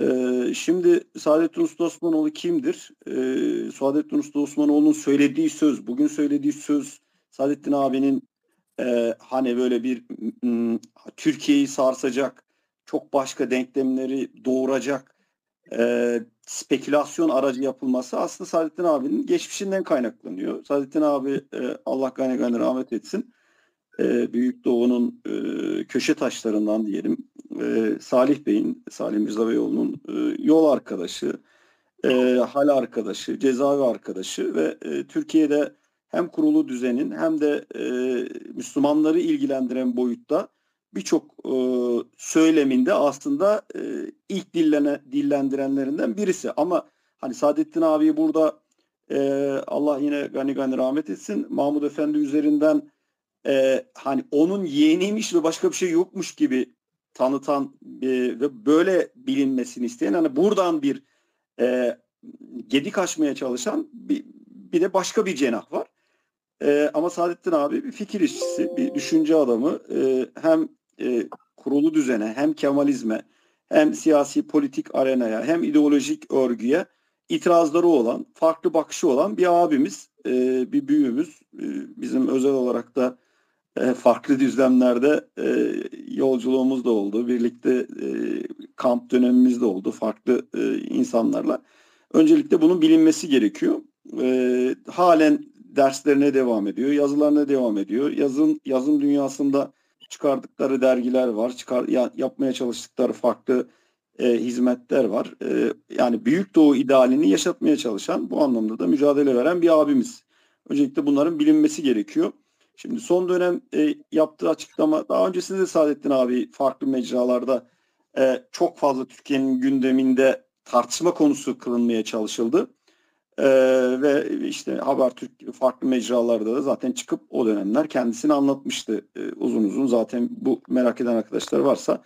Ee, şimdi Saadettin Usta Osmanoğlu kimdir? Ee, Saadettin Usta Osmanoğlu'nun söylediği söz, bugün söylediği söz Saadettin abinin e, hani böyle bir Türkiye'yi sarsacak, çok başka denklemleri doğuracak e, spekülasyon aracı yapılması aslında Saadettin abinin geçmişinden kaynaklanıyor. Saadettin abi e, Allah gani gani rahmet etsin. E, Büyük Doğu'nun e, köşe taşlarından diyelim. E, Salih Bey'in, Salih Mirza Beyoğlu'nun e, yol arkadaşı, e, hal arkadaşı, cezaevi arkadaşı ve e, Türkiye'de hem kurulu düzenin hem de e, Müslümanları ilgilendiren boyutta birçok e, söyleminde aslında e, ilk dillene, dillendirenlerinden birisi. Ama hani Saadettin abi burada e, Allah yine gani gani rahmet etsin Mahmud Efendi üzerinden e, hani onun yeğeniymiş ve başka bir şey yokmuş gibi tanıtan e, ve böyle bilinmesini isteyen hani buradan bir e, gedik açmaya çalışan bir, bir de başka bir cenah var. E, ama Saadettin abi bir fikir işçisi, bir düşünce adamı. E, hem e, kurulu düzene, hem Kemalizme, hem siyasi politik arenaya, hem ideolojik örgüye itirazları olan, farklı bakışı olan bir abimiz, e, bir büyüğümüz. E, bizim özel olarak da e, farklı düzlemlerde e, yolculuğumuz da oldu. Birlikte e, kamp dönemimiz de oldu farklı insanlarla. Öncelikle bunun bilinmesi gerekiyor. Halen derslerine devam ediyor, yazılarına devam ediyor. Yazın yazım dünyasında çıkardıkları dergiler var, çıkar ya, yapmaya çalıştıkları farklı e, hizmetler var. E, yani Büyük Doğu idealini yaşatmaya çalışan, bu anlamda da mücadele veren bir abimiz. Öncelikle bunların bilinmesi gerekiyor. Şimdi son dönem e, yaptığı açıklama, daha öncesinde de Saadettin abi farklı mecralarda e, çok fazla Türkiye'nin gündeminde tartışma konusu kılınmaya çalışıldı. Ee, ve işte Habertürk farklı mecralarda da zaten çıkıp o dönemler kendisini anlatmıştı ee, uzun uzun. Zaten bu merak eden arkadaşlar varsa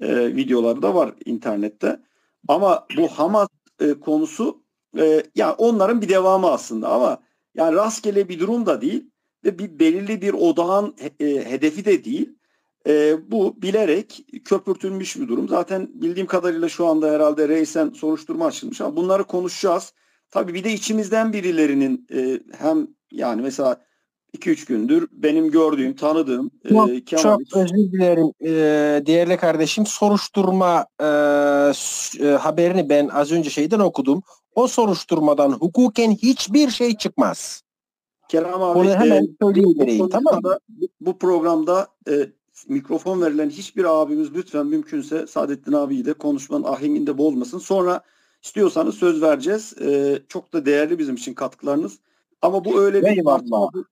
e, videoları da var internette. Ama bu Hamas e, konusu e, yani onların bir devamı aslında ama yani rastgele bir durum da değil ve bir belirli bir odağın e, hedefi de değil. E, bu bilerek köpürtülmüş bir durum. Zaten bildiğim kadarıyla şu anda herhalde reysen soruşturma açılmış ama bunları konuşacağız. Tabii bir de içimizden birilerinin e, hem yani mesela 2-3 gündür benim gördüğüm, tanıdığım çok, e, Kemal Çok özür dilerim e, değerli kardeşim. Soruşturma e, e, haberini ben az önce şeyden okudum. O soruşturmadan hukuken hiçbir şey çıkmaz. Kerem abi Bunu hemen e, söyleyeyim bu, tamam mı? Bu, programda e, mikrofon verilen hiçbir abimiz lütfen mümkünse Saadettin abiyi de konuşmanın ahenginde bozmasın. Sonra İstiyorsanız söz vereceğiz. E, çok da değerli bizim için katkılarınız. Ama bu öyle bir tartışma, bu,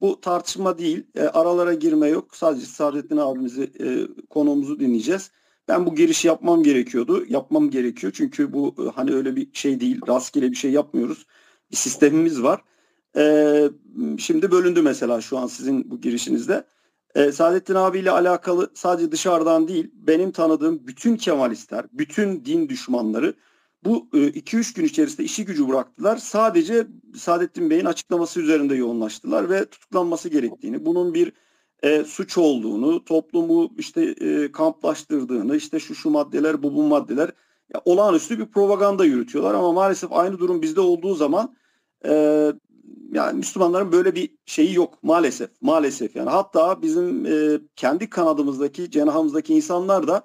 bu tartışma değil. E, aralara girme yok. Sadece Saadettin abimizi e, konuğumuzu dinleyeceğiz. Ben bu girişi yapmam gerekiyordu. Yapmam gerekiyor. Çünkü bu e, hani öyle bir şey değil. Rastgele bir şey yapmıyoruz. Bir sistemimiz var. E, şimdi bölündü mesela şu an sizin bu girişinizde. E, Saadettin abiyle alakalı sadece dışarıdan değil benim tanıdığım bütün Kemalistler, bütün din düşmanları bu 2-3 e, gün içerisinde işi gücü bıraktılar. Sadece Saadettin Bey'in açıklaması üzerinde yoğunlaştılar ve tutuklanması gerektiğini, bunun bir e, suç olduğunu, toplumu işte e, kamplaştırdığını, işte şu şu maddeler, bu bu maddeler ya, olağanüstü bir propaganda yürütüyorlar ama maalesef aynı durum bizde olduğu zaman e, yani Müslümanların böyle bir şeyi yok maalesef. Maalesef yani hatta bizim e, kendi kanadımızdaki, cenahımızdaki insanlar da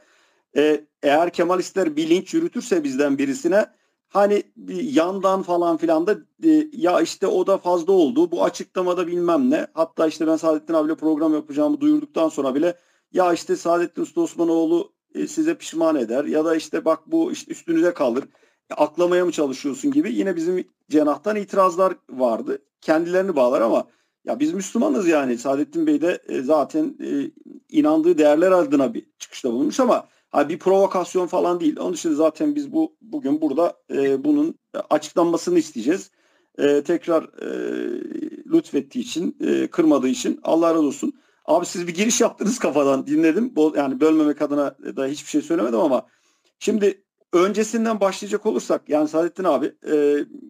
e, eğer Kemalistler bir linç yürütürse bizden birisine hani bir yandan falan filan da e, ya işte o da fazla oldu bu açıklamada bilmem ne hatta işte ben Saadettin abiyle program yapacağımı duyurduktan sonra bile ya işte Saadettin Usta Osmanoğlu e, size pişman eder ya da işte bak bu işte üstünüze kalır e, aklamaya mı çalışıyorsun gibi yine bizim cenahtan itirazlar vardı kendilerini bağlar ama ya biz Müslümanız yani Saadettin Bey de e, zaten e, inandığı değerler adına bir çıkışta bulunmuş ama Ha, bir provokasyon falan değil. Onun için zaten biz bu bugün burada e, bunun açıklanmasını isteyeceğiz. Tekrar lütfettiği için, kırmadığı için Allah razı olsun. Abi siz bir giriş yaptınız kafadan dinledim. Yani bölmemek adına da hiçbir şey söylemedim ama şimdi öncesinden başlayacak olursak yani Saadettin abi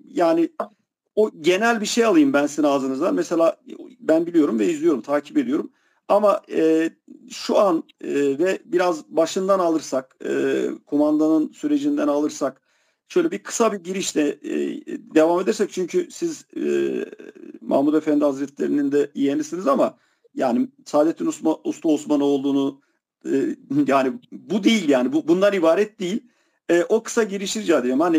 yani o genel bir şey alayım ben sizin ağzınızdan. Mesela ben biliyorum ve izliyorum, takip ediyorum. Ama e, şu an e, ve biraz başından alırsak, e, kumandanın sürecinden alırsak, şöyle bir kısa bir girişle e, devam edersek çünkü siz e, Mahmud Efendi Hazretleri'nin de yeğenisiniz ama yani Saadettin Usta, Usta Osmanoğlu'nu e, yani bu değil yani bu bundan ibaret değil. E, o kısa girişi rica edeyim. Hani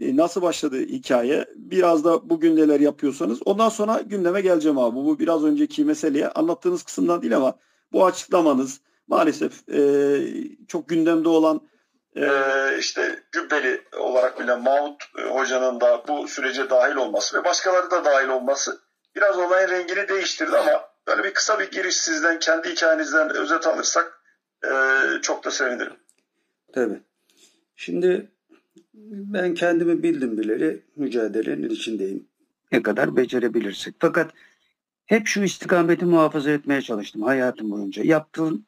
e, nasıl başladı hikaye? Biraz da bugün neler yapıyorsanız. Ondan sonra gündeme geleceğim abi. Bu biraz önceki meseleye anlattığınız kısımdan değil ama bu açıklamanız maalesef e, çok gündemde olan e, işte Cübbeli olarak bilen Mahmut e, Hoca'nın da bu sürece dahil olması ve başkaları da dahil olması biraz olayın rengini değiştirdi ama böyle bir kısa bir giriş sizden kendi hikayenizden özet alırsak e, çok da sevinirim. Tabii. Şimdi ben kendimi bildim bileli mücadelenin içindeyim. Ne kadar becerebilirsek. Fakat hep şu istikameti muhafaza etmeye çalıştım hayatım boyunca. Yaptığım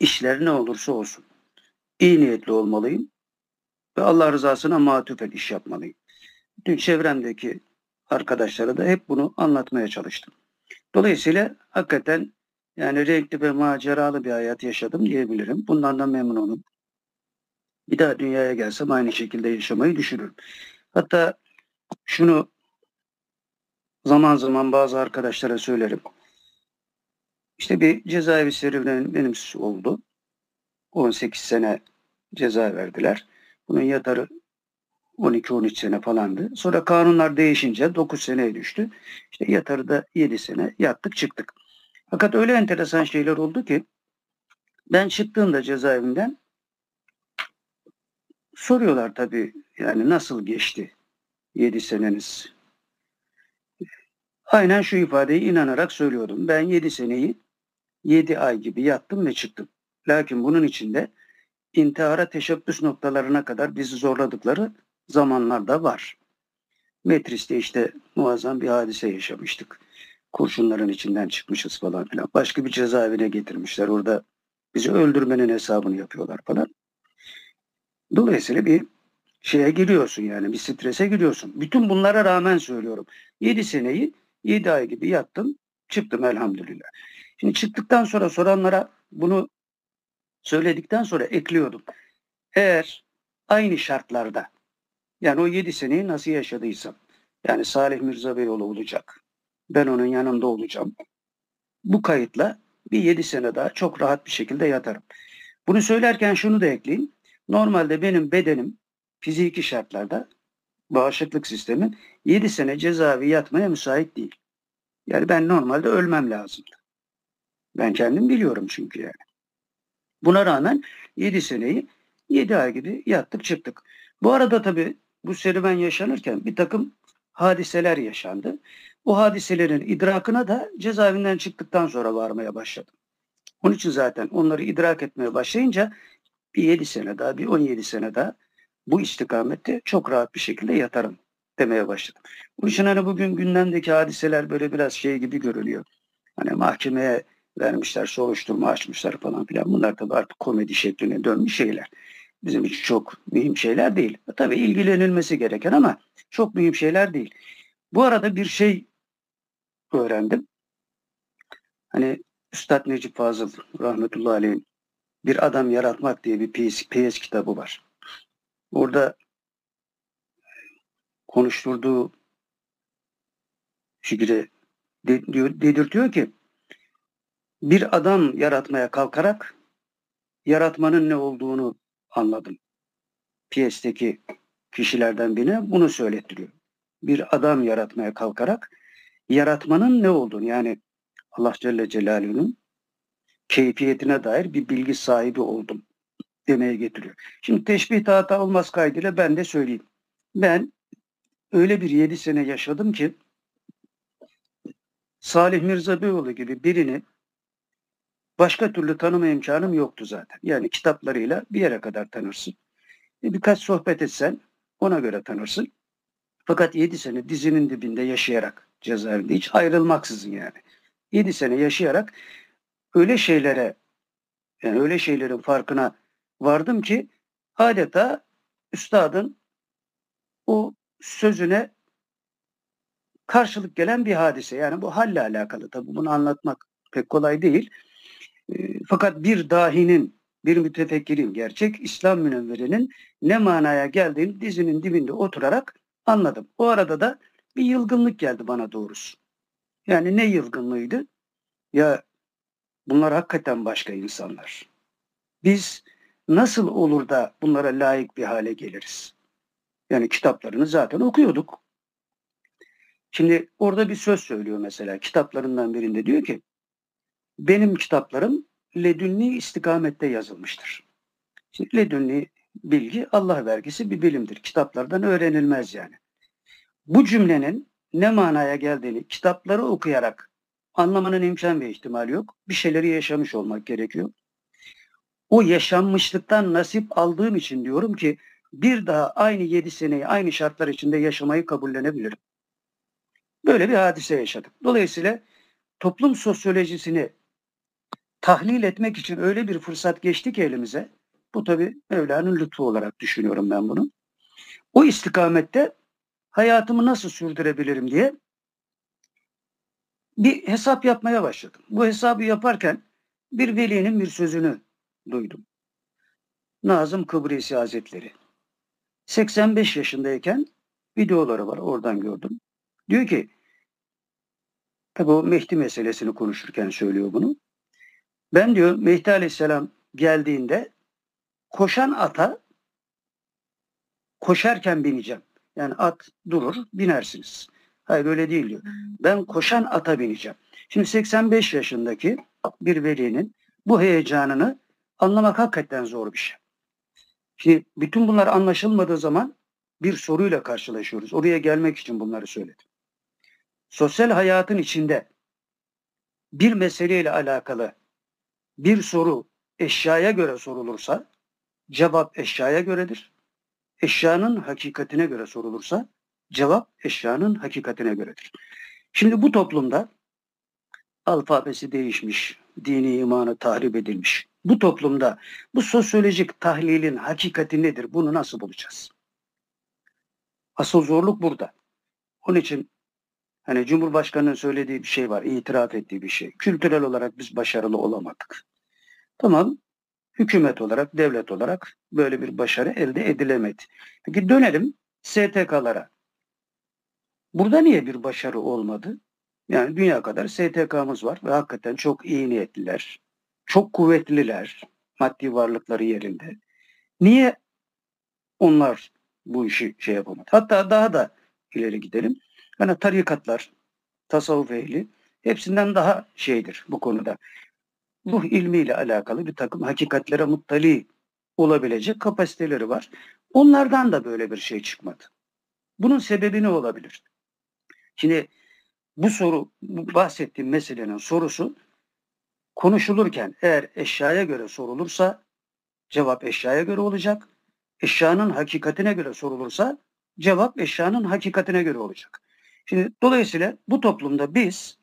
işler ne olursa olsun. iyi niyetli olmalıyım ve Allah rızasına matüfen iş yapmalıyım. Bütün çevremdeki arkadaşlara da hep bunu anlatmaya çalıştım. Dolayısıyla hakikaten yani renkli ve maceralı bir hayat yaşadım diyebilirim. Bundan da memnunum. Bir daha dünyaya gelsem aynı şekilde yaşamayı düşünürüm. Hatta şunu zaman zaman bazı arkadaşlara söylerim. İşte bir cezaevi serüvenim benim oldu. 18 sene ceza verdiler. Bunun yatarı 12-13 sene falandı. Sonra kanunlar değişince 9 seneye düştü. İşte yatarı da 7 sene yattık çıktık. Fakat öyle enteresan şeyler oldu ki ben çıktığımda cezaevinden soruyorlar tabii yani nasıl geçti 7 seneniz? Aynen şu ifadeyi inanarak söylüyordum. Ben 7 seneyi 7 ay gibi yattım ve çıktım. Lakin bunun içinde intihara teşebbüs noktalarına kadar bizi zorladıkları zamanlarda var. Metris'te işte muazzam bir hadise yaşamıştık. Kurşunların içinden çıkmışız falan filan. Başka bir cezaevine getirmişler. Orada bizi öldürmenin hesabını yapıyorlar falan. Dolayısıyla bir şeye giriyorsun yani bir strese giriyorsun. Bütün bunlara rağmen söylüyorum. 7 seneyi 7 ay gibi yattım çıktım elhamdülillah. Şimdi çıktıktan sonra soranlara bunu söyledikten sonra ekliyordum. Eğer aynı şartlarda yani o 7 seneyi nasıl yaşadıysam yani Salih Mirza Beyoğlu olacak. Ben onun yanında olacağım. Bu kayıtla bir 7 sene daha çok rahat bir şekilde yatarım. Bunu söylerken şunu da ekleyeyim. Normalde benim bedenim fiziki şartlarda bağışıklık sistemin 7 sene cezaevi yatmaya müsait değil. Yani ben normalde ölmem lazımdı. Ben kendim biliyorum çünkü yani. Buna rağmen 7 seneyi 7 ay gibi yattık çıktık. Bu arada tabii bu serüven yaşanırken bir takım hadiseler yaşandı. O hadiselerin idrakına da cezaevinden çıktıktan sonra varmaya başladım. Onun için zaten onları idrak etmeye başlayınca bir 7 sene daha, bir 17 sene daha bu istikamette çok rahat bir şekilde yatarım demeye başladım. Bu için hani bugün gündemdeki hadiseler böyle biraz şey gibi görülüyor. Hani mahkemeye vermişler, soruşturma açmışlar falan filan. Bunlar tabii artık komedi şekline dönmüş şeyler. Bizim için çok mühim şeyler değil. Tabii ilgilenilmesi gereken ama çok mühim şeyler değil. Bu arada bir şey öğrendim. Hani Üstad Necip Fazıl rahmetullahi aleyhin bir Adam Yaratmak diye bir PS, PS kitabı var. Orada konuşturduğu şekilde dedirtiyor ki bir adam yaratmaya kalkarak yaratmanın ne olduğunu anladım. Piyesteki kişilerden birine bunu söylettiriyor. Bir adam yaratmaya kalkarak yaratmanın ne olduğunu yani Allah Celle Celaluhu'nun keyfiyetine dair bir bilgi sahibi oldum demeye getiriyor. Şimdi teşbih hata olmaz kaydıyla ben de söyleyeyim. Ben öyle bir yedi sene yaşadım ki Salih Mirza Beyoğlu gibi birini başka türlü tanıma imkanım yoktu zaten. Yani kitaplarıyla bir yere kadar tanırsın. E birkaç sohbet etsen ona göre tanırsın. Fakat yedi sene dizinin dibinde yaşayarak cezaevinde hiç ayrılmaksızın yani. Yedi sene yaşayarak öyle şeylere yani öyle şeylerin farkına vardım ki adeta üstadın o sözüne karşılık gelen bir hadise. Yani bu halle alakalı tabii bunu anlatmak pek kolay değil. E, fakat bir dahinin, bir mütefekkirin, gerçek İslam münevverinin ne manaya geldiğini dizinin dibinde oturarak anladım. O arada da bir yılgınlık geldi bana doğrusu. Yani ne yılgınlığıydı? Ya bunlar hakikaten başka insanlar. Biz nasıl olur da bunlara layık bir hale geliriz? Yani kitaplarını zaten okuyorduk. Şimdi orada bir söz söylüyor mesela kitaplarından birinde diyor ki benim kitaplarım ledünni istikamette yazılmıştır. Şimdi ledünni bilgi Allah vergisi bir bilimdir. Kitaplardan öğrenilmez yani. Bu cümlenin ne manaya geldiğini kitapları okuyarak anlamanın imkan ve ihtimali yok. Bir şeyleri yaşamış olmak gerekiyor. O yaşanmışlıktan nasip aldığım için diyorum ki bir daha aynı yedi seneyi aynı şartlar içinde yaşamayı kabullenebilirim. Böyle bir hadise yaşadık. Dolayısıyla toplum sosyolojisini tahlil etmek için öyle bir fırsat geçti ki elimize. Bu tabi Mevla'nın lütfu olarak düşünüyorum ben bunu. O istikamette hayatımı nasıl sürdürebilirim diye bir hesap yapmaya başladım. Bu hesabı yaparken bir velinin bir sözünü duydum. Nazım Kıbrisi Hazretleri. 85 yaşındayken videoları var oradan gördüm. Diyor ki tabi o Mehdi meselesini konuşurken söylüyor bunu. Ben diyor Mehdi Aleyhisselam geldiğinde koşan ata koşarken bineceğim. Yani at durur binersiniz. Hayır öyle değil diyor. Ben koşan ata bineceğim. Şimdi 85 yaşındaki bir velinin bu heyecanını anlamak hakikaten zor bir şey. Şimdi bütün bunlar anlaşılmadığı zaman bir soruyla karşılaşıyoruz. Oraya gelmek için bunları söyledim. Sosyal hayatın içinde bir meseleyle alakalı bir soru eşyaya göre sorulursa cevap eşyaya göredir. Eşyanın hakikatine göre sorulursa cevap eşyanın hakikatine göredir. Şimdi bu toplumda alfabesi değişmiş, dini imanı tahrip edilmiş. Bu toplumda bu sosyolojik tahlilin hakikati nedir? Bunu nasıl bulacağız? Asıl zorluk burada. Onun için hani Cumhurbaşkanı'nın söylediği bir şey var, itiraf ettiği bir şey. Kültürel olarak biz başarılı olamadık. Tamam, hükümet olarak, devlet olarak böyle bir başarı elde edilemedi. Peki dönelim STK'lara. Burada niye bir başarı olmadı? Yani dünya kadar STK'mız var ve hakikaten çok iyi niyetliler, çok kuvvetliler, maddi varlıkları yerinde. Niye onlar bu işi şey yapamadı? Hatta daha da ileri gidelim. Yani tarikatlar, tasavvuf ehli hepsinden daha şeydir bu konuda. Ruh ilmiyle alakalı bir takım hakikatlere muttali olabilecek kapasiteleri var. Onlardan da böyle bir şey çıkmadı. Bunun sebebi ne olabilir? Şimdi bu soru, bu bahsettiğim meselenin sorusu konuşulurken eğer eşyaya göre sorulursa cevap eşyaya göre olacak. Eşyanın hakikatine göre sorulursa cevap eşyanın hakikatine göre olacak. Şimdi dolayısıyla bu toplumda biz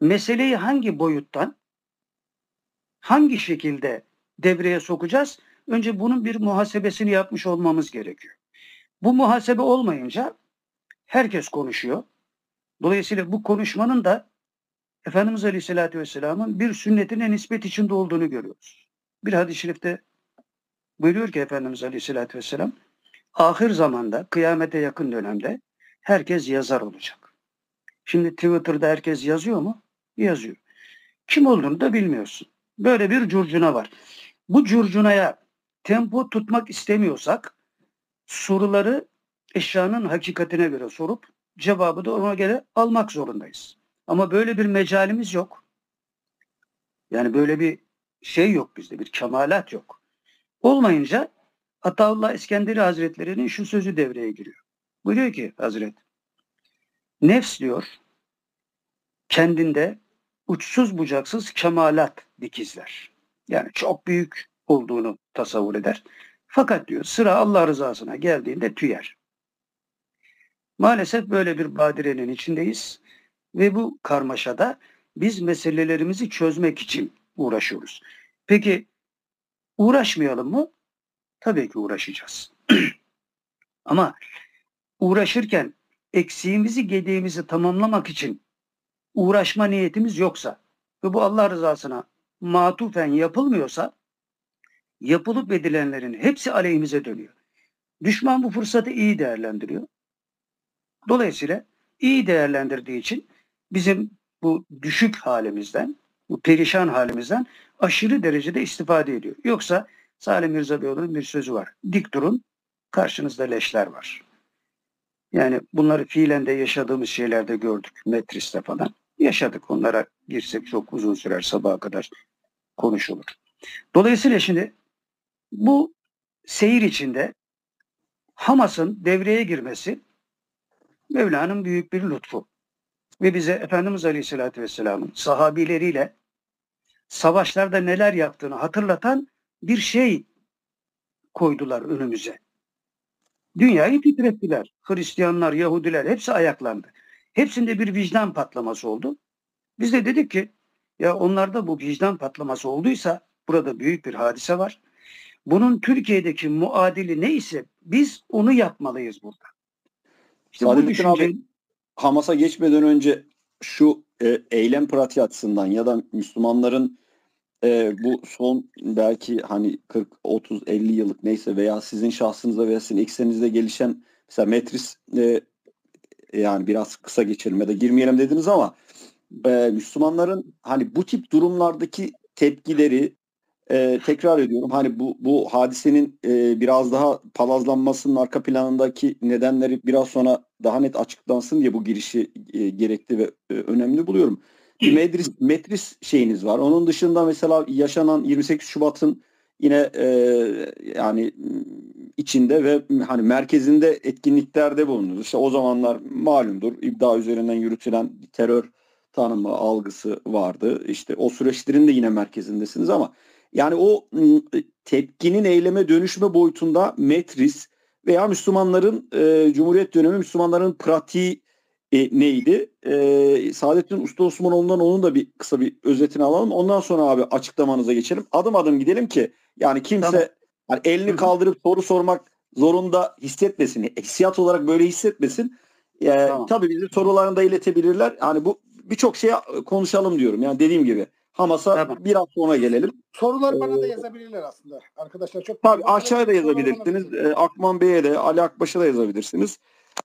meseleyi hangi boyuttan hangi şekilde devreye sokacağız? Önce bunun bir muhasebesini yapmış olmamız gerekiyor. Bu muhasebe olmayınca herkes konuşuyor. Dolayısıyla bu konuşmanın da Efendimiz Aleyhisselatü Vesselam'ın bir sünnetine nispet içinde olduğunu görüyoruz. Bir hadis-i şerifte buyuruyor ki Efendimiz Aleyhisselatü Vesselam ahir zamanda, kıyamete yakın dönemde herkes yazar olacak. Şimdi Twitter'da herkes yazıyor mu? Yazıyor. Kim olduğunu da bilmiyorsun. Böyle bir curcuna var. Bu curcunaya tempo tutmak istemiyorsak soruları eşyanın hakikatine göre sorup cevabı da ona göre almak zorundayız. Ama böyle bir mecalimiz yok. Yani böyle bir şey yok bizde, bir kemalat yok. Olmayınca Ataullah İskenderi Hazretleri'nin şu sözü devreye giriyor. Buyuruyor ki Hazret, nefs diyor, kendinde uçsuz bucaksız kemalat dikizler. Yani çok büyük olduğunu tasavvur eder. Fakat diyor sıra Allah rızasına geldiğinde tüyer. Maalesef böyle bir badirenin içindeyiz ve bu karmaşada biz meselelerimizi çözmek için uğraşıyoruz. Peki uğraşmayalım mı? Tabii ki uğraşacağız. Ama uğraşırken eksiğimizi, gediğimizi tamamlamak için uğraşma niyetimiz yoksa ve bu Allah rızasına matufen yapılmıyorsa yapılıp edilenlerin hepsi aleyhimize dönüyor. Düşman bu fırsatı iyi değerlendiriyor. Dolayısıyla iyi değerlendirdiği için bizim bu düşük halimizden, bu perişan halimizden aşırı derecede istifade ediyor. Yoksa Salim Mirza Beyoğlu'nun bir sözü var. Dik durun, karşınızda leşler var. Yani bunları fiilen de yaşadığımız şeylerde gördük. Metris'te falan. Yaşadık. Onlara girsek çok uzun sürer sabaha kadar konuşulur. Dolayısıyla şimdi bu seyir içinde Hamas'ın devreye girmesi Mevla'nın büyük bir lütfu. Ve bize Efendimiz Aleyhisselatü Vesselam'ın sahabileriyle savaşlarda neler yaptığını hatırlatan bir şey koydular önümüze. Dünyayı titrettiler. Hristiyanlar, Yahudiler hepsi ayaklandı. Hepsinde bir vicdan patlaması oldu. Biz de dedik ki ya onlarda bu vicdan patlaması olduysa burada büyük bir hadise var. Bunun Türkiye'deki muadili neyse biz onu yapmalıyız burada. İşte bu düşünce... abi Hamas'a geçmeden önce şu e, eylem pratiği açısından ya da Müslümanların e, bu son belki hani 40, 30, 50 yıllık neyse veya sizin şahsınızda veya sizin eksenizde gelişen mesela Metris e, yani biraz kısa geçelim ya da girmeyelim dediniz ama e, Müslümanların hani bu tip durumlardaki tepkileri e, tekrar ediyorum hani bu bu hadisenin e, biraz daha palazlanmasının arka planındaki nedenleri biraz sonra daha net açıklansın diye bu girişi e, gerekli ve e, önemli buluyorum. Bir Medris, Metris şeyiniz var. Onun dışında mesela yaşanan 28 Şubat'ın yine e, yani içinde ve hani merkezinde etkinliklerde bulundunuz. İşte o zamanlar malumdur iddia üzerinden yürütülen terör tanımı algısı vardı. İşte o süreçlerin de yine merkezindesiniz ama yani o tepkinin eyleme dönüşme boyutunda Metris veya Müslümanların e, Cumhuriyet dönemi Müslümanların pratiği e, neydi? E, Saadettin Usta Osmanoğlu'ndan onun da bir kısa bir özetini alalım. Ondan sonra abi açıklamanıza geçelim. Adım adım gidelim ki yani kimse tamam. hani elini kaldırıp soru sormak zorunda hissetmesin. Hissiyat olarak böyle hissetmesin. E, tamam. Tabii bizi sorularını da iletebilirler. Hani bu birçok şeye konuşalım diyorum. Yani dediğim gibi Hamas'a tamam. biraz sonra gelelim. Sorular bana ee, da yazabilirler aslında. Arkadaşlar çok Tabii aşağıya da yazabilirsiniz. Ee, Akman Bey'e de Ali Akbaş'a da yazabilirsiniz.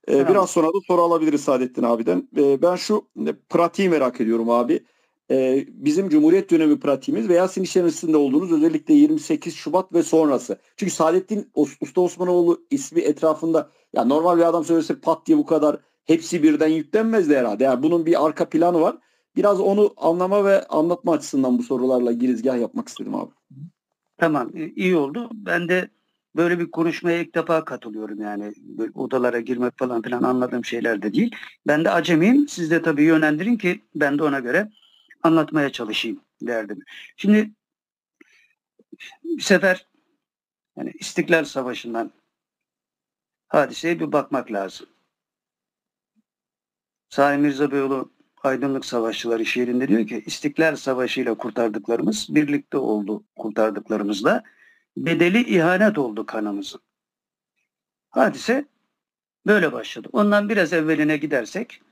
Ee, tamam. Biraz sonra da soru alabiliriz Saadettin abiden. Ee, ben şu e, pratiği merak ediyorum abi. Ee, bizim Cumhuriyet dönemi pratiğimiz veya sizin içerisinde olduğunuz özellikle 28 Şubat ve sonrası. Çünkü Saadettin Usta Osmanoğlu ismi etrafında ya normal bir adam söylese pat diye bu kadar hepsi birden yüklenmezdi herhalde. Yani bunun bir arka planı var. Biraz onu anlama ve anlatma açısından bu sorularla girizgah yapmak istedim abi. Tamam iyi oldu. Ben de böyle bir konuşmaya ilk defa katılıyorum yani. Odalara girmek falan filan anladığım şeyler de değil. Ben de acemiyim. Siz de tabii yönlendirin ki ben de ona göre anlatmaya çalışayım derdim. Şimdi bir sefer yani İstiklal Savaşı'ndan hadiseye bir bakmak lazım. Sahi Mirza Beyoğlu Aydınlık Savaşçıları şiirinde diyor ki İstiklal Savaşı ile kurtardıklarımız birlikte oldu kurtardıklarımızla bedeli ihanet oldu kanımızın. Hadise böyle başladı. Ondan biraz evveline gidersek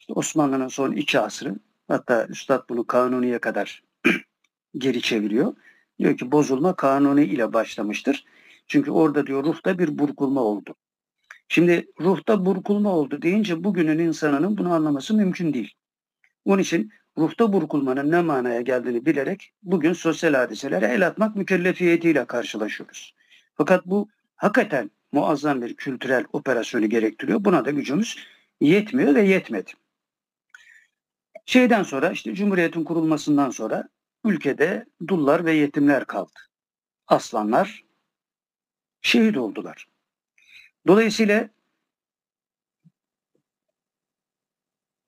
işte Osmanlı'nın son iki asrı hatta Üstad bunu Kanuni'ye kadar geri çeviriyor. Diyor ki bozulma Kanuni ile başlamıştır. Çünkü orada diyor ruhta bir burkulma oldu. Şimdi ruhta burkulma oldu deyince bugünün insanının bunu anlaması mümkün değil. Onun için ruhta burkulmanın ne manaya geldiğini bilerek bugün sosyal hadiselere el atmak mükellefiyetiyle karşılaşıyoruz. Fakat bu hakikaten muazzam bir kültürel operasyonu gerektiriyor. Buna da gücümüz yetmiyor ve yetmedi. Şeyden sonra işte Cumhuriyet'in kurulmasından sonra ülkede dullar ve yetimler kaldı. Aslanlar şehit oldular. Dolayısıyla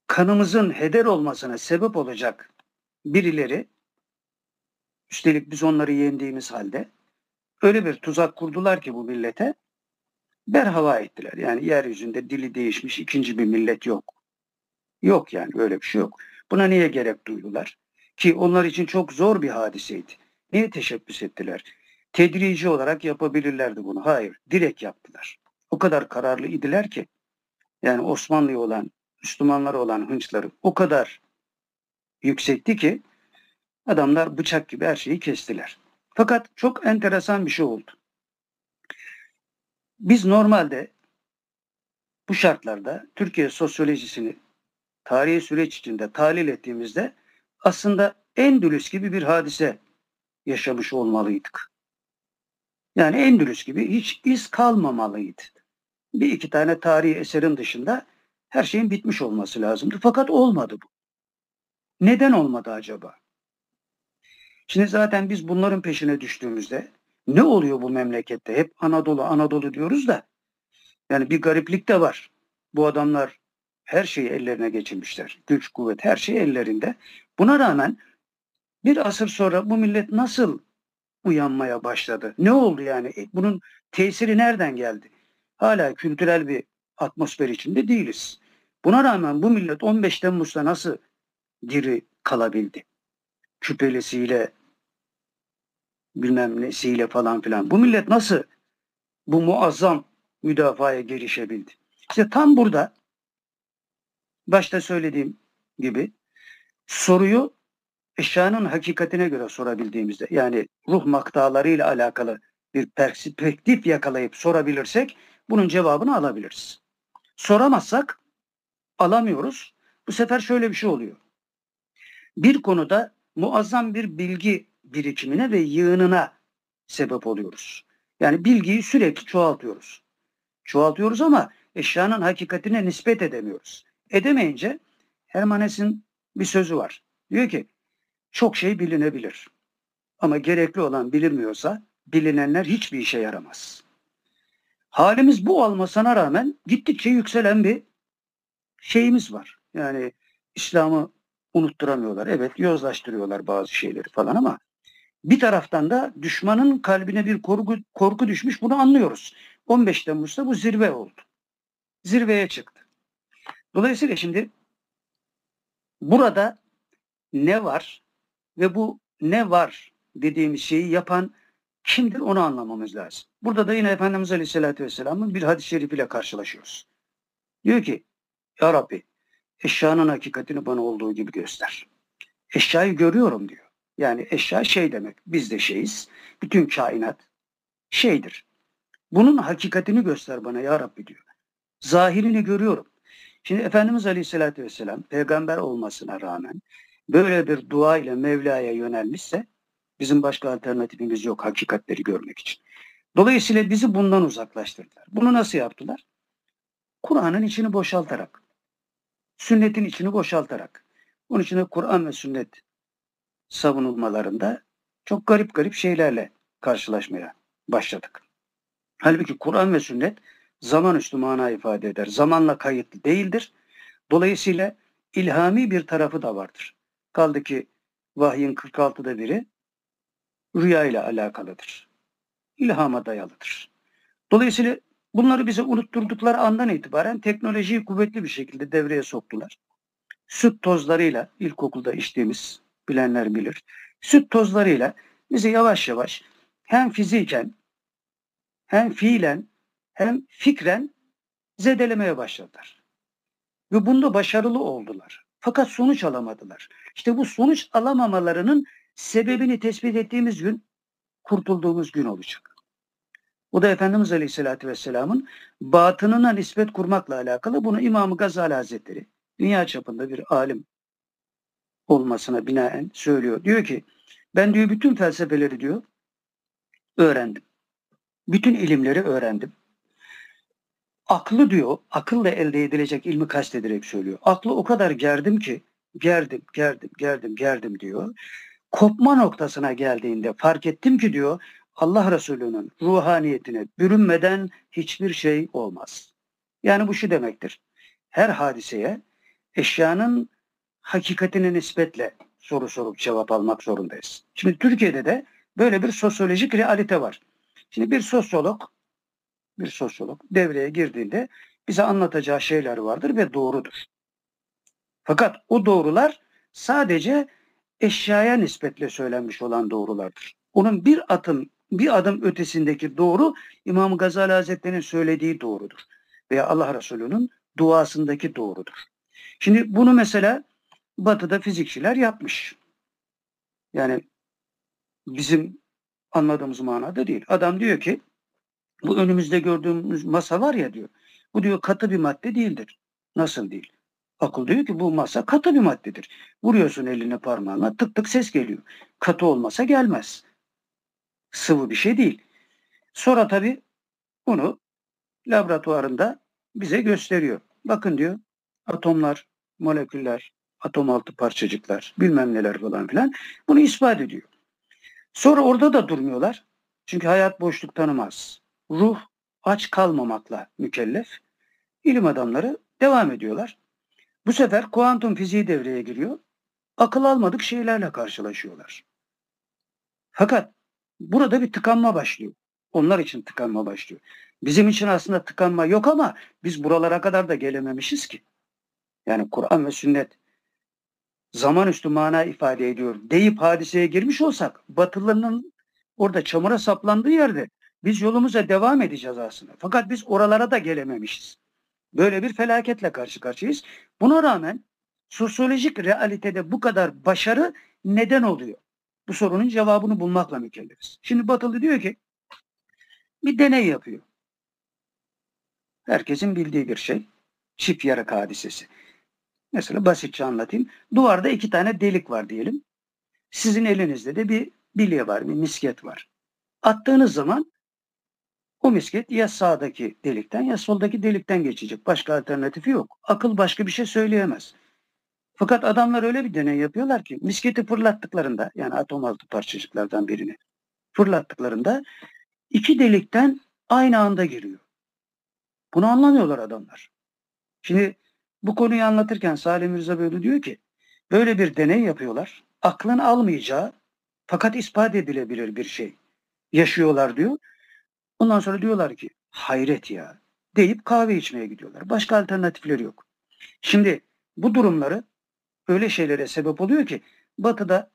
kanımızın heder olmasına sebep olacak birileri üstelik biz onları yendiğimiz halde öyle bir tuzak kurdular ki bu millete berhava ettiler. Yani yeryüzünde dili değişmiş ikinci bir millet yok. Yok yani öyle bir şey yok. Buna niye gerek duydular? Ki onlar için çok zor bir hadiseydi. Niye teşebbüs ettiler? Tedrici olarak yapabilirlerdi bunu. Hayır, direkt yaptılar o kadar kararlı idiler ki yani Osmanlı'ya olan, Müslümanlara olan hınçları o kadar yükseltti ki adamlar bıçak gibi her şeyi kestiler. Fakat çok enteresan bir şey oldu. Biz normalde bu şartlarda Türkiye sosyolojisini tarihi süreç içinde tahlil ettiğimizde aslında Endülüs gibi bir hadise yaşamış olmalıydık. Yani Endülüs gibi hiç iz kalmamalıydı. Bir iki tane tarihi eserin dışında her şeyin bitmiş olması lazımdı. Fakat olmadı bu. Neden olmadı acaba? Şimdi zaten biz bunların peşine düştüğümüzde ne oluyor bu memlekette? Hep Anadolu Anadolu diyoruz da yani bir gariplik de var. Bu adamlar her şeyi ellerine geçirmişler. Güç, kuvvet her şey ellerinde. Buna rağmen bir asır sonra bu millet nasıl uyanmaya başladı? Ne oldu yani? E, bunun tesiri nereden geldi? Hala kültürel bir atmosfer içinde değiliz. Buna rağmen bu millet 15 Temmuz'da nasıl diri kalabildi? Küpelisiyle, bilmem nesiyle falan filan. Bu millet nasıl bu muazzam müdafaya gelişebildi? İşte tam burada başta söylediğim gibi soruyu eşyanın hakikatine göre sorabildiğimizde yani ruh maktalarıyla alakalı bir perspektif yakalayıp sorabilirsek bunun cevabını alabiliriz. Soramazsak alamıyoruz. Bu sefer şöyle bir şey oluyor. Bir konuda muazzam bir bilgi birikimine ve yığınına sebep oluyoruz. Yani bilgiyi sürekli çoğaltıyoruz. Çoğaltıyoruz ama eşyanın hakikatine nispet edemiyoruz. Edemeyince Hermanes'in bir sözü var. Diyor ki çok şey bilinebilir. Ama gerekli olan bilinmiyorsa bilinenler hiçbir işe yaramaz. Halimiz bu olmasına rağmen gittikçe yükselen bir şeyimiz var. Yani İslam'ı unutturamıyorlar. Evet yozlaştırıyorlar bazı şeyleri falan ama bir taraftan da düşmanın kalbine bir korku, korku düşmüş bunu anlıyoruz. 15 Temmuz'da bu zirve oldu. Zirveye çıktı. Dolayısıyla şimdi burada ne var ve bu ne var dediğimiz şeyi yapan kimdir onu anlamamız lazım. Burada da yine Efendimiz Aleyhisselatü Vesselam'ın bir hadis-i şerifiyle karşılaşıyoruz. Diyor ki Ya Rabbi eşyanın hakikatini bana olduğu gibi göster. Eşyayı görüyorum diyor. Yani eşya şey demek. Biz de şeyiz. Bütün kainat şeydir. Bunun hakikatini göster bana ya Rabbi diyor. Zahirini görüyorum. Şimdi Efendimiz Aleyhisselatü Vesselam peygamber olmasına rağmen böyle bir dua ile Mevla'ya yönelmişse bizim başka alternatifimiz yok hakikatleri görmek için. Dolayısıyla bizi bundan uzaklaştırdılar. Bunu nasıl yaptılar? Kur'an'ın içini boşaltarak, sünnetin içini boşaltarak. Onun için de Kur'an ve sünnet savunulmalarında çok garip garip şeylerle karşılaşmaya başladık. Halbuki Kur'an ve sünnet zaman üstü mana ifade eder. Zamanla kayıtlı değildir. Dolayısıyla ilhami bir tarafı da vardır. Kaldı ki vahyin 46'da biri rüya ile alakalıdır. İlhama dayalıdır. Dolayısıyla bunları bize unutturdukları andan itibaren teknolojiyi kuvvetli bir şekilde devreye soktular. Süt tozlarıyla ilkokulda içtiğimiz bilenler bilir. Süt tozlarıyla bizi yavaş yavaş hem fiziken hem fiilen hem fikren zedelemeye başladılar. Ve bunda başarılı oldular. Fakat sonuç alamadılar. İşte bu sonuç alamamalarının sebebini tespit ettiğimiz gün kurtulduğumuz gün olacak. Bu da Efendimiz Aleyhisselatü Vesselam'ın batınına nispet kurmakla alakalı. Bunu İmam-ı Gazali Hazretleri dünya çapında bir alim olmasına binaen söylüyor. Diyor ki ben diyor bütün felsefeleri diyor öğrendim. Bütün ilimleri öğrendim. Aklı diyor, akılla elde edilecek ilmi kastederek söylüyor. Aklı o kadar gerdim ki, gerdim, gerdim, gerdim, gerdim diyor. Kopma noktasına geldiğinde fark ettim ki diyor, Allah Resulü'nün ruhaniyetine bürünmeden hiçbir şey olmaz. Yani bu şu demektir. Her hadiseye eşyanın hakikatine nispetle soru sorup cevap almak zorundayız. Şimdi Türkiye'de de böyle bir sosyolojik realite var. Şimdi bir sosyolog bir sosyolog devreye girdiğinde bize anlatacağı şeyler vardır ve doğrudur. Fakat o doğrular sadece eşyaya nispetle söylenmiş olan doğrulardır. Onun bir adım bir adım ötesindeki doğru İmam Gazali Hazretleri'nin söylediği doğrudur. Veya Allah Resulü'nün duasındaki doğrudur. Şimdi bunu mesela Batı'da fizikçiler yapmış. Yani bizim anladığımız manada değil. Adam diyor ki bu önümüzde gördüğümüz masa var ya diyor. Bu diyor katı bir madde değildir. Nasıl değil? Akıl diyor ki bu masa katı bir maddedir. Vuruyorsun eline parmağına tık tık ses geliyor. Katı olmasa gelmez. Sıvı bir şey değil. Sonra tabii bunu laboratuvarında bize gösteriyor. Bakın diyor atomlar, moleküller, atom altı parçacıklar, bilmem neler falan filan bunu ispat ediyor. Sonra orada da durmuyorlar. Çünkü hayat boşluk tanımaz. Ruh aç kalmamakla mükellef. İlim adamları devam ediyorlar. Bu sefer kuantum fiziği devreye giriyor. Akıl almadık şeylerle karşılaşıyorlar. Fakat burada bir tıkanma başlıyor. Onlar için tıkanma başlıyor. Bizim için aslında tıkanma yok ama biz buralara kadar da gelememişiz ki. Yani Kur'an ve sünnet zaman üstü mana ifade ediyor deyip hadiseye girmiş olsak Batılıların orada çamura saplandığı yerde biz yolumuza devam edeceğiz aslında. Fakat biz oralara da gelememişiz. Böyle bir felaketle karşı karşıyayız. Buna rağmen sosyolojik realitede bu kadar başarı neden oluyor? Bu sorunun cevabını bulmakla mükellefiz. Şimdi Batılı diyor ki bir deney yapıyor. Herkesin bildiği bir şey. Çift yarık hadisesi. Mesela basitçe anlatayım. Duvarda iki tane delik var diyelim. Sizin elinizde de bir bilye var, bir misket var. Attığınız zaman o misket ya sağdaki delikten ya soldaki delikten geçecek. Başka alternatifi yok. Akıl başka bir şey söyleyemez. Fakat adamlar öyle bir deney yapıyorlar ki misketi fırlattıklarında yani atom altı parçacıklardan birini fırlattıklarında iki delikten aynı anda giriyor. Bunu anlamıyorlar adamlar. Şimdi bu konuyu anlatırken Salim Mirza böyle diyor ki böyle bir deney yapıyorlar. Aklın almayacağı fakat ispat edilebilir bir şey yaşıyorlar diyor. Ondan sonra diyorlar ki hayret ya deyip kahve içmeye gidiyorlar. Başka alternatifleri yok. Şimdi bu durumları öyle şeylere sebep oluyor ki batıda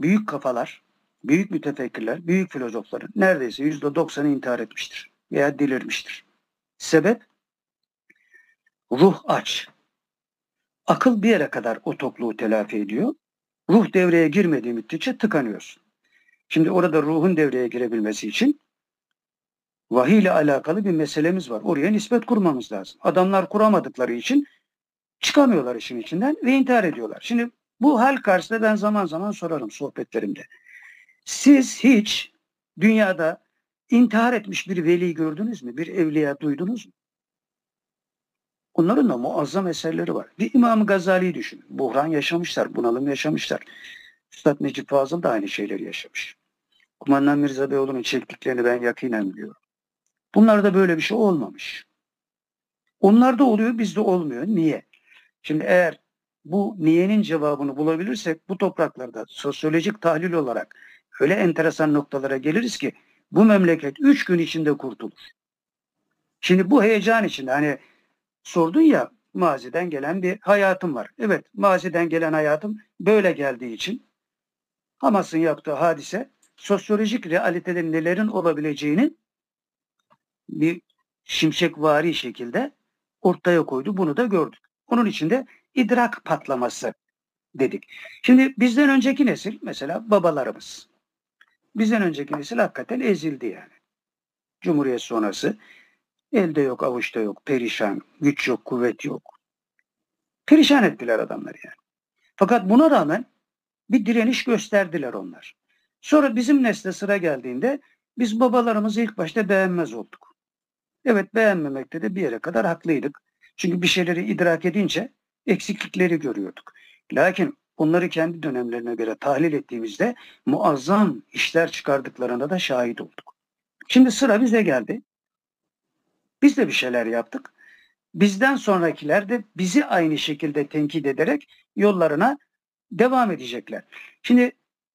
büyük kafalar, büyük mütefekkirler, büyük filozofların neredeyse yüzde doksanı intihar etmiştir veya delirmiştir. Sebep ruh aç. Akıl bir yere kadar o tokluğu telafi ediyor. Ruh devreye girmediği müddetçe tıkanıyorsun. Şimdi orada ruhun devreye girebilmesi için vahiy ile alakalı bir meselemiz var. Oraya nispet kurmamız lazım. Adamlar kuramadıkları için çıkamıyorlar işin içinden ve intihar ediyorlar. Şimdi bu hal karşısında ben zaman zaman sorarım sohbetlerimde. Siz hiç dünyada intihar etmiş bir veli gördünüz mü? Bir evliya duydunuz mu? Onların da muazzam eserleri var. Bir İmam Gazali'yi düşün. Buhran yaşamışlar, bunalım yaşamışlar. Üstad Necip Fazıl da aynı şeyleri yaşamış. Kumandan Mirza Beyoğlu'nun çektiklerini ben yakinen biliyorum. Bunlarda böyle bir şey olmamış. Onlarda oluyor, bizde olmuyor. Niye? Şimdi eğer bu niyenin cevabını bulabilirsek bu topraklarda sosyolojik tahlil olarak öyle enteresan noktalara geliriz ki bu memleket üç gün içinde kurtulur. Şimdi bu heyecan içinde hani sordun ya maziden gelen bir hayatım var. Evet maziden gelen hayatım böyle geldiği için Hamas'ın yaptığı hadise sosyolojik realitede nelerin olabileceğinin bir şimşekvari şekilde ortaya koydu. Bunu da gördük. Onun içinde idrak patlaması dedik. Şimdi bizden önceki nesil mesela babalarımız. Bizden önceki nesil hakikaten ezildi yani. Cumhuriyet sonrası elde yok, avuçta yok, perişan, güç yok, kuvvet yok. Perişan ettiler adamları yani. Fakat buna rağmen bir direniş gösterdiler onlar. Sonra bizim nesle sıra geldiğinde biz babalarımızı ilk başta beğenmez olduk. Evet beğenmemekte de bir yere kadar haklıydık. Çünkü bir şeyleri idrak edince eksiklikleri görüyorduk. Lakin onları kendi dönemlerine göre tahlil ettiğimizde muazzam işler çıkardıklarına da şahit olduk. Şimdi sıra bize geldi. Biz de bir şeyler yaptık. Bizden sonrakiler de bizi aynı şekilde tenkit ederek yollarına devam edecekler. Şimdi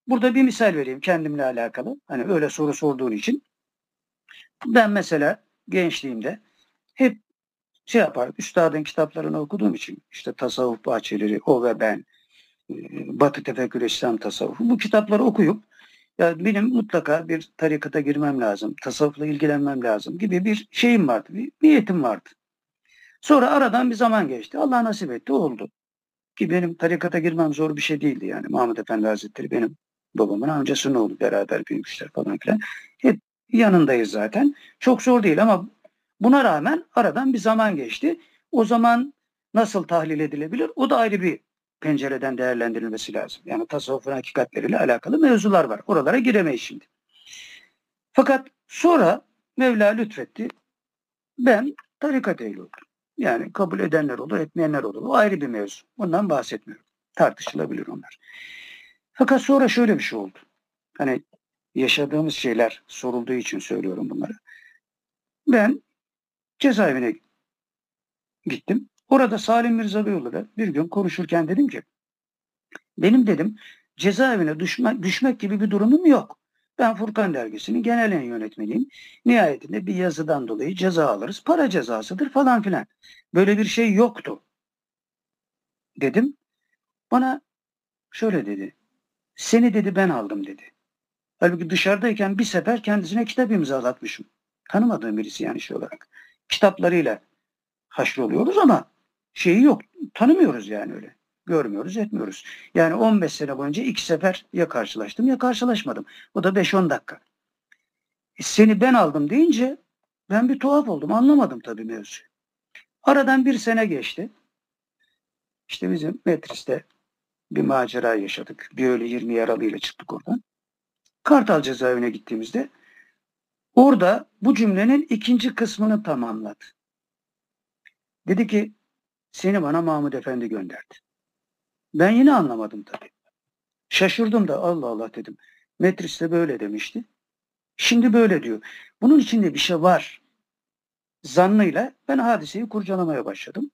burada bir misal vereyim kendimle alakalı. Hani öyle soru sorduğun için. Ben mesela gençliğimde hep şey yapar, üstadın kitaplarını okuduğum için işte tasavvuf bahçeleri, o ve ben, e, Batı Tefekkür İslam Tasavvufu bu kitapları okuyup ya benim mutlaka bir tarikata girmem lazım, tasavvufla ilgilenmem lazım gibi bir şeyim vardı, bir niyetim vardı. Sonra aradan bir zaman geçti. Allah nasip etti, oldu. Ki benim tarikata girmem zor bir şey değildi yani. Mahmud Efendi Hazretleri benim babamın amcasının oğlu beraber büyümüşler falan filan. Hep yanındayız zaten. Çok zor değil ama buna rağmen aradan bir zaman geçti. O zaman nasıl tahlil edilebilir? O da ayrı bir pencereden değerlendirilmesi lazım. Yani tasavvufun hakikatleriyle alakalı mevzular var. Oralara giremeyiz şimdi. Fakat sonra Mevla lütfetti. Ben tarikat ehli oldum. Yani kabul edenler olur, etmeyenler olur. O ayrı bir mevzu. Ondan bahsetmiyorum. Tartışılabilir onlar. Fakat sonra şöyle bir şey oldu. Hani yaşadığımız şeyler sorulduğu için söylüyorum bunları. Ben cezaevine gittim. Orada Salim Mirza Beyoğlu'da bir gün konuşurken dedim ki benim dedim cezaevine düşme, düşmek gibi bir durumum yok. Ben Furkan Dergisi'nin genel yönetmeniyim. Nihayetinde bir yazıdan dolayı ceza alırız. Para cezasıdır falan filan. Böyle bir şey yoktu. Dedim. Bana şöyle dedi. Seni dedi ben aldım dedi. Halbuki dışarıdayken bir sefer kendisine kitap imzalatmışım. Tanımadığım birisi yani şey olarak. Kitaplarıyla haşroluyoruz ama şeyi yok. Tanımıyoruz yani öyle. Görmüyoruz, etmiyoruz. Yani 15 sene boyunca iki sefer ya karşılaştım ya karşılaşmadım. O da 5-10 dakika. E, seni ben aldım deyince ben bir tuhaf oldum. Anlamadım tabii mevzuyu. Aradan bir sene geçti. İşte bizim Metris'te bir macera yaşadık. Bir öyle 20 yaralıyla çıktık oradan. Kartal cezaevine gittiğimizde orada bu cümlenin ikinci kısmını tamamladı. Dedi ki seni bana Mahmud Efendi gönderdi. Ben yine anlamadım tabii. Şaşırdım da Allah Allah dedim. Metris de böyle demişti. Şimdi böyle diyor. Bunun içinde bir şey var. Zannıyla ben hadiseyi kurcalamaya başladım.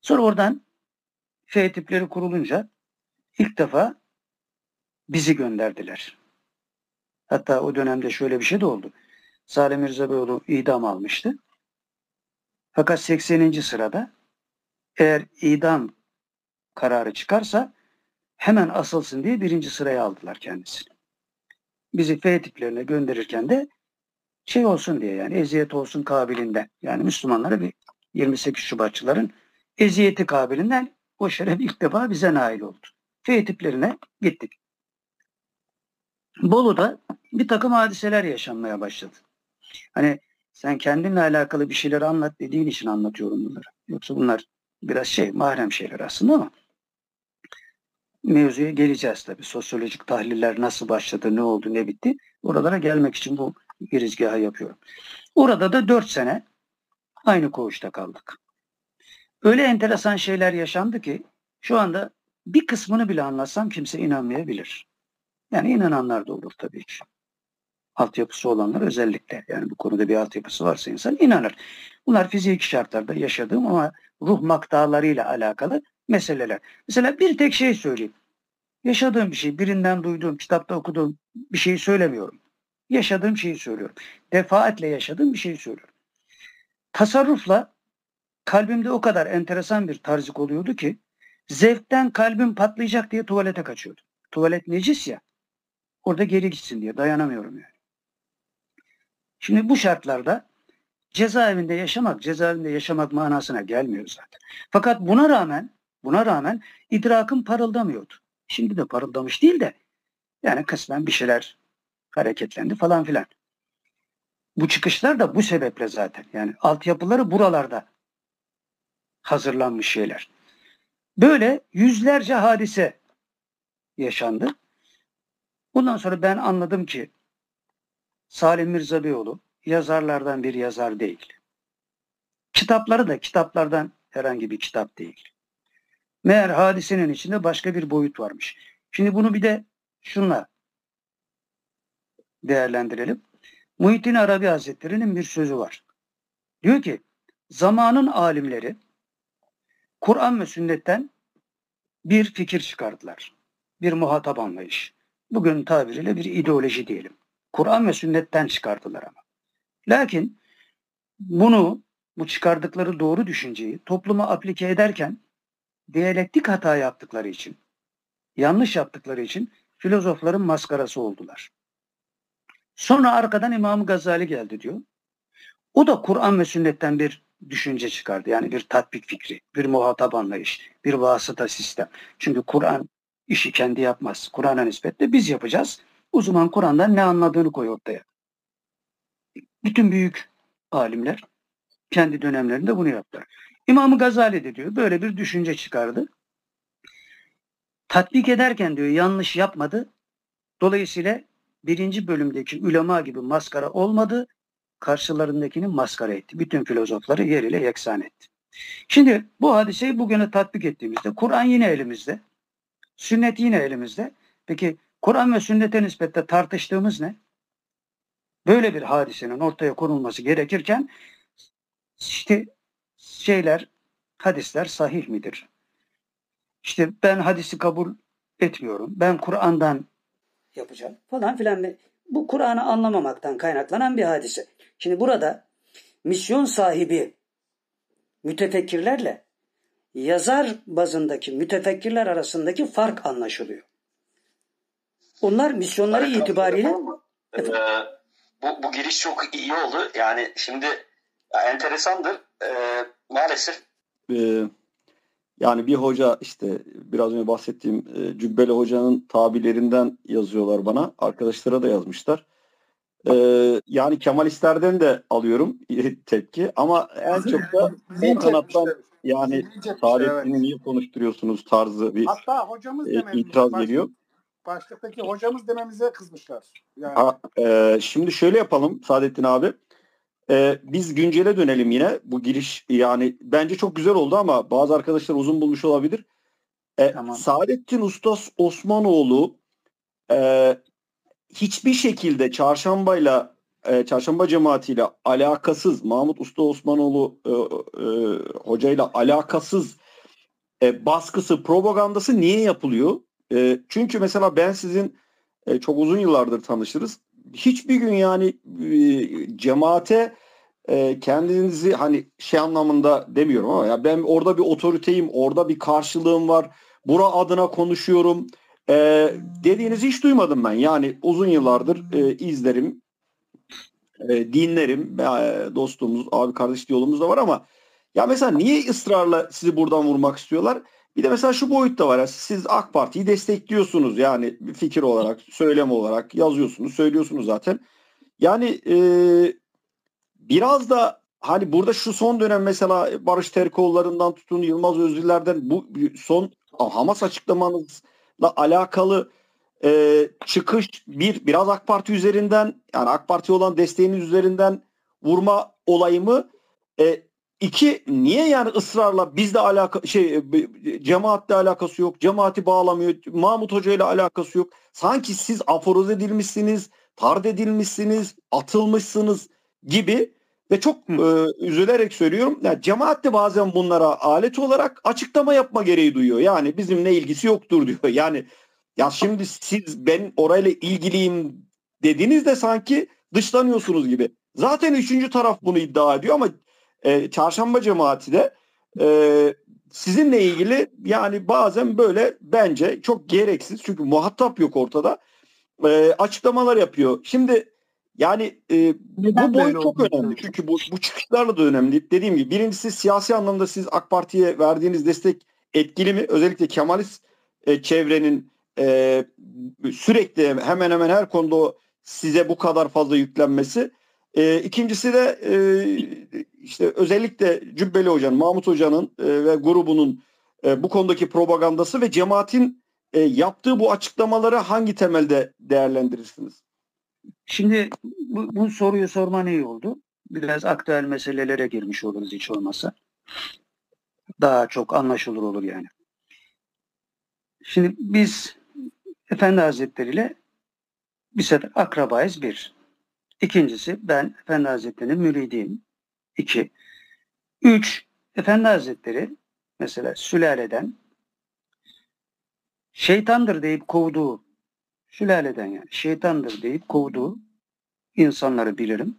Sonra oradan F tipleri kurulunca ilk defa bizi gönderdiler. Hatta o dönemde şöyle bir şey de oldu. Salim Mirza Beyoğlu idam almıştı. Fakat 80. sırada eğer idam kararı çıkarsa hemen asılsın diye birinci sıraya aldılar kendisini. Bizi F tiplerine gönderirken de şey olsun diye yani eziyet olsun kabilinden yani Müslümanlara bir 28 Şubatçıların eziyeti kabilinden o şeref ilk defa bize nail oldu. F tiplerine gittik. Bolu'da bir takım hadiseler yaşanmaya başladı. Hani sen kendinle alakalı bir şeyler anlat dediğin için anlatıyorum bunları. Yoksa bunlar biraz şey mahrem şeyler aslında ama mevzuya geleceğiz tabii. Sosyolojik tahliller nasıl başladı, ne oldu, ne bitti. Oralara gelmek için bu girizgahı yapıyorum. Orada da dört sene aynı koğuşta kaldık. Öyle enteresan şeyler yaşandı ki şu anda bir kısmını bile anlatsam kimse inanmayabilir. Yani inananlar da olur tabii ki. Altyapısı olanlar özellikle yani bu konuda bir altyapısı varsa insan inanır. Bunlar fiziki şartlarda yaşadığım ama ruh maktalarıyla alakalı meseleler. Mesela bir tek şey söyleyeyim. Yaşadığım bir şey, birinden duyduğum, kitapta okuduğum bir şeyi söylemiyorum. Yaşadığım şeyi söylüyorum. Defaatle yaşadığım bir şeyi söylüyorum. Tasarrufla kalbimde o kadar enteresan bir tarzık oluyordu ki zevkten kalbim patlayacak diye tuvalete kaçıyordum. Tuvalet necis ya. Orada geri gitsin diye dayanamıyorum yani. Şimdi bu şartlarda cezaevinde yaşamak, cezaevinde yaşamak manasına gelmiyor zaten. Fakat buna rağmen, buna rağmen idrakım parıldamıyordu. Şimdi de parıldamış değil de yani kısmen bir şeyler hareketlendi falan filan. Bu çıkışlar da bu sebeple zaten. Yani altyapıları buralarda hazırlanmış şeyler. Böyle yüzlerce hadise yaşandı. Bundan sonra ben anladım ki Salim Mirza Beyoğlu yazarlardan bir yazar değil. Kitapları da kitaplardan herhangi bir kitap değil. Meğer hadisenin içinde başka bir boyut varmış. Şimdi bunu bir de şunla değerlendirelim. Muhittin Arabi Hazretleri'nin bir sözü var. Diyor ki zamanın alimleri Kur'an ve sünnetten bir fikir çıkardılar. Bir muhatap anlayış. Bugün tabiriyle bir ideoloji diyelim. Kur'an ve sünnetten çıkardılar ama. Lakin bunu bu çıkardıkları doğru düşünceyi topluma aplike ederken diyalektik hata yaptıkları için, yanlış yaptıkları için filozofların maskarası oldular. Sonra arkadan İmam Gazali geldi diyor. O da Kur'an ve sünnetten bir düşünce çıkardı. Yani bir tatbik fikri, bir muhatap anlayış, bir vasıta sistem. Çünkü Kur'an işi kendi yapmaz. Kur'an'a nispetle biz yapacağız. O zaman Kur'an'dan ne anladığını koy ortaya. Bütün büyük alimler kendi dönemlerinde bunu yaptılar. İmam Gazali de diyor böyle bir düşünce çıkardı. Tatbik ederken diyor yanlış yapmadı. Dolayısıyla birinci bölümdeki ulema gibi maskara olmadı. Karşılarındakini maskara etti. Bütün filozofları yer ile yeksan etti. Şimdi bu hadiseyi bugüne tatbik ettiğimizde Kur'an yine elimizde. Sünnet yine elimizde. Peki Kur'an ve sünnete nispetle tartıştığımız ne? Böyle bir hadisenin ortaya konulması gerekirken işte şeyler, hadisler sahih midir? İşte ben hadisi kabul etmiyorum. Ben Kur'an'dan yapacağım falan filan. Bu Kur'an'ı anlamamaktan kaynaklanan bir hadise. Şimdi burada misyon sahibi mütefekkirlerle yazar bazındaki mütefekkirler arasındaki fark anlaşılıyor. Onlar misyonları Evet, itibariyle Ee, bu, bu giriş çok iyi oldu. Yani şimdi ya, enteresandır. Ee, maalesef Ee, yani bir hoca işte biraz önce bahsettiğim e, Cübbeli Hoca'nın tabirlerinden yazıyorlar bana. Arkadaşlara da yazmışlar. Ee, yani Kemalistlerden de alıyorum tepki ama en çok da o kanattan. Yani etmişler, Saadettin'i evet. niye konuşturuyorsunuz tarzı bir Hatta hocamız e, itiraz baş- geliyor. Başlıktaki hocamız dememize kızmışlar. Yani Ha, e, şimdi şöyle yapalım Saadettin abi. E, biz güncele dönelim yine. Bu giriş yani bence çok güzel oldu ama bazı arkadaşlar uzun bulmuş olabilir. E, Tamam. Saadettin Ustas Osmanoğlu e, hiçbir şekilde çarşambayla e, çarşamba cemaatiyle alakasız Mahmut Usta Osmanoğlu e, e, hocayla alakasız e, baskısı, propagandası niye yapılıyor? E, çünkü mesela ben sizin e, çok uzun yıllardır tanışırız. Hiçbir gün yani e, cemaate e, kendinizi hani şey anlamında demiyorum ama ya ben orada bir otoriteyim, orada bir karşılığım var. Bura adına konuşuyorum. E, dediğinizi hiç duymadım ben. Yani uzun yıllardır e, izlerim, e, dinlerim. E, dostluğumuz, abi kardeş yolumuz da var ama ya mesela niye ısrarla sizi buradan vurmak istiyorlar? Bir de mesela şu boyutta var. ya, Siz AK Parti'yi destekliyorsunuz yani fikir olarak, söylem olarak yazıyorsunuz, söylüyorsunuz zaten. Yani e, biraz da hani burada şu son dönem mesela Barış Terkoğulları'ndan tutun Yılmaz Özdiller'den bu son Hamas açıklamanızla alakalı e, çıkış bir biraz AK Parti üzerinden yani AK Parti olan desteğiniz üzerinden vurma olayı mı? E, iki niye yani ısrarla bizde alaka şey cemaatle alakası yok. Cemaati bağlamıyor. Mahmut Hoca ile alakası yok. Sanki siz aforoz edilmişsiniz, tard edilmişsiniz, atılmışsınız gibi ve çok e, üzülerek söylüyorum. Yani cemaat de bazen bunlara alet olarak açıklama yapma gereği duyuyor. Yani bizimle ilgisi yoktur diyor. Yani ya şimdi siz ben orayla ilgiliyim dediğinizde sanki dışlanıyorsunuz gibi. Zaten üçüncü taraf bunu iddia ediyor ama e, çarşamba cemaati de e, sizinle ilgili yani bazen böyle bence çok gereksiz çünkü muhatap yok ortada e, açıklamalar yapıyor. Şimdi yani e, bu Neden boyut çok olduğunu önemli. Çünkü bu, bu çıkışlarla da önemli. Dediğim gibi birincisi siyasi anlamda siz AK Parti'ye verdiğiniz destek etkili mi? Özellikle Kemalist e, çevrenin e, sürekli hemen hemen her konuda size bu kadar fazla yüklenmesi. E, ikincisi de e, işte özellikle Cübbeli Hoca'nın, Mahmut Hoca'nın e, ve grubunun e, bu konudaki propagandası ve cemaatin e, yaptığı bu açıklamaları hangi temelde değerlendirirsiniz? Şimdi bu, bu soruyu sorman iyi oldu. Biraz aktüel meselelere girmiş oluruz hiç olmazsa. Daha çok anlaşılır olur yani. Şimdi biz Efendi Hazretleri ile bir sefer akrabayız bir. İkincisi ben Efendi Hazretleri'nin müridiyim. İki. Üç. Efendi Hazretleri mesela sülaleden şeytandır deyip kovduğu sülaleden yani şeytandır deyip kovduğu insanları bilirim.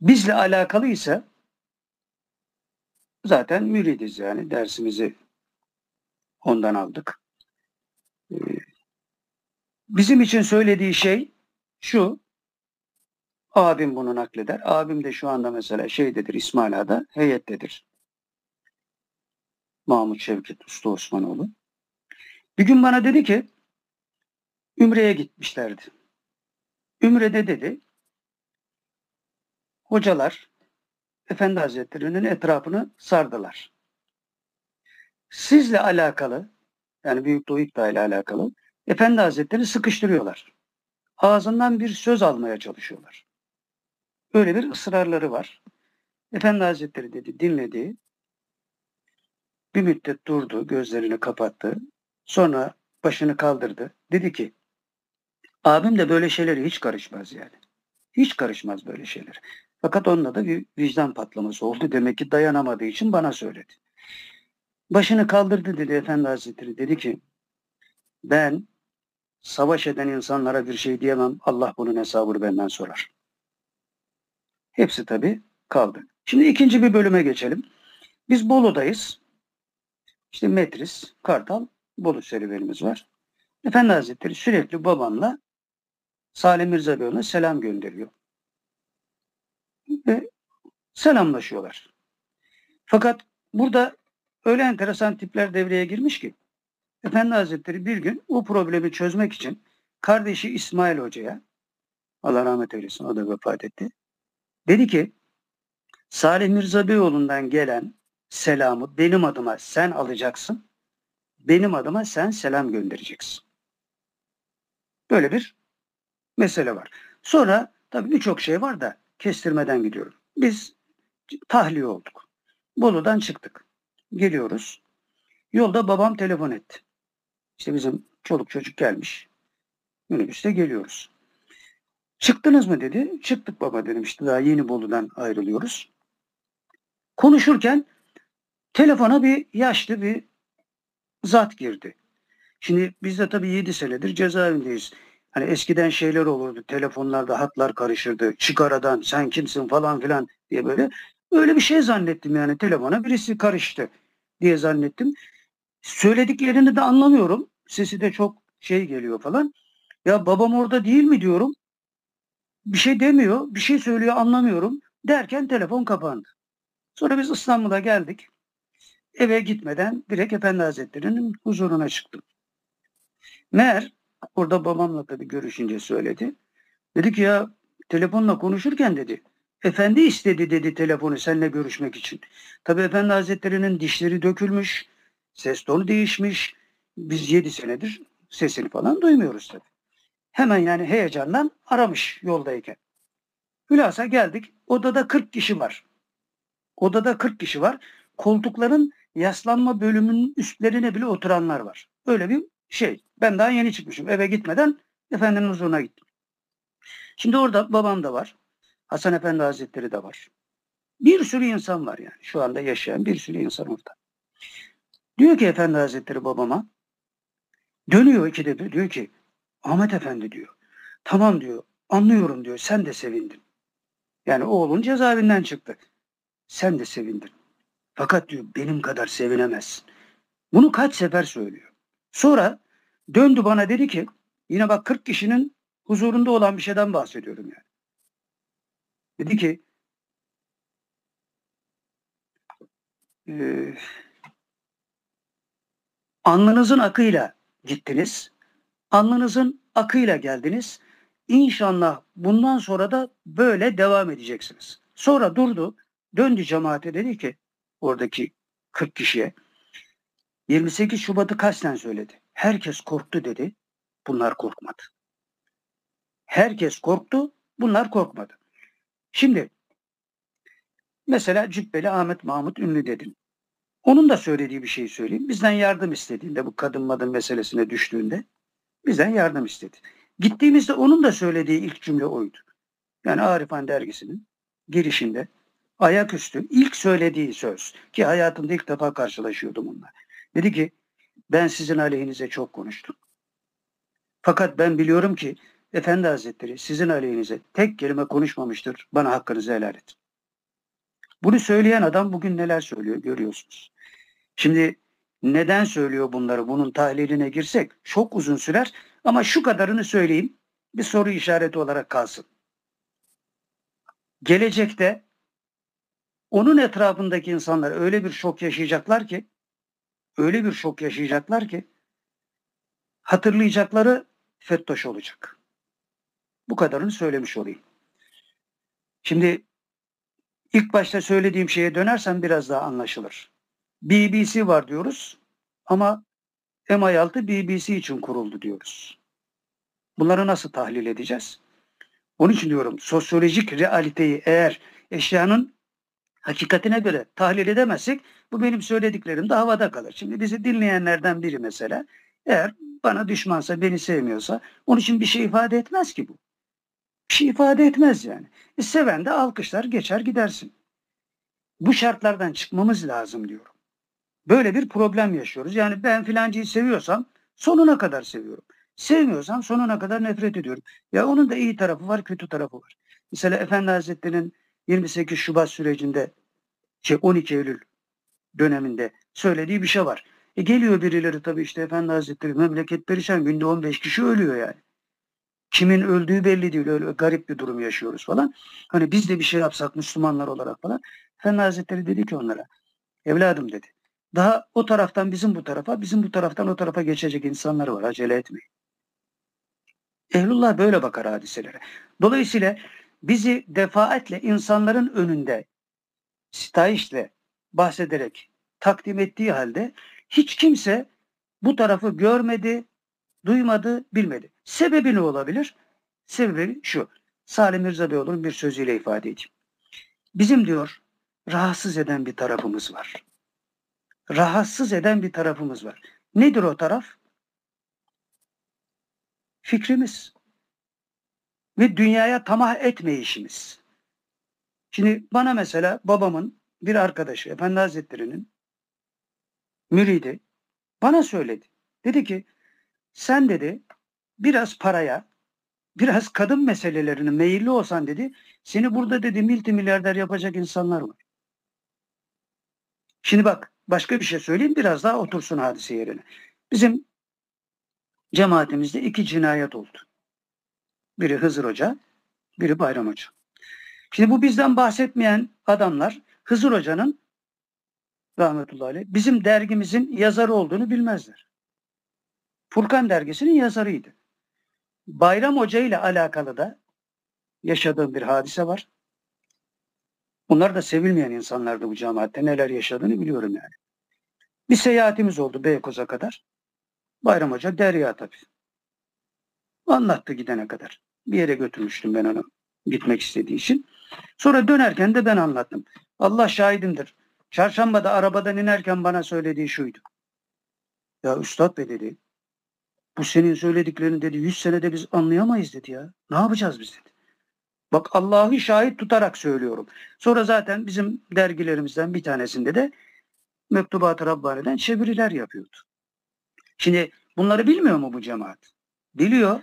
Bizle alakalıysa zaten müridiz yani dersimizi ondan aldık. Bizim için söylediği şey şu Abim bunu nakleder. Abim de şu anda mesela şeydedir İsmail Ağa'da heyettedir. Mahmut Şevket Usta Osmanoğlu. Bir gün bana dedi ki Ümre'ye gitmişlerdi. Ümre'de dedi hocalar Efendi Hazretleri'nin etrafını sardılar. Sizle alakalı yani Büyük Doğu ile alakalı Efendi Hazretleri sıkıştırıyorlar. Ağzından bir söz almaya çalışıyorlar. Öyle bir ısrarları var. Efendi Hazretleri dedi dinledi. Bir müddet durdu, gözlerini kapattı. Sonra başını kaldırdı. Dedi ki abim de böyle şeylere hiç karışmaz yani. Hiç karışmaz böyle şeyler. Fakat onunla da bir vicdan patlaması oldu. Demek ki dayanamadığı için bana söyledi. Başını kaldırdı dedi Efendi Hazretleri. Dedi ki ben savaş eden insanlara bir şey diyemem. Allah bunun hesabını benden sorar. Hepsi tabii kaldı. Şimdi ikinci bir bölüme geçelim. Biz Bolu'dayız. İşte Metris, Kartal, Bolu serüvenimiz var. Efendi Hazretleri sürekli babamla Salim Mirza Bey'e selam gönderiyor. Ve selamlaşıyorlar. Fakat burada öyle enteresan tipler devreye girmiş ki Efendi Hazretleri bir gün bu problemi çözmek için kardeşi İsmail Hoca'ya Allah rahmet eylesin o da vefat etti. Dedi ki Salih Mirza Beyoğlu'ndan gelen selamı benim adıma sen alacaksın. Benim adıma sen selam göndereceksin. Böyle bir mesele var. Sonra tabii birçok şey var da kestirmeden gidiyorum. Biz tahliye olduk. Bolu'dan çıktık. Geliyoruz. Yolda babam telefon etti. İşte bizim çoluk çocuk gelmiş. Minibüste geliyoruz. Çıktınız mı dedi. Çıktık baba dedim işte daha yeni Bolu'dan ayrılıyoruz. Konuşurken telefona bir yaşlı bir zat girdi. Şimdi biz de tabii 7 senedir cezaevindeyiz. Hani eskiden şeyler olurdu. Telefonlarda hatlar karışırdı. Çık aradan sen kimsin falan filan diye böyle. Öyle bir şey zannettim yani telefona birisi karıştı diye zannettim. Söylediklerini de anlamıyorum. Sesi de çok şey geliyor falan. Ya babam orada değil mi diyorum. Bir şey demiyor. Bir şey söylüyor anlamıyorum. Derken telefon kapandı. Sonra biz İstanbul'a geldik. Eve gitmeden direkt Efendi Hazretleri'nin huzuruna çıktım. Meğer orada babamla tabii görüşünce söyledi. Dedi ki ya telefonla konuşurken dedi efendi istedi dedi telefonu seninle görüşmek için. Tabii Efendi Hazretleri'nin dişleri dökülmüş, ses tonu değişmiş. Biz yedi senedir sesini falan duymuyoruz tabii. Hemen yani heyecandan aramış yoldayken. Hülasa geldik. Odada 40 kişi var. Odada 40 kişi var. Koltukların yaslanma bölümünün üstlerine bile oturanlar var. Öyle bir şey. Ben daha yeni çıkmışım. Eve gitmeden efendinin huzuruna gittim. Şimdi orada babam da var. Hasan Efendi Hazretleri de var. Bir sürü insan var yani. Şu anda yaşayan bir sürü insan orada. Diyor ki Efendi Hazretleri babama dönüyor ikide bir diyor ki Ahmet Efendi diyor. Tamam diyor. Anlıyorum diyor. Sen de sevindin. Yani oğlun cezaevinden çıktı. Sen de sevindin. Fakat diyor benim kadar sevinemezsin. Bunu kaç sefer söylüyor. Sonra döndü bana dedi ki yine bak 40 kişinin huzurunda olan bir şeyden bahsediyorum yani. Dedi ki e, alnınızın akıyla gittiniz. Alnınızın akıyla geldiniz. İnşallah bundan sonra da böyle devam edeceksiniz. Sonra durdu, döndü cemaate dedi ki oradaki 40 kişiye 28 Şubat'ı kasten söyledi. Herkes korktu dedi. Bunlar korkmadı. Herkes korktu. Bunlar korkmadı. Şimdi mesela Cübbeli Ahmet Mahmut Ünlü dedin. Onun da söylediği bir şey söyleyeyim. Bizden yardım istediğinde bu kadın madın meselesine düştüğünde bizden yardım istedi. Gittiğimizde onun da söylediği ilk cümle oydu. Yani Arifan dergisinin girişinde ayaküstü ilk söylediği söz ki hayatımda ilk defa karşılaşıyordum onunla. Dedi ki ben sizin aleyhinize çok konuştum. Fakat ben biliyorum ki Efendi Hazretleri sizin aleyhinize tek kelime konuşmamıştır. Bana hakkınızı helal edin. Bunu söyleyen adam bugün neler söylüyor görüyorsunuz. Şimdi neden söylüyor bunları? Bunun tahliline girsek çok uzun sürer ama şu kadarını söyleyeyim. Bir soru işareti olarak kalsın. gelecekte onun etrafındaki insanlar öyle bir şok yaşayacaklar ki öyle bir şok yaşayacaklar ki hatırlayacakları FETÖ'ş olacak. Bu kadarını söylemiş olayım. Şimdi ilk başta söylediğim şeye dönersem biraz daha anlaşılır. BBC var diyoruz ama MI6 BBC için kuruldu diyoruz. Bunları nasıl tahlil edeceğiz? Onun için diyorum sosyolojik realiteyi eğer eşyanın hakikatine göre tahlil edemezsek bu benim söylediklerim de havada kalır. Şimdi bizi dinleyenlerden biri mesela eğer bana düşmansa, beni sevmiyorsa onun için bir şey ifade etmez ki bu. Bir şey ifade etmez yani. E, seven de alkışlar geçer gidersin. Bu şartlardan çıkmamız lazım diyorum. Böyle bir problem yaşıyoruz. Yani ben filancıyı seviyorsam sonuna kadar seviyorum. Sevmiyorsam sonuna kadar nefret ediyorum. Ya onun da iyi tarafı var, kötü tarafı var. Mesela Efendi Hazretleri'nin 28 Şubat sürecinde şey 12 Eylül döneminde söylediği bir şey var. E geliyor birileri tabii işte Efendi Hazretleri memleket perişan günde 15 kişi ölüyor yani. Kimin öldüğü belli değil. Öyle garip bir durum yaşıyoruz falan. Hani biz de bir şey yapsak Müslümanlar olarak falan. Efendi Hazretleri dedi ki onlara evladım dedi. Daha o taraftan bizim bu tarafa, bizim bu taraftan o tarafa geçecek insanlar var. Acele etmeyin. Ehlullah böyle bakar hadiselere. Dolayısıyla bizi defaatle insanların önünde sitayişle bahsederek takdim ettiği halde hiç kimse bu tarafı görmedi, duymadı, bilmedi. Sebebi ne olabilir? Sebebi şu. Salim Mirza Beyoğlu'nun bir sözüyle ifade edeyim. Bizim diyor rahatsız eden bir tarafımız var. Rahatsız eden bir tarafımız var. Nedir o taraf? Fikrimiz. Ve dünyaya tamah etmeyişimiz. Şimdi bana mesela babamın bir arkadaşı Efendi Hazretleri'nin müridi bana söyledi. Dedi ki sen dedi biraz paraya biraz kadın meselelerine meyilli olsan dedi seni burada dedi multi milyarder yapacak insanlar var. Şimdi bak başka bir şey söyleyeyim biraz daha otursun hadise yerine. Bizim cemaatimizde iki cinayet oldu. Biri Hızır Hoca, biri Bayram Hoca. Şimdi bu bizden bahsetmeyen adamlar Hızır Hoca'nın rahmetullahi aleyh bizim dergimizin yazarı olduğunu bilmezler. Furkan dergisinin yazarıydı. Bayram Hoca ile alakalı da yaşadığım bir hadise var. Bunlar da sevilmeyen insanlardı bu cemaatte. Neler yaşadığını biliyorum yani. Bir seyahatimiz oldu Beykoz'a kadar. Bayram Hoca derya tabii. Anlattı gidene kadar. Bir yere götürmüştüm ben onu gitmek istediği için. Sonra dönerken de ben anlattım. Allah şahidimdir. Çarşambada arabadan inerken bana söylediği şuydu. Ya Üstad Bey dedi. Bu senin söylediklerini dedi. Yüz senede biz anlayamayız dedi ya. Ne yapacağız biz dedi. Bak Allah'ı şahit tutarak söylüyorum. Sonra zaten bizim dergilerimizden bir tanesinde de Mektubat-ı Rabbani'den çeviriler yapıyordu. Şimdi bunları bilmiyor mu bu cemaat? Biliyor.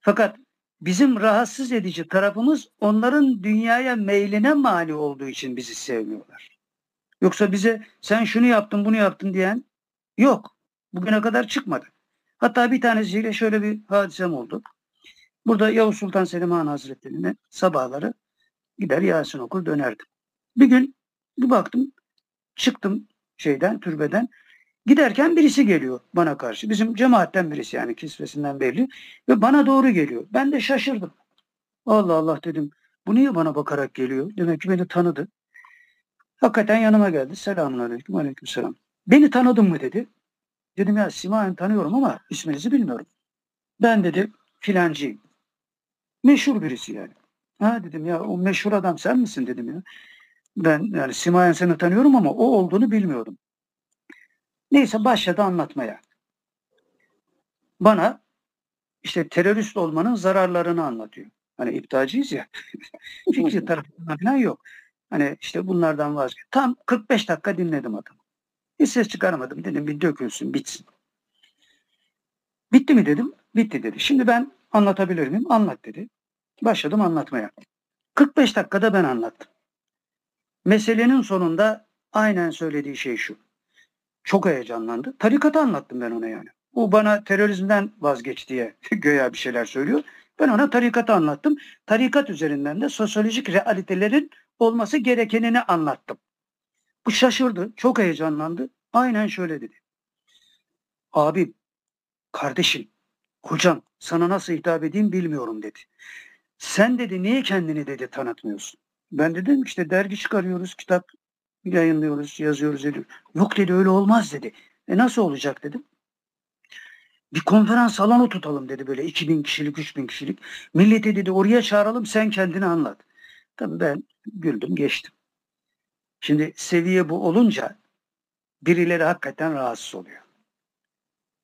Fakat bizim rahatsız edici tarafımız onların dünyaya meyline mani olduğu için bizi sevmiyorlar. Yoksa bize sen şunu yaptın bunu yaptın diyen yok. Bugüne kadar çıkmadı. Hatta bir tanesiyle şöyle bir hadisem oldu. Burada Yavuz Sultan Selim Han Hazretleri'ne sabahları gider Yasin okur dönerdim. Bir gün bir baktım çıktım şeyden türbeden Giderken birisi geliyor bana karşı. Bizim cemaatten birisi yani kisvesinden belli. Ve bana doğru geliyor. Ben de şaşırdım. Allah Allah dedim. Bu niye bana bakarak geliyor? Demek ki beni tanıdı. Hakikaten yanıma geldi. Selamun aleyküm. Aleyküm selam. Beni tanıdın mı dedi. Dedim ya Simayen tanıyorum ama isminizi bilmiyorum. Ben dedi filancıyım. Meşhur birisi yani. Ha dedim ya o meşhur adam sen misin dedim ya. Ben yani Simayen seni tanıyorum ama o olduğunu bilmiyordum. Neyse başladı anlatmaya. Bana işte terörist olmanın zararlarını anlatıyor. Hani iptalciyiz ya. Fikri tarafından falan yok. Hani işte bunlardan vazgeç. Tam 45 dakika dinledim adamı. Hiç ses çıkaramadım. Dedim bir dökülsün bitsin. Bitti mi dedim. Bitti dedi. Şimdi ben anlatabilir miyim? Anlat dedi. Başladım anlatmaya. 45 dakikada ben anlattım. Meselenin sonunda aynen söylediği şey şu. Çok heyecanlandı. Tarikatı anlattım ben ona yani. O bana terörizmden vazgeç diye göya bir şeyler söylüyor. Ben ona tarikatı anlattım. Tarikat üzerinden de sosyolojik realitelerin olması gerekenini anlattım. Bu şaşırdı, çok heyecanlandı. Aynen şöyle dedi. Abi, kardeşim, hocam sana nasıl hitap edeyim bilmiyorum dedi. Sen dedi niye kendini dedi tanıtmıyorsun? Ben dedim işte dergi çıkarıyoruz, kitap yayınlıyoruz, yazıyoruz ediyoruz. Yok dedi öyle olmaz dedi. E nasıl olacak dedim. Bir konferans salonu tutalım dedi böyle 2000 kişilik, 3000 kişilik. Milleti dedi oraya çağıralım sen kendini anlat. Tabii ben güldüm geçtim. Şimdi seviye bu olunca birileri hakikaten rahatsız oluyor.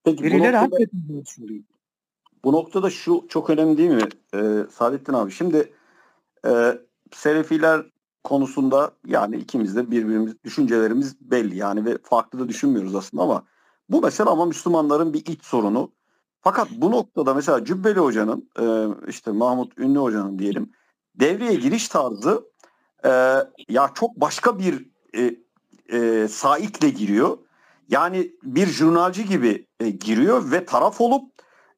Peki Birileri hakikaten rahatsız oluyor. Bu noktada şu çok önemli değil mi ee, Saadettin abi? Şimdi e, Selefiler konusunda yani ikimiz de birbirimiz düşüncelerimiz belli yani ve farklı da düşünmüyoruz aslında ama bu mesela ama Müslümanların bir iç sorunu. Fakat bu noktada mesela Cübbeli Hoca'nın e, işte Mahmut Ünlü Hoca'nın diyelim devreye giriş tarzı e, ya çok başka bir e, e, saikle giriyor. Yani bir jurnalci gibi e, giriyor ve taraf olup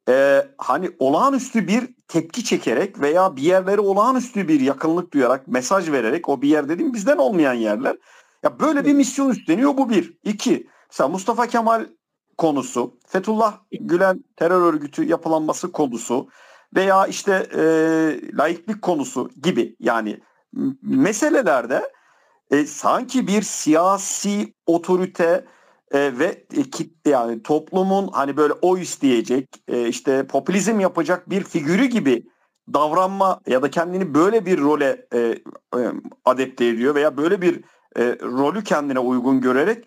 e, hani olağanüstü bir tepki çekerek veya bir yerlere olağanüstü bir yakınlık duyarak mesaj vererek o bir yer dediğim bizden olmayan yerler. Ya böyle bir misyon üstleniyor bu bir. İki, mesela Mustafa Kemal konusu, Fethullah Gülen terör örgütü yapılanması konusu veya işte e, laiklik konusu gibi yani meselelerde e, sanki bir siyasi otorite e, ve e, kitle yani toplumun hani böyle oy isteyecek e, işte popülizm yapacak bir figürü gibi davranma ya da kendini böyle bir role e, e, adapte ediyor veya böyle bir e, rolü kendine uygun görerek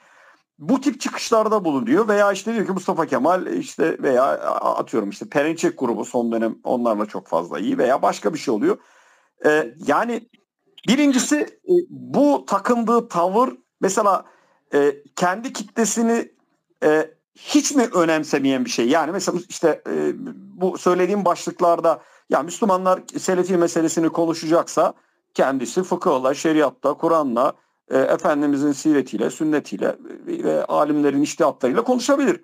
bu tip çıkışlarda bulunuyor veya işte diyor ki Mustafa Kemal işte veya atıyorum işte Perinçek grubu son dönem onlarla çok fazla iyi veya başka bir şey oluyor. E, yani birincisi e, bu takındığı tavır mesela e, kendi kitlesini e, hiç mi önemsemeyen bir şey? Yani mesela işte e, bu söylediğim başlıklarda ya Müslümanlar Selefi meselesini konuşacaksa kendisi fıkıhla, şeriatla, Kur'an'la, e, Efendimizin siretiyle, sünnetiyle ve alimlerin iştihatlarıyla konuşabilir.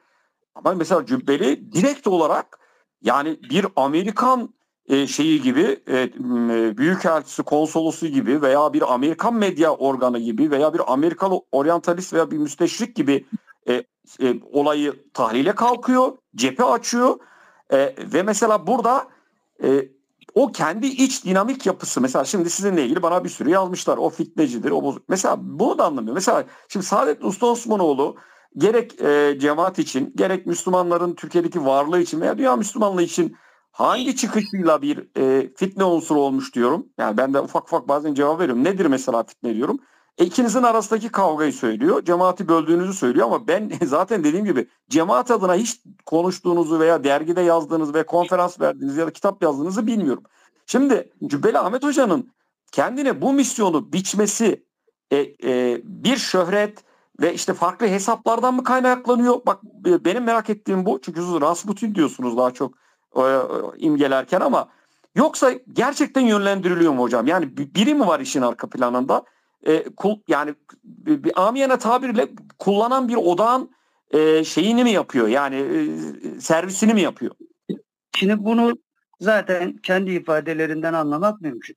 Ama mesela Cübbeli direkt olarak yani bir Amerikan e, şeyi gibi e, e, büyükelçisi konsolosu gibi veya bir Amerikan medya organı gibi veya bir Amerikalı oryantalist veya bir müsteşrik gibi e, e, olayı tahlile kalkıyor, cephe açıyor e, ve mesela burada e, o kendi iç dinamik yapısı mesela şimdi sizinle ilgili bana bir sürü yazmışlar. O fitnecidir, o bozuk. Mesela bunu da anlamıyor. Mesela şimdi Saadettin Usta Osmanoğlu gerek e, cemaat için, gerek Müslümanların Türkiye'deki varlığı için veya dünya Müslümanlığı için hangi çıkışıyla bir e, fitne unsuru olmuş diyorum. Yani ben de ufak ufak bazen cevap veriyorum. Nedir mesela fitne diyorum. E, ikinizin arasındaki kavgayı söylüyor. Cemaati böldüğünüzü söylüyor ama ben zaten dediğim gibi cemaat adına hiç konuştuğunuzu veya dergide yazdığınız ve konferans verdiğiniz ya da kitap yazdığınızı bilmiyorum. Şimdi Cübbeli Ahmet Hoca'nın kendine bu misyonu biçmesi e, e, bir şöhret ve işte farklı hesaplardan mı kaynaklanıyor? Bak e, benim merak ettiğim bu. Çünkü siz Rasputin diyorsunuz daha çok imgelerken ama yoksa gerçekten yönlendiriliyor mu hocam? Yani biri mi var işin arka planında? E, kul, yani bir, amiyane tabirle kullanan bir odağın e, şeyini mi yapıyor? Yani e, servisini mi yapıyor? Şimdi bunu zaten kendi ifadelerinden anlamak mümkün.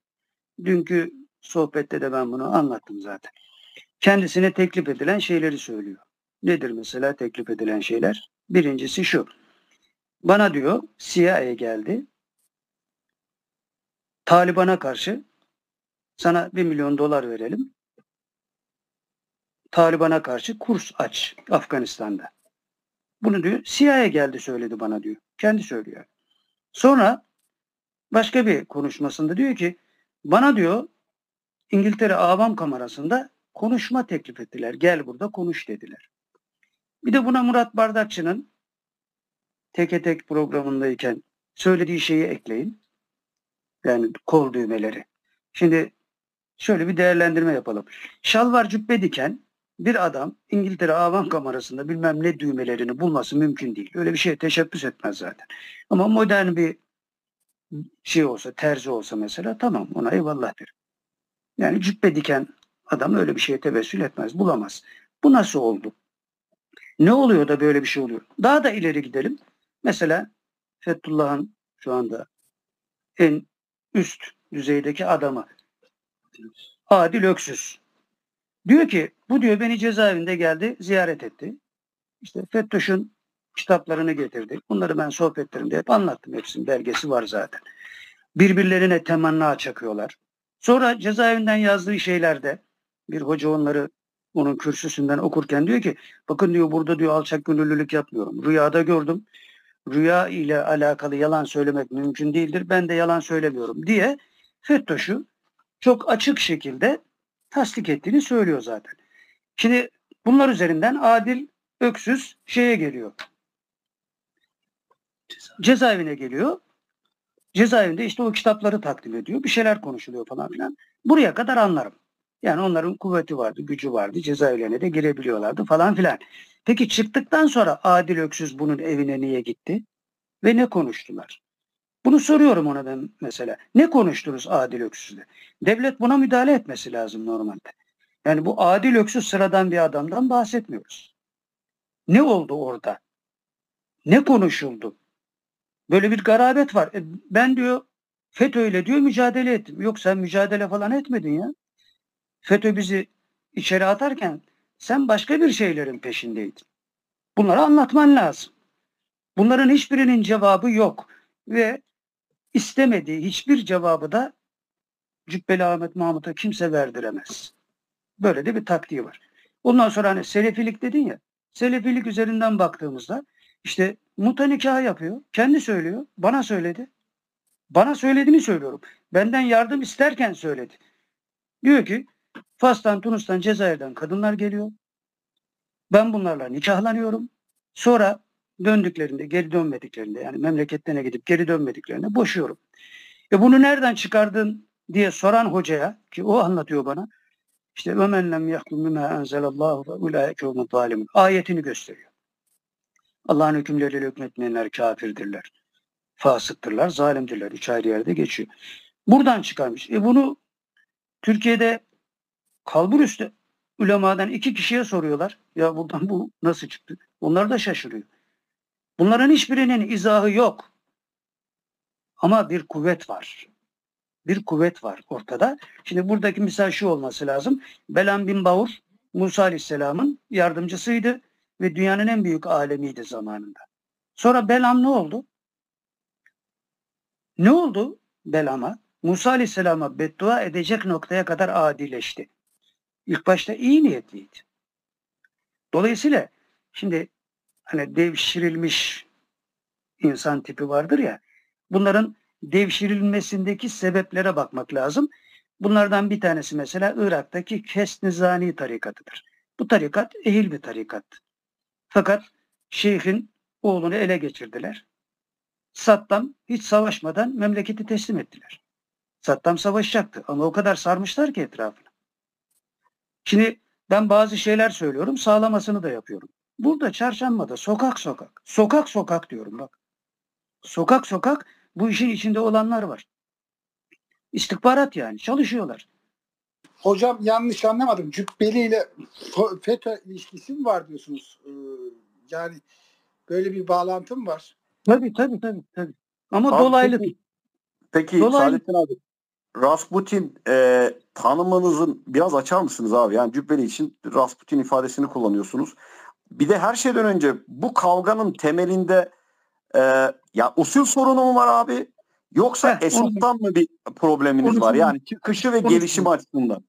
Dünkü sohbette de ben bunu anlattım zaten. Kendisine teklif edilen şeyleri söylüyor. Nedir mesela teklif edilen şeyler? Birincisi şu. Bana diyor CIA geldi. Taliban'a karşı sana bir milyon dolar verelim. Taliban'a karşı kurs aç Afganistan'da. Bunu diyor CIA geldi söyledi bana diyor. Kendi söylüyor. Sonra başka bir konuşmasında diyor ki bana diyor İngiltere Avam Kamerası'nda konuşma teklif ettiler. Gel burada konuş dediler. Bir de buna Murat Bardakçı'nın teke tek programındayken söylediği şeyi ekleyin. Yani kol düğmeleri. Şimdi şöyle bir değerlendirme yapalım. Şalvar cübbe diken bir adam İngiltere Avam Kamerası'nda bilmem ne düğmelerini bulması mümkün değil. Öyle bir şeye teşebbüs etmez zaten. Ama modern bir şey olsa, terzi olsa mesela tamam ona eyvallah derim. Yani cübbe diken adam öyle bir şeye tevessül etmez, bulamaz. Bu nasıl oldu? Ne oluyor da böyle bir şey oluyor? Daha da ileri gidelim. Mesela Fethullah'ın şu anda en üst düzeydeki adamı. Adil Öksüz. Diyor ki bu diyor beni cezaevinde geldi ziyaret etti. İşte FETÖ'şün kitaplarını getirdi. Bunları ben sohbetlerimde hep anlattım. Hepsinin belgesi var zaten. Birbirlerine temanna çakıyorlar. Sonra cezaevinden yazdığı şeylerde bir hoca onları onun kürsüsünden okurken diyor ki bakın diyor burada diyor alçak gönüllülük yapmıyorum. Rüyada gördüm. Rüya ile alakalı yalan söylemek mümkün değildir. Ben de yalan söylemiyorum diye FETÖ'şü çok açık şekilde tasdik ettiğini söylüyor zaten. Şimdi bunlar üzerinden Adil Öksüz şeye geliyor. Cezaevine geliyor. Cezaevinde işte o kitapları takdim ediyor. Bir şeyler konuşuluyor falan filan. Buraya kadar anlarım. Yani onların kuvveti vardı, gücü vardı. Cezaevlerine de girebiliyorlardı falan filan. Peki çıktıktan sonra Adil Öksüz bunun evine niye gitti? Ve ne konuştular? Bunu soruyorum ona ben mesela. Ne konuştunuz Adil Öksüz'le? Devlet buna müdahale etmesi lazım normalde. Yani bu Adil Öksüz sıradan bir adamdan bahsetmiyoruz. Ne oldu orada? Ne konuşuldu? Böyle bir garabet var. E, ben diyor FETÖ ile diyor mücadele ettim. Yok sen mücadele falan etmedin ya. FETÖ bizi içeri atarken sen başka bir şeylerin peşindeydin. Bunları anlatman lazım. Bunların hiçbirinin cevabı yok ve istemediği hiçbir cevabı da Cübbeli Ahmet Mahmut'a kimse verdiremez. Böyle de bir taktiği var. Ondan sonra hani selefilik dedin ya. Selefilik üzerinden baktığımızda işte muta nikah yapıyor. Kendi söylüyor. Bana söyledi. Bana söylediğini söylüyorum. Benden yardım isterken söyledi. Diyor ki Fas'tan, Tunus'tan, Cezayir'den kadınlar geliyor. Ben bunlarla nikahlanıyorum. Sonra döndüklerinde, geri dönmediklerinde yani memleketlerine gidip geri dönmediklerinde boşuyorum. E bunu nereden çıkardın diye soran hocaya ki o anlatıyor bana. İşte ömen lem yahkum bima enzelallahu ve ulaike humul zalimun. Ayetini gösteriyor. Allah'ın hükümleriyle hükmetmeyenler kafirdirler. Fasıktırlar, zalimdirler. Üç ayrı yerde geçiyor. Buradan çıkarmış. E bunu Türkiye'de kalbur üstü ulemadan iki kişiye soruyorlar. Ya buradan bu nasıl çıktı? Onlar da şaşırıyor. Bunların hiçbirinin izahı yok. Ama bir kuvvet var. Bir kuvvet var ortada. Şimdi buradaki misal şu olması lazım. Belam bin Bavur Musa Aleyhisselam'ın yardımcısıydı ve dünyanın en büyük alemiydi zamanında. Sonra Belam ne oldu? Ne oldu Belam'a? Musa Aleyhisselam'a beddua edecek noktaya kadar adileşti. İlk başta iyi niyetliydi. Dolayısıyla şimdi hani devşirilmiş insan tipi vardır ya. Bunların devşirilmesindeki sebeplere bakmak lazım. Bunlardan bir tanesi mesela Irak'taki Kesnizani tarikatıdır. Bu tarikat ehil bir tarikat. Fakat şeyhin oğlunu ele geçirdiler. Saddam hiç savaşmadan memleketi teslim ettiler. Saddam savaşacaktı ama o kadar sarmışlar ki etrafını. Şimdi ben bazı şeyler söylüyorum, sağlamasını da yapıyorum. Burada çarşambada sokak sokak, sokak sokak diyorum bak. Sokak sokak bu işin içinde olanlar var. İstihbarat yani çalışıyorlar. Hocam yanlış anlamadım. Cübbeli ile FETÖ ilişkisi mi var diyorsunuz? Ee, yani böyle bir bağlantım var. Tabii tabii tabii. tabii. Ama Abi dolaylı. Peki, peki Dolaylı. Saadettin abi Rasputin e, tanımınızın biraz açar mısınız abi? Yani Cübbeli için Rasputin ifadesini kullanıyorsunuz. Bir de her şeyden önce bu kavganın temelinde e, ya usul sorunu mu var abi? Yoksa Heh, Esad'dan mı bir probleminiz onu- var? Yani çıkışı ve onu- gelişimi açısından.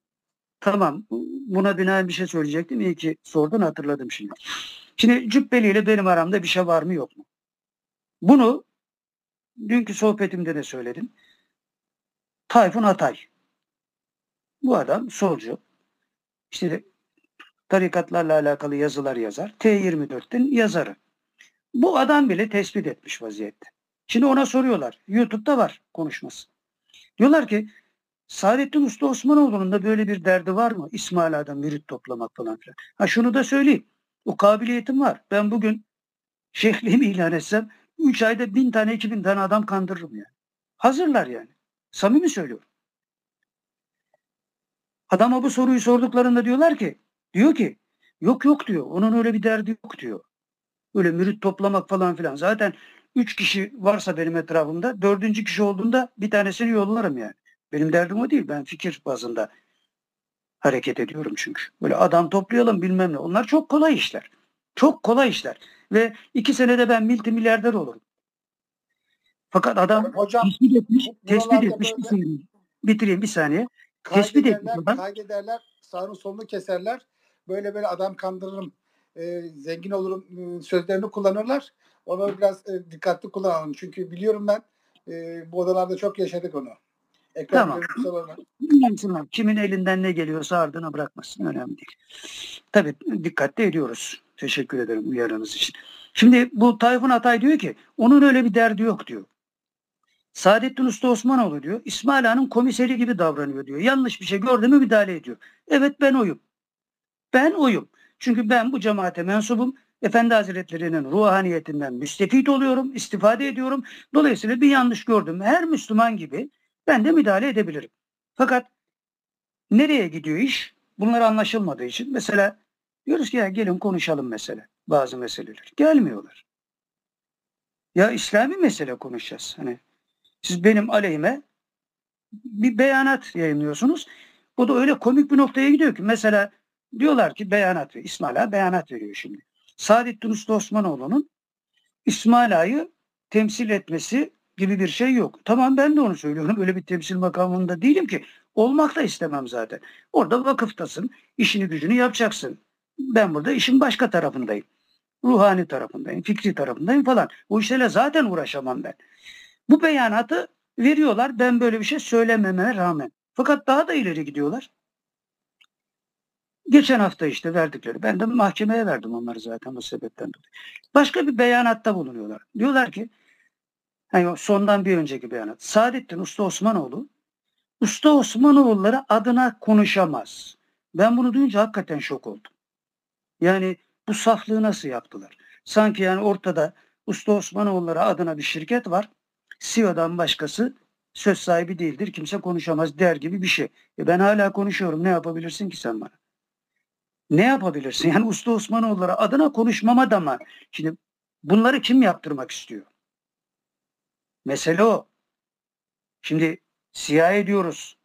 Tamam. Buna binaen bir şey söyleyecektim. İyi ki sordun hatırladım şimdi. Şimdi Cübbeli ile benim aramda bir şey var mı yok mu? Bunu dünkü sohbetimde de söyledim. Tayfun Atay. Bu adam solcu. İşte tarikatlarla alakalı yazılar yazar. T24'ten yazarı. Bu adam bile tespit etmiş vaziyette. Şimdi ona soruyorlar. YouTube'da var konuşması. Diyorlar ki Saadettin Usta Osmanoğlu'nun da böyle bir derdi var mı? İsmaila'dan mürit toplamak falan filan. Ha şunu da söyleyeyim. O kabiliyetim var. Ben bugün şeyhliğimi ilan etsem 3 ayda bin tane 2000 tane adam kandırırım yani. Hazırlar yani. Samimi söylüyorum. Adama bu soruyu sorduklarında diyorlar ki diyor ki yok yok diyor. Onun öyle bir derdi yok diyor. Öyle mürit toplamak falan filan. Zaten üç kişi varsa benim etrafımda dördüncü kişi olduğunda bir tanesini yollarım yani. Benim derdim o değil. Ben fikir bazında hareket ediyorum çünkü. Böyle adam toplayalım bilmem ne. Onlar çok kolay işler. Çok kolay işler. Ve iki senede ben multimilyarder olurum. Fakat adam Hocam tespit etmiş, tespit etmiş bir saniye. Bitireyim bir saniye. Tespit etmiş adam. kaydederler, sağını solunu keserler. Böyle böyle adam kandırırım, e, zengin olurum e, sözlerini kullanırlar. Onu biraz e, dikkatli kullanalım. Çünkü biliyorum ben e, bu odalarda çok yaşadık onu. Ekran Tamam. kimin elinden ne geliyorsa ardına bırakmasın. Önemli değil. Tabii dikkatli ediyoruz. Teşekkür ederim uyarınız için. Şimdi bu Tayfun Atay diyor ki onun öyle bir derdi yok diyor. Saadettin Usta Osmanoğlu diyor. İsmail Ağa'nın komiseri gibi davranıyor diyor. Yanlış bir şey gördü mü müdahale ediyor. Evet ben oyum. Ben oyum. Çünkü ben bu cemaate mensubum. Efendi Hazretleri'nin ruhaniyetinden müstefit oluyorum, istifade ediyorum. Dolayısıyla bir yanlış gördüm. Her Müslüman gibi ben de müdahale edebilirim. Fakat nereye gidiyor iş? Bunlar anlaşılmadığı için. Mesela diyoruz ki ya gelin konuşalım mesela bazı meseleler. Gelmiyorlar. Ya İslami mesele konuşacağız. Hani siz benim aleyhime bir beyanat yayınlıyorsunuz. Bu da öyle komik bir noktaya gidiyor ki mesela diyorlar ki beyanat veriyor. İsmail Ağa beyanat veriyor şimdi. Saadettin Usta Osmanoğlu'nun İsmail Ağa'yı temsil etmesi gibi bir şey yok. Tamam ben de onu söylüyorum. Öyle bir temsil makamında değilim ki. Olmak da istemem zaten. Orada vakıftasın. işini gücünü yapacaksın. Ben burada işin başka tarafındayım. Ruhani tarafındayım, fikri tarafındayım falan. Bu işlerle zaten uğraşamam ben. Bu beyanatı veriyorlar. Ben böyle bir şey söylememe rağmen. Fakat daha da ileri gidiyorlar. Geçen hafta işte verdikleri. Ben de mahkemeye verdim onları zaten bu sebepten dolayı. Başka bir beyanatta bulunuyorlar. Diyorlar ki yani sondan bir önceki beyanat. Saadettin Usta Osmanoğlu Usta Osmanoğulları adına konuşamaz. Ben bunu duyunca hakikaten şok oldum. Yani bu saflığı nasıl yaptılar? Sanki yani ortada Usta Osmanoğulları adına bir şirket var. CEO'dan başkası söz sahibi değildir. Kimse konuşamaz der gibi bir şey. E ben hala konuşuyorum. Ne yapabilirsin ki sen bana? Ne yapabilirsin? Yani Usta Osmanoğulları adına konuşmama da mı? Şimdi bunları kim yaptırmak istiyor? Mesele o. Şimdi CIA diyoruz.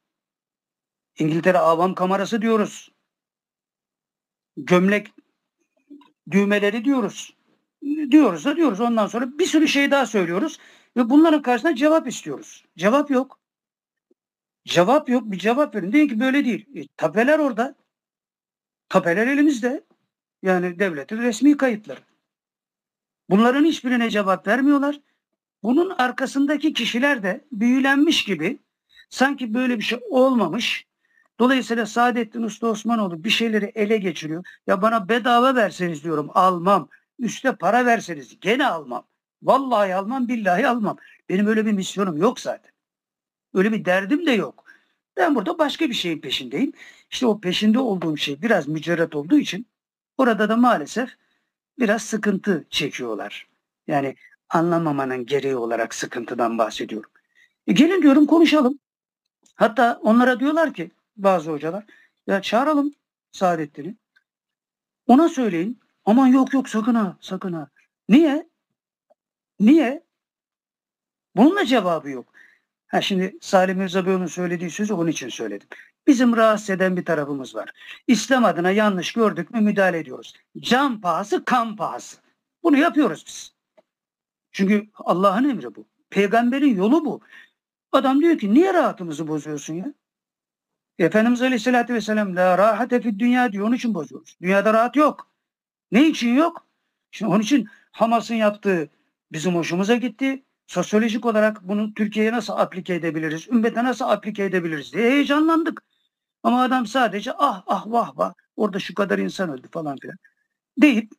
İngiltere Avam Kamerası diyoruz. Gömlek düğmeleri diyoruz. Diyoruz da diyoruz. Ondan sonra bir sürü şey daha söylüyoruz. Ve bunların karşısında cevap istiyoruz. Cevap yok. Cevap yok. Bir cevap verin. Deyin ki böyle değil. E, tapeler orada. Tapeler elimizde. Yani devletin resmi kayıtları. Bunların hiçbirine cevap vermiyorlar. Bunun arkasındaki kişiler de büyülenmiş gibi sanki böyle bir şey olmamış. Dolayısıyla Saadettin Usta Osmanoğlu bir şeyleri ele geçiriyor. Ya bana bedava verseniz diyorum almam. Üste para verseniz gene almam. Vallahi almam billahi almam. Benim öyle bir misyonum yok zaten. Öyle bir derdim de yok. Ben burada başka bir şeyin peşindeyim. İşte o peşinde olduğum şey biraz mücerret olduğu için orada da maalesef biraz sıkıntı çekiyorlar. Yani anlamamanın gereği olarak sıkıntıdan bahsediyorum. E gelin diyorum konuşalım. Hatta onlara diyorlar ki bazı hocalar ya çağıralım Saadettin'i. Ona söyleyin. Aman yok yok sakın ha sakın ha. Niye? Niye? Bunun da cevabı yok. Ha şimdi Salim Mirza söylediği sözü onun için söyledim. Bizim rahatsız eden bir tarafımız var. İslam adına yanlış gördük mü müdahale ediyoruz. Can pahası, kan pahası. Bunu yapıyoruz biz. Çünkü Allah'ın emri bu. Peygamberin yolu bu. Adam diyor ki niye rahatımızı bozuyorsun ya? Efendimiz Aleyhisselatü Vesselam la rahate fid dünya diyor. Onun için bozuyoruz. Dünyada rahat yok. Ne için yok? Şimdi onun için Hamas'ın yaptığı bizim hoşumuza gitti. Sosyolojik olarak bunu Türkiye'ye nasıl aplike edebiliriz? Ümmete nasıl aplike edebiliriz diye heyecanlandık. Ama adam sadece ah ah vah vah orada şu kadar insan öldü falan filan deyip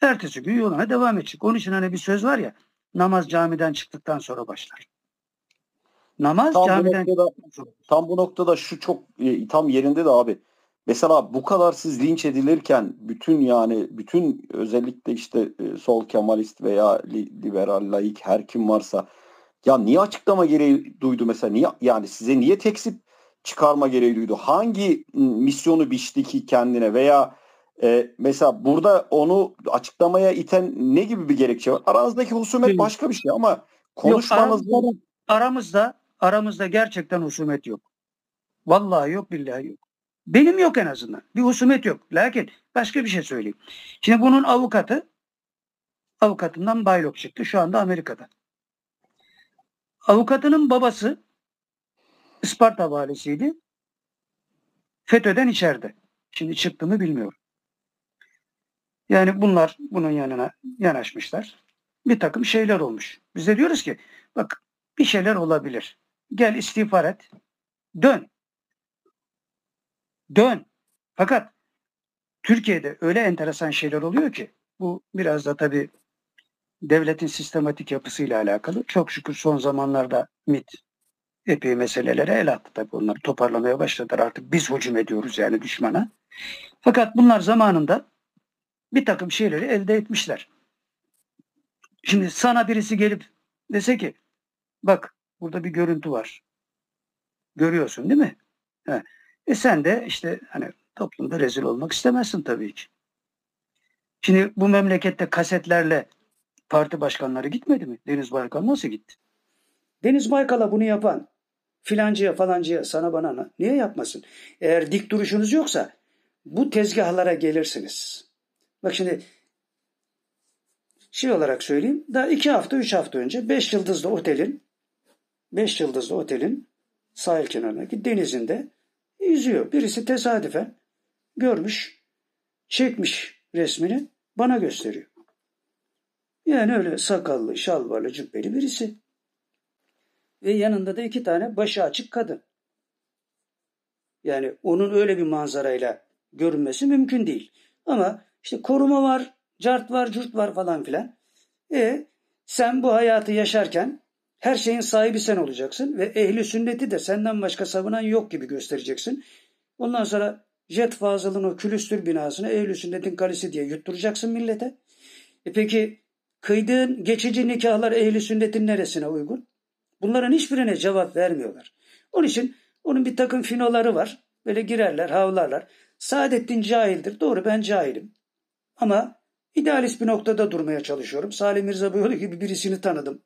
ertesi gün yoluna devam edecek. Onun için hani bir söz var ya namaz camiden çıktıktan sonra başlar. Namaz Tam bu camiden noktada- çıktıktan sonra. Tam bu noktada şu çok e, tam yerinde de abi. Mesela bu kadar siz linç edilirken bütün yani bütün özellikle işte e, sol Kemalist veya li- liberal laik her kim varsa ya niye açıklama gereği duydu mesela niye yani size niye tekzip çıkarma gereği duydu? Hangi misyonu biçti ki kendine veya E, mesela burada onu açıklamaya iten ne gibi bir gerekçe var? Aranızdaki husumet başka bir şey ama konuşmanızda aramızda, aramızda aramızda gerçekten husumet yok. Vallahi yok billahi yok. Benim yok en azından. Bir husumet yok. Lakin başka bir şey söyleyeyim. Şimdi bunun avukatı avukatından baylok çıktı. Şu anda Amerika'da. Avukatının babası Isparta valisiydi. FETÖ'den içeride. Şimdi çıktı mı bilmiyorum. Yani bunlar bunun yanına yanaşmışlar. Bir takım şeyler olmuş. Biz de diyoruz ki bak bir şeyler olabilir. Gel istiğfar et. Dön. Dön. Fakat Türkiye'de öyle enteresan şeyler oluyor ki bu biraz da tabii devletin sistematik yapısıyla alakalı. Çok şükür son zamanlarda MIT epey meselelere el attı tabii onları toparlamaya başladılar. Artık biz hücum ediyoruz yani düşmana. Fakat bunlar zamanında bir takım şeyleri elde etmişler. Şimdi sana birisi gelip dese ki bak burada bir görüntü var. Görüyorsun değil mi? He. E sen de işte hani toplumda rezil olmak istemezsin tabii ki. Şimdi bu memlekette kasetlerle parti başkanları gitmedi mi? Deniz Baykal nasıl gitti? Deniz Baykal'a bunu yapan filancıya falancıya sana bana na- niye yapmasın? Eğer dik duruşunuz yoksa bu tezgahlara gelirsiniz. Bak şimdi şey olarak söyleyeyim. Daha iki hafta üç hafta önce beş yıldızlı otelin beş yıldızlı otelin sahil kenarındaki denizinde yüzüyor. Birisi tesadüfen görmüş, çekmiş resmini bana gösteriyor. Yani öyle sakallı, şalvarlı, cübbeli birisi. Ve yanında da iki tane başı açık kadın. Yani onun öyle bir manzarayla görünmesi mümkün değil. Ama işte koruma var, cart var, cürt var falan filan. E sen bu hayatı yaşarken her şeyin sahibi sen olacaksın ve ehli sünneti de senden başka savunan yok gibi göstereceksin. Ondan sonra Jet Fazıl'ın o külüstür binasını ehli sünnetin kalesi diye yutturacaksın millete. E peki kıydığın geçici nikahlar ehli sünnetin neresine uygun? Bunların hiçbirine cevap vermiyorlar. Onun için onun bir takım finoları var. Böyle girerler, havlarlar. Saadettin cahildir. Doğru ben cahilim. Ama idealist bir noktada durmaya çalışıyorum. Salim Mirza Boyoğlu gibi birisini tanıdım.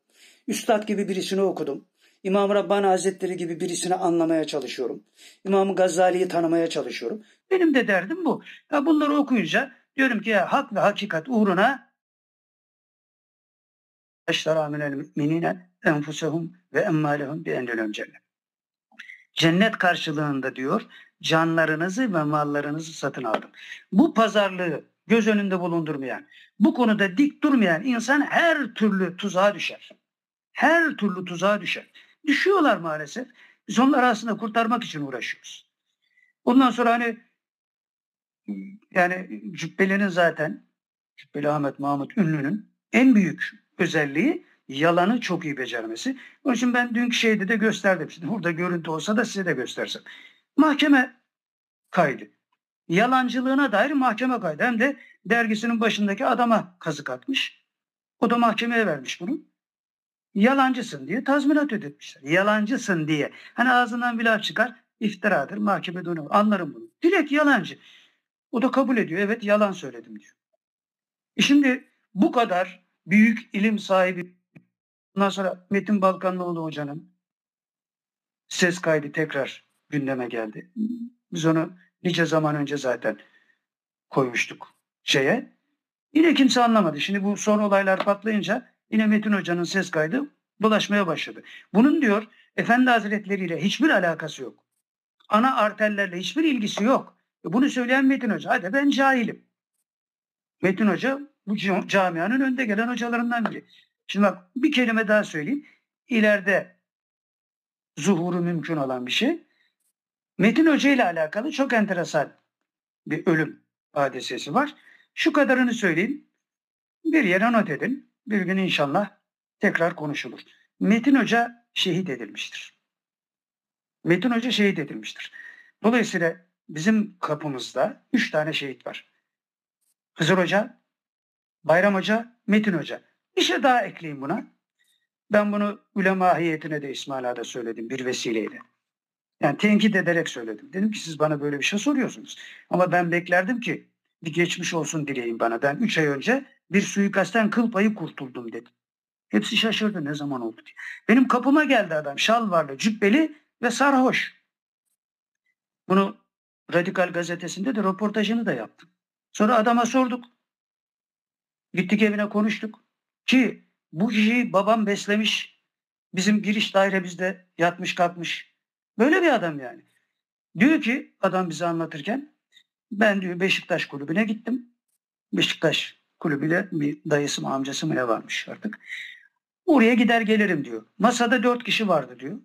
Üstad gibi birisini okudum. İmam Rabbani Hazretleri gibi birisini anlamaya çalışıyorum. İmam Gazali'yi tanımaya çalışıyorum. Benim de derdim bu. Ya bunları okuyunca diyorum ki ya hak ve hakikat uğruna eştara minel müminine enfusehum ve emmalehum bi endelem cennet. Cennet karşılığında diyor canlarınızı ve mallarınızı satın aldım. Bu pazarlığı göz önünde bulundurmayan, bu konuda dik durmayan insan her türlü tuzağa düşer. Her türlü tuzağa düşer. Düşüyorlar maalesef. Biz onları aslında kurtarmak için uğraşıyoruz. Ondan sonra hani yani Cübbeli'nin zaten Cübbeli Ahmet Mahmut Ünlü'nün en büyük özelliği yalanı çok iyi becermesi. Onun için ben dünkü şeyde de gösterdim. Şimdi burada görüntü olsa da size de göstersem. Mahkeme kaydı. Yalancılığına dair mahkeme kaydı. Hem de dergisinin başındaki adama kazık atmış. O da mahkemeye vermiş bunu. Yalancısın diye tazminat ödetmişler. Yalancısın diye. Hani ağzından bir laf çıkar iftiradır mahkemede onu anlarım bunu. Direkt yalancı. O da kabul ediyor. Evet yalan söyledim diyor. E şimdi bu kadar büyük ilim sahibi ondan sonra Metin Balkanlıoğlu hocanın ses kaydı tekrar gündeme geldi. Biz onu nice zaman önce zaten koymuştuk şeye. Yine kimse anlamadı. Şimdi bu son olaylar patlayınca yine Metin Hoca'nın ses kaydı bulaşmaya başladı. Bunun diyor Efendi Hazretleri ile hiçbir alakası yok. Ana arterlerle hiçbir ilgisi yok. E bunu söyleyen Metin Hoca. Hadi ben cahilim. Metin Hoca bu ca- camianın önde gelen hocalarından biri. Şimdi bak bir kelime daha söyleyeyim. İleride zuhuru mümkün olan bir şey. Metin Hoca ile alakalı çok enteresan bir ölüm hadisesi var. Şu kadarını söyleyeyim. Bir yere not edin. Bir gün inşallah tekrar konuşulur. Metin Hoca şehit edilmiştir. Metin Hoca şehit edilmiştir. Dolayısıyla bizim kapımızda üç tane şehit var. Hızır Hoca, Bayram Hoca, Metin Hoca. Bir şey daha ekleyeyim buna. Ben bunu ulema heyetine de İsmail'a da söyledim bir vesileyle. Yani tenkit ederek söyledim. Dedim ki siz bana böyle bir şey soruyorsunuz. Ama ben beklerdim ki bir geçmiş olsun dileyin bana. Ben 3 ay önce bir suikastten kıl payı kurtuldum dedi. Hepsi şaşırdı ne zaman oldu diye. Benim kapıma geldi adam şalvarlı, cübbeli ve sarhoş. Bunu Radikal gazetesinde de röportajını da yaptım. Sonra adama sorduk. Gittik evine konuştuk. Ki bu kişiyi babam beslemiş. Bizim giriş dairemizde yatmış kalkmış. Böyle bir adam yani. Diyor ki adam bize anlatırken ben diyor Beşiktaş kulübüne gittim. Beşiktaş kulübüyle bir dayısı mı amcası mı ne varmış artık. Oraya gider gelirim diyor. Masada dört kişi vardı diyor.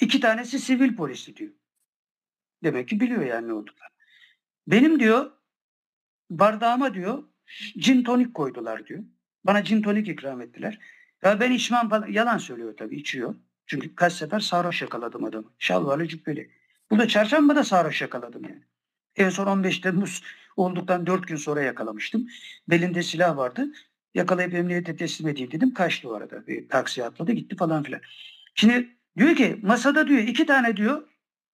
İki tanesi sivil polisi diyor. Demek ki biliyor yani ne olduklarını. Benim diyor bardağıma diyor cin tonik koydular diyor. Bana cin tonik ikram ettiler. Ya ben içmem falan. Yalan söylüyor tabii içiyor. Çünkü kaç sefer sarhoş yakaladım adamı. Şalvarlı cübbeli. Burada çarşamba da sarhoş yakaladım yani. En son 15 Temmuz olduktan 4 gün sonra yakalamıştım. Belinde silah vardı. Yakalayıp emniyete teslim edeyim dedim. Kaçtı o arada. Bir taksi atladı gitti falan filan. Şimdi diyor ki masada diyor iki tane diyor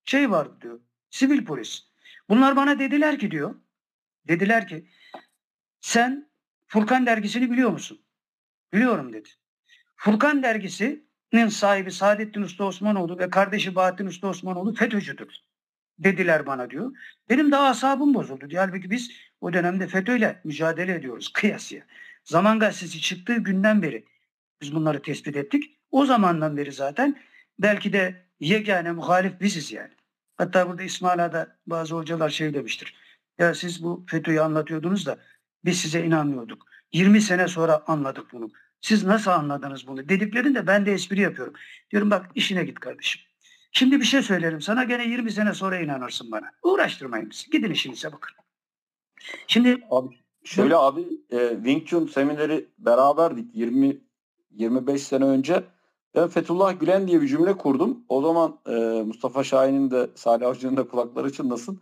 şey vardı diyor. Sivil polis. Bunlar bana dediler ki diyor. Dediler ki sen Furkan dergisini biliyor musun? Biliyorum dedi. Furkan dergisinin sahibi Saadettin Usta Osmanoğlu ve kardeşi Bahattin Usta Osmanoğlu FETÖ'cüdür dediler bana diyor. Benim de asabım bozuldu diyor. Halbuki biz o dönemde FETÖ'yle mücadele ediyoruz kıyasıya. Zaman Gazetesi çıktığı günden beri biz bunları tespit ettik. O zamandan beri zaten belki de yegane muhalif biziz yani. Hatta burada İsmaila'da bazı hocalar şey demiştir. Ya siz bu FETÖ'yü anlatıyordunuz da biz size inanmıyorduk. 20 sene sonra anladık bunu. Siz nasıl anladınız bunu? Dediklerinde ben de espri yapıyorum. Diyorum bak işine git kardeşim. Şimdi bir şey söylerim sana gene 20 sene sonra inanırsın bana. Uğraştırmayın bizi. Gidin işinize bakın. Şimdi Abi şöyle abi e, Wing Chun semineri beraberdik 20 25 sene önce. Ben Fethullah Gülen diye bir cümle kurdum. O zaman e, Mustafa Şahin'in de Salih Avcı'nın da kulakları çınlasın.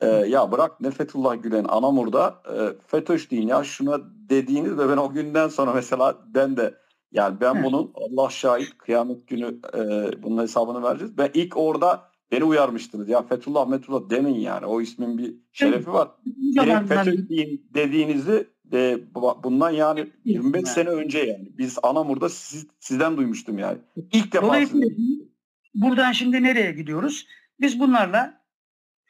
E, ya bırak ne Fethullah Gülen Anamur'da e, FETÖ'ş deyin ya şuna dediğiniz ve ben o günden sonra mesela ben de yani ben Hı. bunun Allah şahit kıyamet günü e, bunun hesabını vereceğiz. Ben ilk orada beni uyarmıştınız. Ya Fethullah Metullah demeyin yani. O ismin bir şerefi var. Direkt FETÖ dediğinizi e, bu- bundan yani 25 yani. sene önce yani. Biz Anamur'da siz, sizden duymuştum yani. İlk defa Dolayısıyla sizden. buradan şimdi nereye gidiyoruz? Biz bunlarla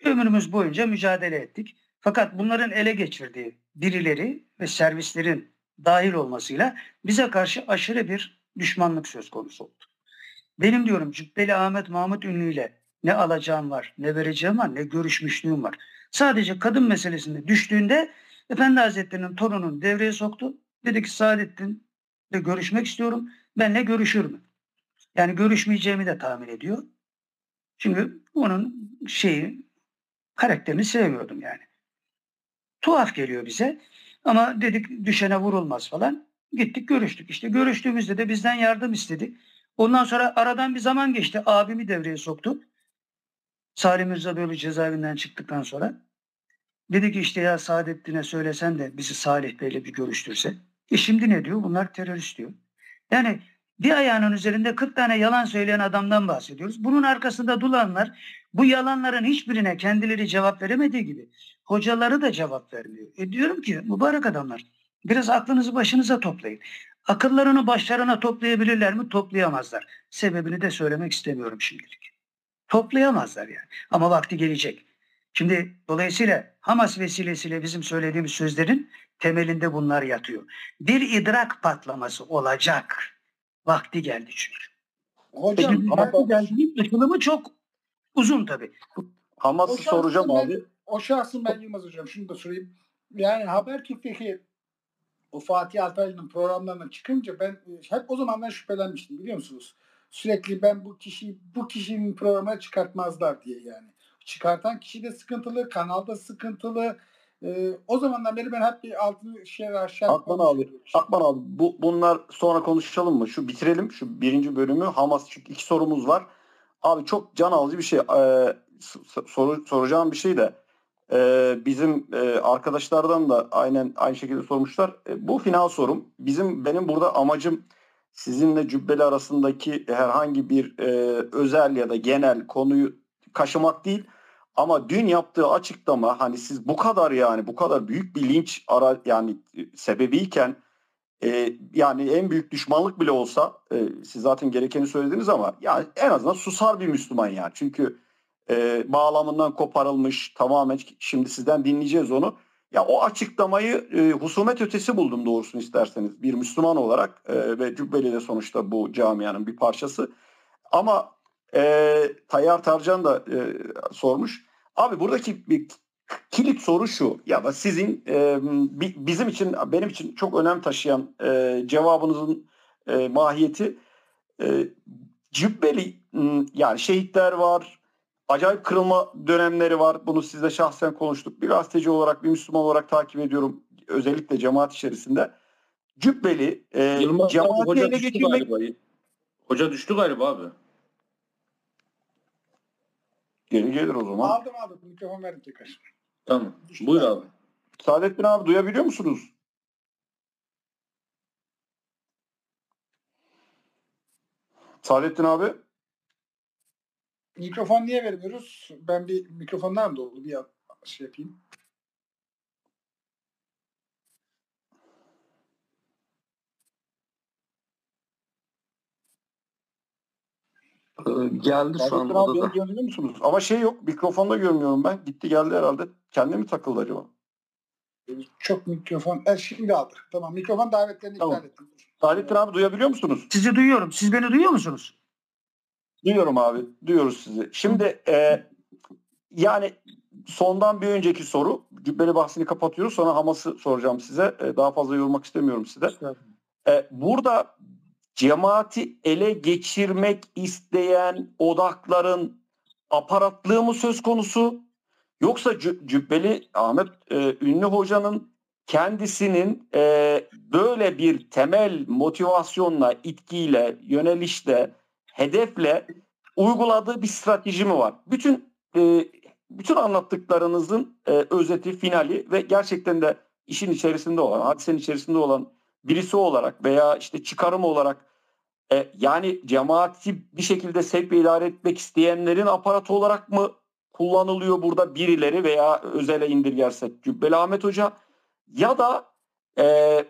ömrümüz boyunca mücadele ettik. Fakat bunların ele geçirdiği birileri ve servislerin dahil olmasıyla bize karşı aşırı bir düşmanlık söz konusu oldu. Benim diyorum Cübbeli Ahmet Mahmut Ünlü ile ne alacağım var, ne vereceğim var, ne görüşmüşlüğüm var. Sadece kadın meselesinde düştüğünde Efendi Hazretleri'nin torununu devreye soktu. Dedi ki Saadettin de görüşmek istiyorum. Benle görüşür mü? Yani görüşmeyeceğimi de tahmin ediyor. Çünkü onun şeyi karakterini sevmiyordum yani. Tuhaf geliyor bize. Ama dedik düşene vurulmaz falan. Gittik görüştük. İşte görüştüğümüzde de bizden yardım istedi. Ondan sonra aradan bir zaman geçti. Abimi devreye soktu. Salim Mirza cezaevinden çıktıktan sonra. Dedi ki işte ya Saadettin'e söylesen de bizi Salih Bey'le bir görüştürse. E şimdi ne diyor? Bunlar terörist diyor. Yani bir ayağının üzerinde 40 tane yalan söyleyen adamdan bahsediyoruz. Bunun arkasında duranlar bu yalanların hiçbirine kendileri cevap veremediği gibi hocaları da cevap vermiyor. E diyorum ki mübarek adamlar biraz aklınızı başınıza toplayın. Akıllarını başlarına toplayabilirler mi? Toplayamazlar. Sebebini de söylemek istemiyorum şimdilik. Toplayamazlar yani. Ama vakti gelecek. Şimdi dolayısıyla Hamas vesilesiyle bizim söylediğimiz sözlerin temelinde bunlar yatıyor. Bir idrak patlaması olacak. Vakti geldi çünkü. Hocam Peki, ben- vakti geldi. Açılımı çok uzun tabii. Hamas'ı soracağım şahsın abi. Ben, o şahsın ben Yılmaz Hocam şunu da sorayım. Yani Habertürk'teki o Fatih Altaylı'nın programlarına çıkınca ben e, hep o zamandan şüphelenmiştim biliyor musunuz? Sürekli ben bu kişiyi bu kişinin programına çıkartmazlar diye yani. Çıkartan kişi de sıkıntılı, kanalda sıkıntılı. E, o zamandan beri ben hep bir altını şey aşağı Akman abi, Akman abi bu, bunlar sonra konuşalım mı? Şu bitirelim şu birinci bölümü. Hamas çünkü iki sorumuz var. Abi çok can alıcı bir şey. Ee, soru, soracağım bir şey de ee, bizim e, arkadaşlardan da aynen aynı şekilde sormuşlar. E, bu final sorum. Bizim benim burada amacım sizinle Cübbeli arasındaki herhangi bir e, özel ya da genel konuyu kaşımak değil. Ama dün yaptığı açıklama hani siz bu kadar yani bu kadar büyük bir linç ara yani e, sebebiyken e, yani en büyük düşmanlık bile olsa e, siz zaten gerekeni söylediniz ama yani en azından susar bir Müslüman yani. Çünkü e, bağlamından koparılmış tamamen şimdi sizden dinleyeceğiz onu. Ya o açıklamayı e, husumet ötesi buldum doğrusunu isterseniz bir Müslüman olarak e, ve Cübbeli de sonuçta bu camianın bir parçası. Ama e, Tayyar Tarcan da e, sormuş. Abi buradaki bir kilit soru şu ya da sizin e, bizim için benim için çok önem taşıyan e, cevabınızın e, mahiyeti e, Cübbeli yani şehitler var, acayip kırılma dönemleri var. Bunu sizle şahsen konuştuk. Bir gazeteci olarak, bir Müslüman olarak takip ediyorum. Özellikle cemaat içerisinde. Cübbeli e, Yılmaz abi, hoca ele geçirmek... galiba. Hoca düştü galiba abi. Geri gelir o zaman. Aldım aldım. Mikrofon verdim tekrar. Tamam. Düştü Buyur galiba. abi. Saadettin abi duyabiliyor musunuz? Saadettin abi. Mikrofon niye vermiyoruz? Ben bir mikrofonlar mı doldu? Bir şey yapayım. Ee, Geldi şu Saadettin an abi beni odada. görüyor musunuz? Ama şey yok mikrofonda görmüyorum ben. Gitti geldi herhalde. Kendi mi takıldı acaba? Çok mikrofon. E, şimdi aldı. Tamam. Mikrofon davetlerini Tamam. iptal ettim. Saadettin abi duyabiliyor musunuz? Sizi duyuyorum. Siz beni duyuyor musunuz? Duyuyorum abi. Duyuyoruz sizi. Şimdi e, yani sondan bir önceki soru. Cübbeli bahsini kapatıyoruz. Sonra Hamas'ı soracağım size. E, daha fazla yormak istemiyorum size. E, burada cemaati ele geçirmek isteyen odakların aparatlığı mı söz konusu? Yoksa Cü- Cübbeli Ahmet e, Ünlü Hoca'nın kendisinin e, böyle bir temel motivasyonla, itkiyle, yönelişle, hedefle uyguladığı bir strateji mi var? Bütün e, bütün anlattıklarınızın e, özeti, finali ve gerçekten de işin içerisinde olan, hadisenin içerisinde olan birisi olarak veya işte çıkarım olarak e, yani cemaati bir şekilde sevk ve idare etmek isteyenlerin aparatı olarak mı kullanılıyor burada birileri veya özele indirgersek Cübbeli Ahmet Hoca? Ya da e,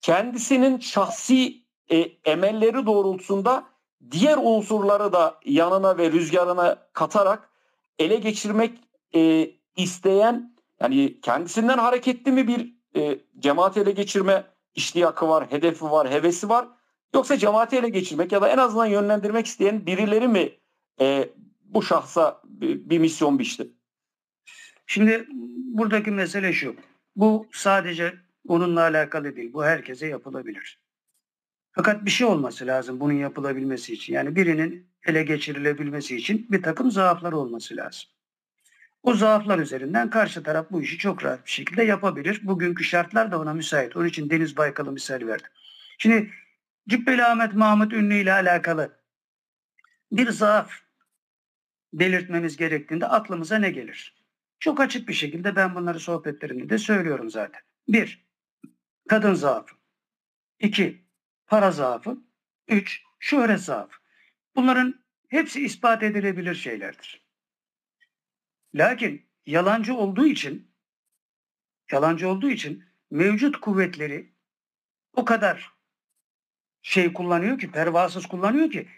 kendisinin şahsi e, emelleri doğrultusunda diğer unsurları da yanına ve rüzgarına katarak ele geçirmek e, isteyen yani kendisinden hareketli mi bir e, cemaat ele geçirme iştiyakı var, hedefi var, hevesi var yoksa cemaati ele geçirmek ya da en azından yönlendirmek isteyen birileri mi e, bu şahsa bir, bir misyon biçti? Şimdi buradaki mesele şu. Bu sadece onunla alakalı değil. Bu herkese yapılabilir. Fakat bir şey olması lazım bunun yapılabilmesi için. Yani birinin ele geçirilebilmesi için bir takım zaafları olması lazım. O zaaflar üzerinden karşı taraf bu işi çok rahat bir şekilde yapabilir. Bugünkü şartlar da ona müsait. Onun için Deniz Baykal'ı misal verdim. Şimdi Cübbeli Ahmet Mahmut Ünlü ile alakalı bir zaaf belirtmemiz gerektiğinde aklımıza ne gelir? Çok açık bir şekilde ben bunları sohbetlerimde de söylüyorum zaten. Bir, kadın zaafı. İki, para zaafı. Üç, şöhret zaafı. Bunların hepsi ispat edilebilir şeylerdir. Lakin yalancı olduğu için yalancı olduğu için mevcut kuvvetleri o kadar şey kullanıyor ki, pervasız kullanıyor ki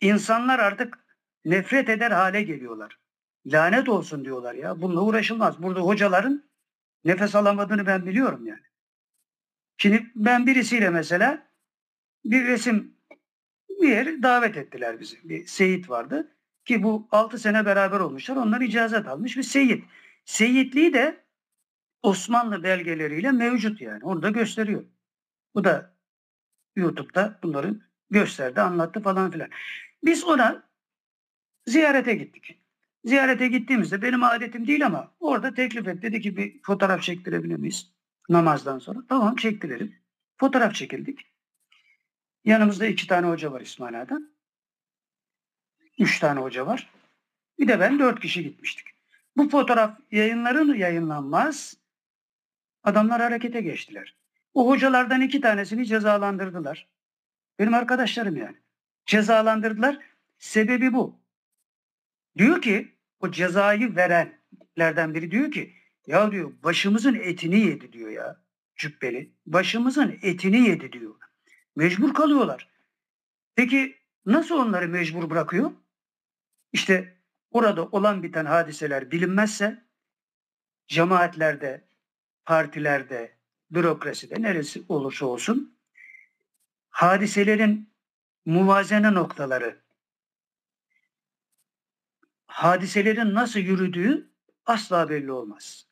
insanlar artık nefret eder hale geliyorlar. Lanet olsun diyorlar ya. Bununla uğraşılmaz. Burada hocaların nefes alamadığını ben biliyorum yani. Şimdi ben birisiyle mesela bir resim bir yer davet ettiler bizi. Bir Seyit vardı ki bu 6 sene beraber olmuşlar. Onlar icazet almış bir Seyit. Seyitliği de Osmanlı belgeleriyle mevcut yani. Onu da gösteriyor. Bu da YouTube'da bunların gösterdi, anlattı falan filan. Biz ona ziyarete gittik. Ziyarete gittiğimizde benim adetim değil ama orada teklif etti. Dedi ki bir fotoğraf çektirebilir miyiz? Namazdan sonra. Tamam çektirelim. Fotoğraf çekildik. Yanımızda iki tane hoca var İsmaila'dan. Üç tane hoca var. Bir de ben dört kişi gitmiştik. Bu fotoğraf yayınların yayınlanmaz. Adamlar harekete geçtiler. O hocalardan iki tanesini cezalandırdılar. Benim arkadaşlarım yani. Cezalandırdılar. Sebebi bu. Diyor ki o cezayı verenlerden biri diyor ki ya diyor başımızın etini yedi diyor ya cübbeli. Başımızın etini yedi diyor. Mecbur kalıyorlar. Peki nasıl onları mecbur bırakıyor? İşte orada olan biten hadiseler bilinmezse cemaatlerde, partilerde, bürokraside neresi olursa olsun hadiselerin muvazene noktaları, hadiselerin nasıl yürüdüğü asla belli olmaz.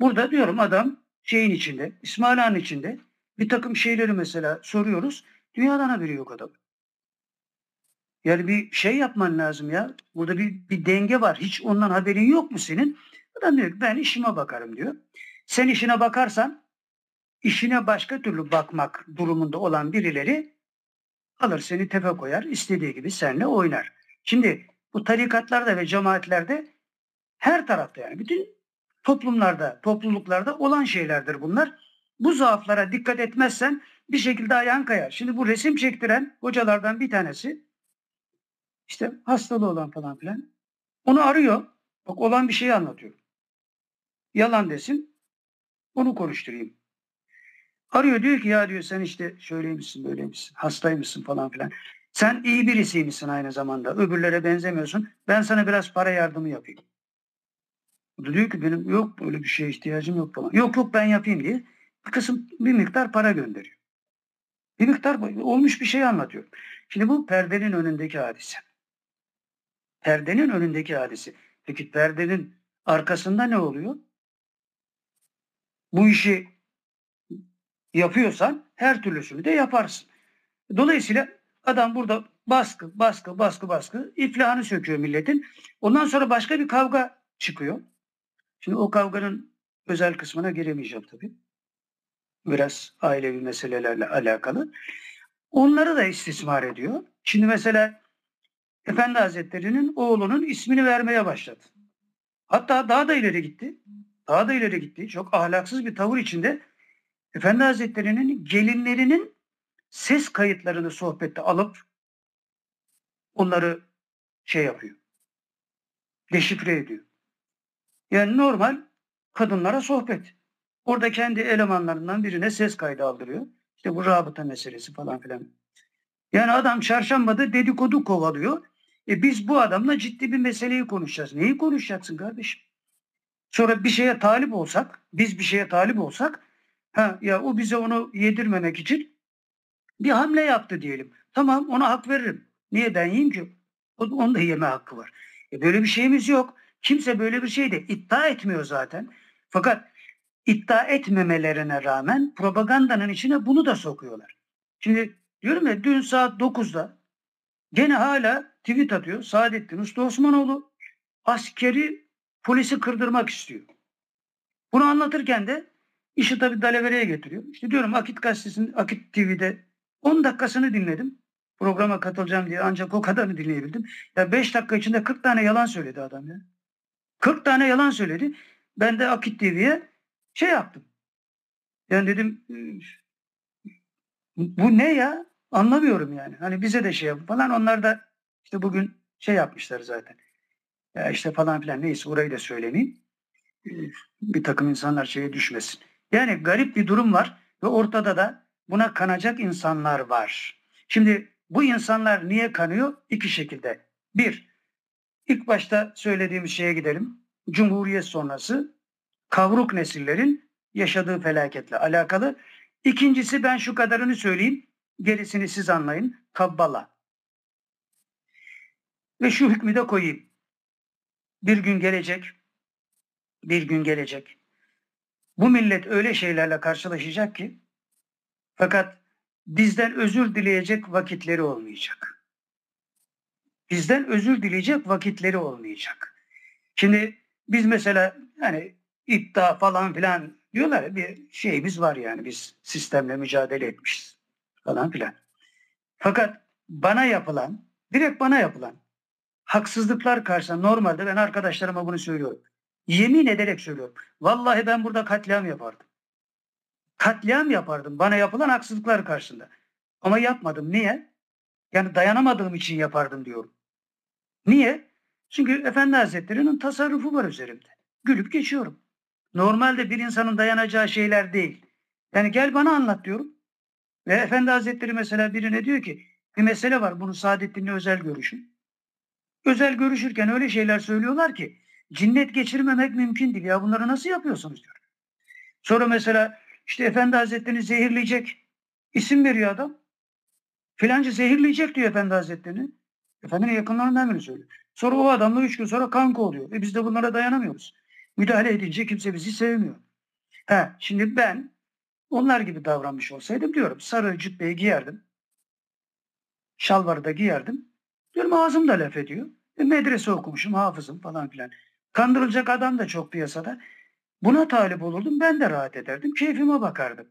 Burada diyorum adam şeyin içinde, İsmail Ağa'nın içinde bir takım şeyleri mesela soruyoruz. Dünyadan haberi yok adam. Yani bir şey yapman lazım ya. Burada bir, bir denge var. Hiç ondan haberin yok mu senin? Adam diyor ki ben işime bakarım diyor. Sen işine bakarsan işine başka türlü bakmak durumunda olan birileri alır seni tepe koyar. istediği gibi seninle oynar. Şimdi bu tarikatlarda ve cemaatlerde her tarafta yani bütün toplumlarda, topluluklarda olan şeylerdir bunlar. Bu zaaflara dikkat etmezsen bir şekilde ayağın kayar. Şimdi bu resim çektiren hocalardan bir tanesi işte hastalığı olan falan filan onu arıyor. Bak olan bir şeyi anlatıyor. Yalan desin. Onu konuşturayım. Arıyor diyor ki ya diyor sen işte şöyleymişsin böyleymişsin hastaymışsın falan filan. Sen iyi birisiymişsin aynı zamanda. Öbürlere benzemiyorsun. Ben sana biraz para yardımı yapayım. O da diyor ki benim yok böyle bir şeye ihtiyacım yok falan. Yok yok ben yapayım diye bir kısım bir miktar para gönderiyor. Bir miktar olmuş bir şey anlatıyor. Şimdi bu perdenin önündeki hadise. Perdenin önündeki hadise. Peki perdenin arkasında ne oluyor? Bu işi yapıyorsan her türlüsünü de yaparsın. Dolayısıyla adam burada baskı, baskı, baskı, baskı iflahını söküyor milletin. Ondan sonra başka bir kavga çıkıyor. Şimdi o kavganın özel kısmına giremeyeceğim tabii. Biraz ailevi meselelerle alakalı. Onları da istismar ediyor. Şimdi mesela Efendi Hazretleri'nin oğlunun ismini vermeye başladı. Hatta daha da ileri gitti. Daha da ileri gitti. Çok ahlaksız bir tavır içinde Efendi Hazretleri'nin gelinlerinin ses kayıtlarını sohbette alıp onları şey yapıyor. Deşifre ediyor. Yani normal kadınlara sohbet. Orada kendi elemanlarından birine ses kaydı aldırıyor. İşte bu rabıta meselesi falan filan. Yani adam çarşambada dedikodu kovalıyor. E biz bu adamla ciddi bir meseleyi konuşacağız. Neyi konuşacaksın kardeşim? Sonra bir şeye talip olsak, biz bir şeye talip olsak, ha ya o bize onu yedirmemek için bir hamle yaptı diyelim. Tamam ona hak veririm. Niye ben yiyeyim ki? Onun da yeme hakkı var. E böyle bir şeyimiz yok. Kimse böyle bir şey de iddia etmiyor zaten. Fakat iddia etmemelerine rağmen propagandanın içine bunu da sokuyorlar. Şimdi diyorum ya dün saat 9'da gene hala tweet atıyor. Saadettin Usta Osmanoğlu askeri polisi kırdırmak istiyor. Bunu anlatırken de işi tabii dalavereye getiriyor. İşte diyorum Akit Gazetesi'nin Akit TV'de 10 dakikasını dinledim. Programa katılacağım diye ancak o kadarını dinleyebildim. Ya 5 dakika içinde 40 tane yalan söyledi adam ya. 40 tane yalan söyledi. Ben de Akit TV'ye şey yaptım. Yani dedim bu ne ya? Anlamıyorum yani. Hani bize de şey yapın falan. Onlar da işte bugün şey yapmışlar zaten. Ya işte falan filan neyse orayı da söylemeyeyim. Bir takım insanlar şeye düşmesin. Yani garip bir durum var ve ortada da buna kanacak insanlar var. Şimdi bu insanlar niye kanıyor? İki şekilde. Bir, ilk başta söylediğimiz şeye gidelim. Cumhuriyet sonrası kavruk nesillerin yaşadığı felaketle alakalı. İkincisi ben şu kadarını söyleyeyim. Gerisini siz anlayın. Kabbala. Ve şu hükmü de koyayım. Bir gün gelecek, bir gün gelecek. Bu millet öyle şeylerle karşılaşacak ki fakat bizden özür dileyecek vakitleri olmayacak. Bizden özür dileyecek vakitleri olmayacak. Şimdi biz mesela hani iddia falan filan diyorlar ya, bir şeyimiz var yani biz sistemle mücadele etmişiz falan filan. Fakat bana yapılan, direkt bana yapılan haksızlıklar karşısında normalde ben arkadaşlarıma bunu söylüyorum. Yemin ederek söylüyorum. Vallahi ben burada katliam yapardım. Katliam yapardım bana yapılan haksızlıklar karşısında. Ama yapmadım. Niye? Yani dayanamadığım için yapardım diyorum. Niye? Çünkü Efendi Hazretleri'nin tasarrufu var üzerimde. Gülüp geçiyorum. Normalde bir insanın dayanacağı şeyler değil. Yani gel bana anlat diyorum. Ve Efendi Hazretleri mesela birine diyor ki bir mesele var bunu Saadettin'le özel görüşün. Özel görüşürken öyle şeyler söylüyorlar ki cinnet geçirmemek mümkün değil. Ya bunları nasıl yapıyorsunuz diyor. Sonra mesela işte Efendi Hazretleri'ni zehirleyecek isim veriyor adam. Filancı zehirleyecek diyor Efendi Hazretleri'ni. Efendinin yakınlarından biri söylüyor. Sonra o adamla üç gün sonra kanka oluyor. E biz de bunlara dayanamıyoruz. Müdahale edince kimse bizi sevmiyor. Ha, şimdi ben onlar gibi davranmış olsaydım diyorum sarı cübbeyi giyerdim. Şalvarı da giyerdim. Diyorum ağzım da laf ediyor. E, medrese okumuşum, hafızım falan filan. Kandırılacak adam da çok piyasada. Buna talip olurdum, ben de rahat ederdim, keyfime bakardım.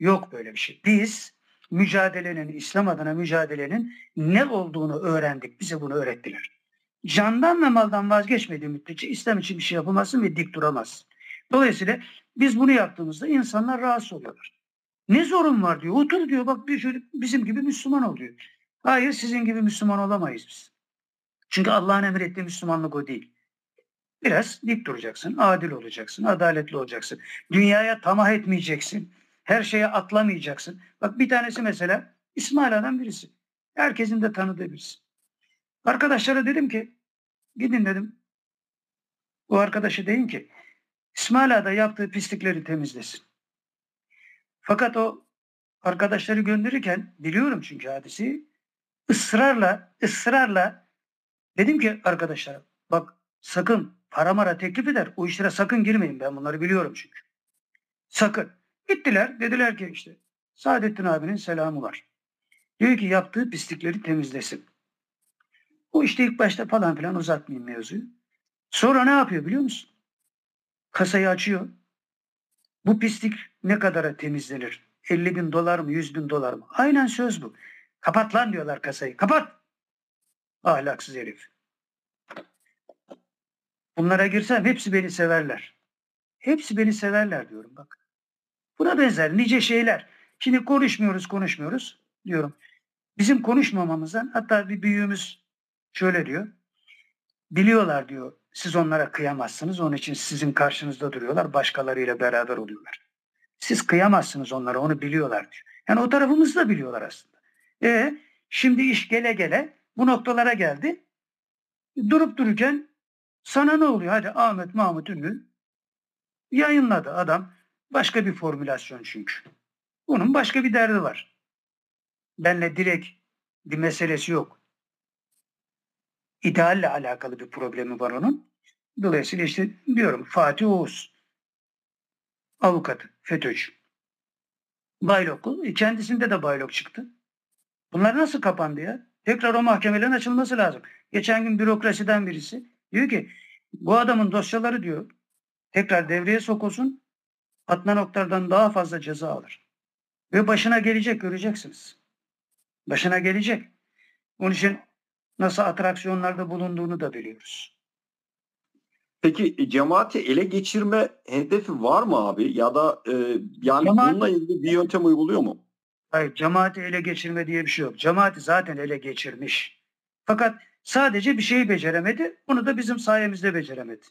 Yok böyle bir şey. Biz mücadelenin, İslam adına mücadelenin ne olduğunu öğrendik. Bize bunu öğrettiler. Candan ve maldan vazgeçmediği müddetçe İslam için bir şey yapamazsın ve dik duramazsın. Dolayısıyla biz bunu yaptığımızda insanlar rahatsız oluyorlar. Ne zorun var diyor. Otur diyor bak bir şöyle bizim gibi Müslüman ol diyor. Hayır sizin gibi Müslüman olamayız biz. Çünkü Allah'ın emrettiği Müslümanlık o değil. Biraz dik duracaksın, adil olacaksın, adaletli olacaksın. Dünyaya tamah etmeyeceksin. Her şeye atlamayacaksın. Bak bir tanesi mesela İsmail adam birisi. Herkesin de tanıdığı birisi. Arkadaşlara dedim ki gidin dedim. Bu arkadaşı deyin ki İsmail da yaptığı pislikleri temizlesin. Fakat o arkadaşları gönderirken biliyorum çünkü hadisi ısrarla ısrarla dedim ki arkadaşlara bak sakın para mara teklif eder o işlere sakın girmeyin ben bunları biliyorum çünkü. Sakın. Gittiler dediler ki işte Saadettin abinin selamı var. Diyor ki yaptığı pislikleri temizlesin. O işte ilk başta falan filan uzatmayayım mevzuyu. Sonra ne yapıyor biliyor musun? Kasayı açıyor. Bu pislik ne kadara temizlenir? 50 bin dolar mı 100 bin dolar mı? Aynen söz bu. Kapat lan diyorlar kasayı. Kapat. Ahlaksız herif. Bunlara girsem hepsi beni severler. Hepsi beni severler diyorum bak. Buna benzer nice şeyler. Şimdi konuşmuyoruz konuşmuyoruz diyorum. Bizim konuşmamamızdan hatta bir büyüğümüz şöyle diyor. Biliyorlar diyor siz onlara kıyamazsınız. Onun için sizin karşınızda duruyorlar. Başkalarıyla beraber oluyorlar. Siz kıyamazsınız onlara onu biliyorlar diyor. Yani o tarafımızı da biliyorlar aslında. E şimdi iş gele gele bu noktalara geldi. Durup dururken sana ne oluyor? Hadi Ahmet Mahmut Ünlü yayınladı adam. Başka bir formülasyon çünkü. Bunun başka bir derdi var. Benle direkt bir meselesi yok. İdealle alakalı bir problemi var onun. Dolayısıyla işte diyorum Fatih Oğuz avukatı, FETÖ'cü. Baylok, e, kendisinde de baylok çıktı. Bunlar nasıl kapandı ya? Tekrar o mahkemelerin açılması lazım. Geçen gün bürokrasiden birisi diyor ki bu adamın dosyaları diyor tekrar devreye sokulsun Adnan Oktar'dan daha fazla ceza alır. Ve başına gelecek göreceksiniz. Başına gelecek. Onun için nasıl atraksiyonlarda bulunduğunu da biliyoruz. Peki e, cemaati ele geçirme hedefi var mı abi? Ya da e, yani Cemaat- bununla ilgili bir yöntem uyguluyor mu? Hayır, cemaati ele geçirme diye bir şey yok. Cemaati zaten ele geçirmiş. Fakat sadece bir şeyi beceremedi. Bunu da bizim sayemizde beceremedi.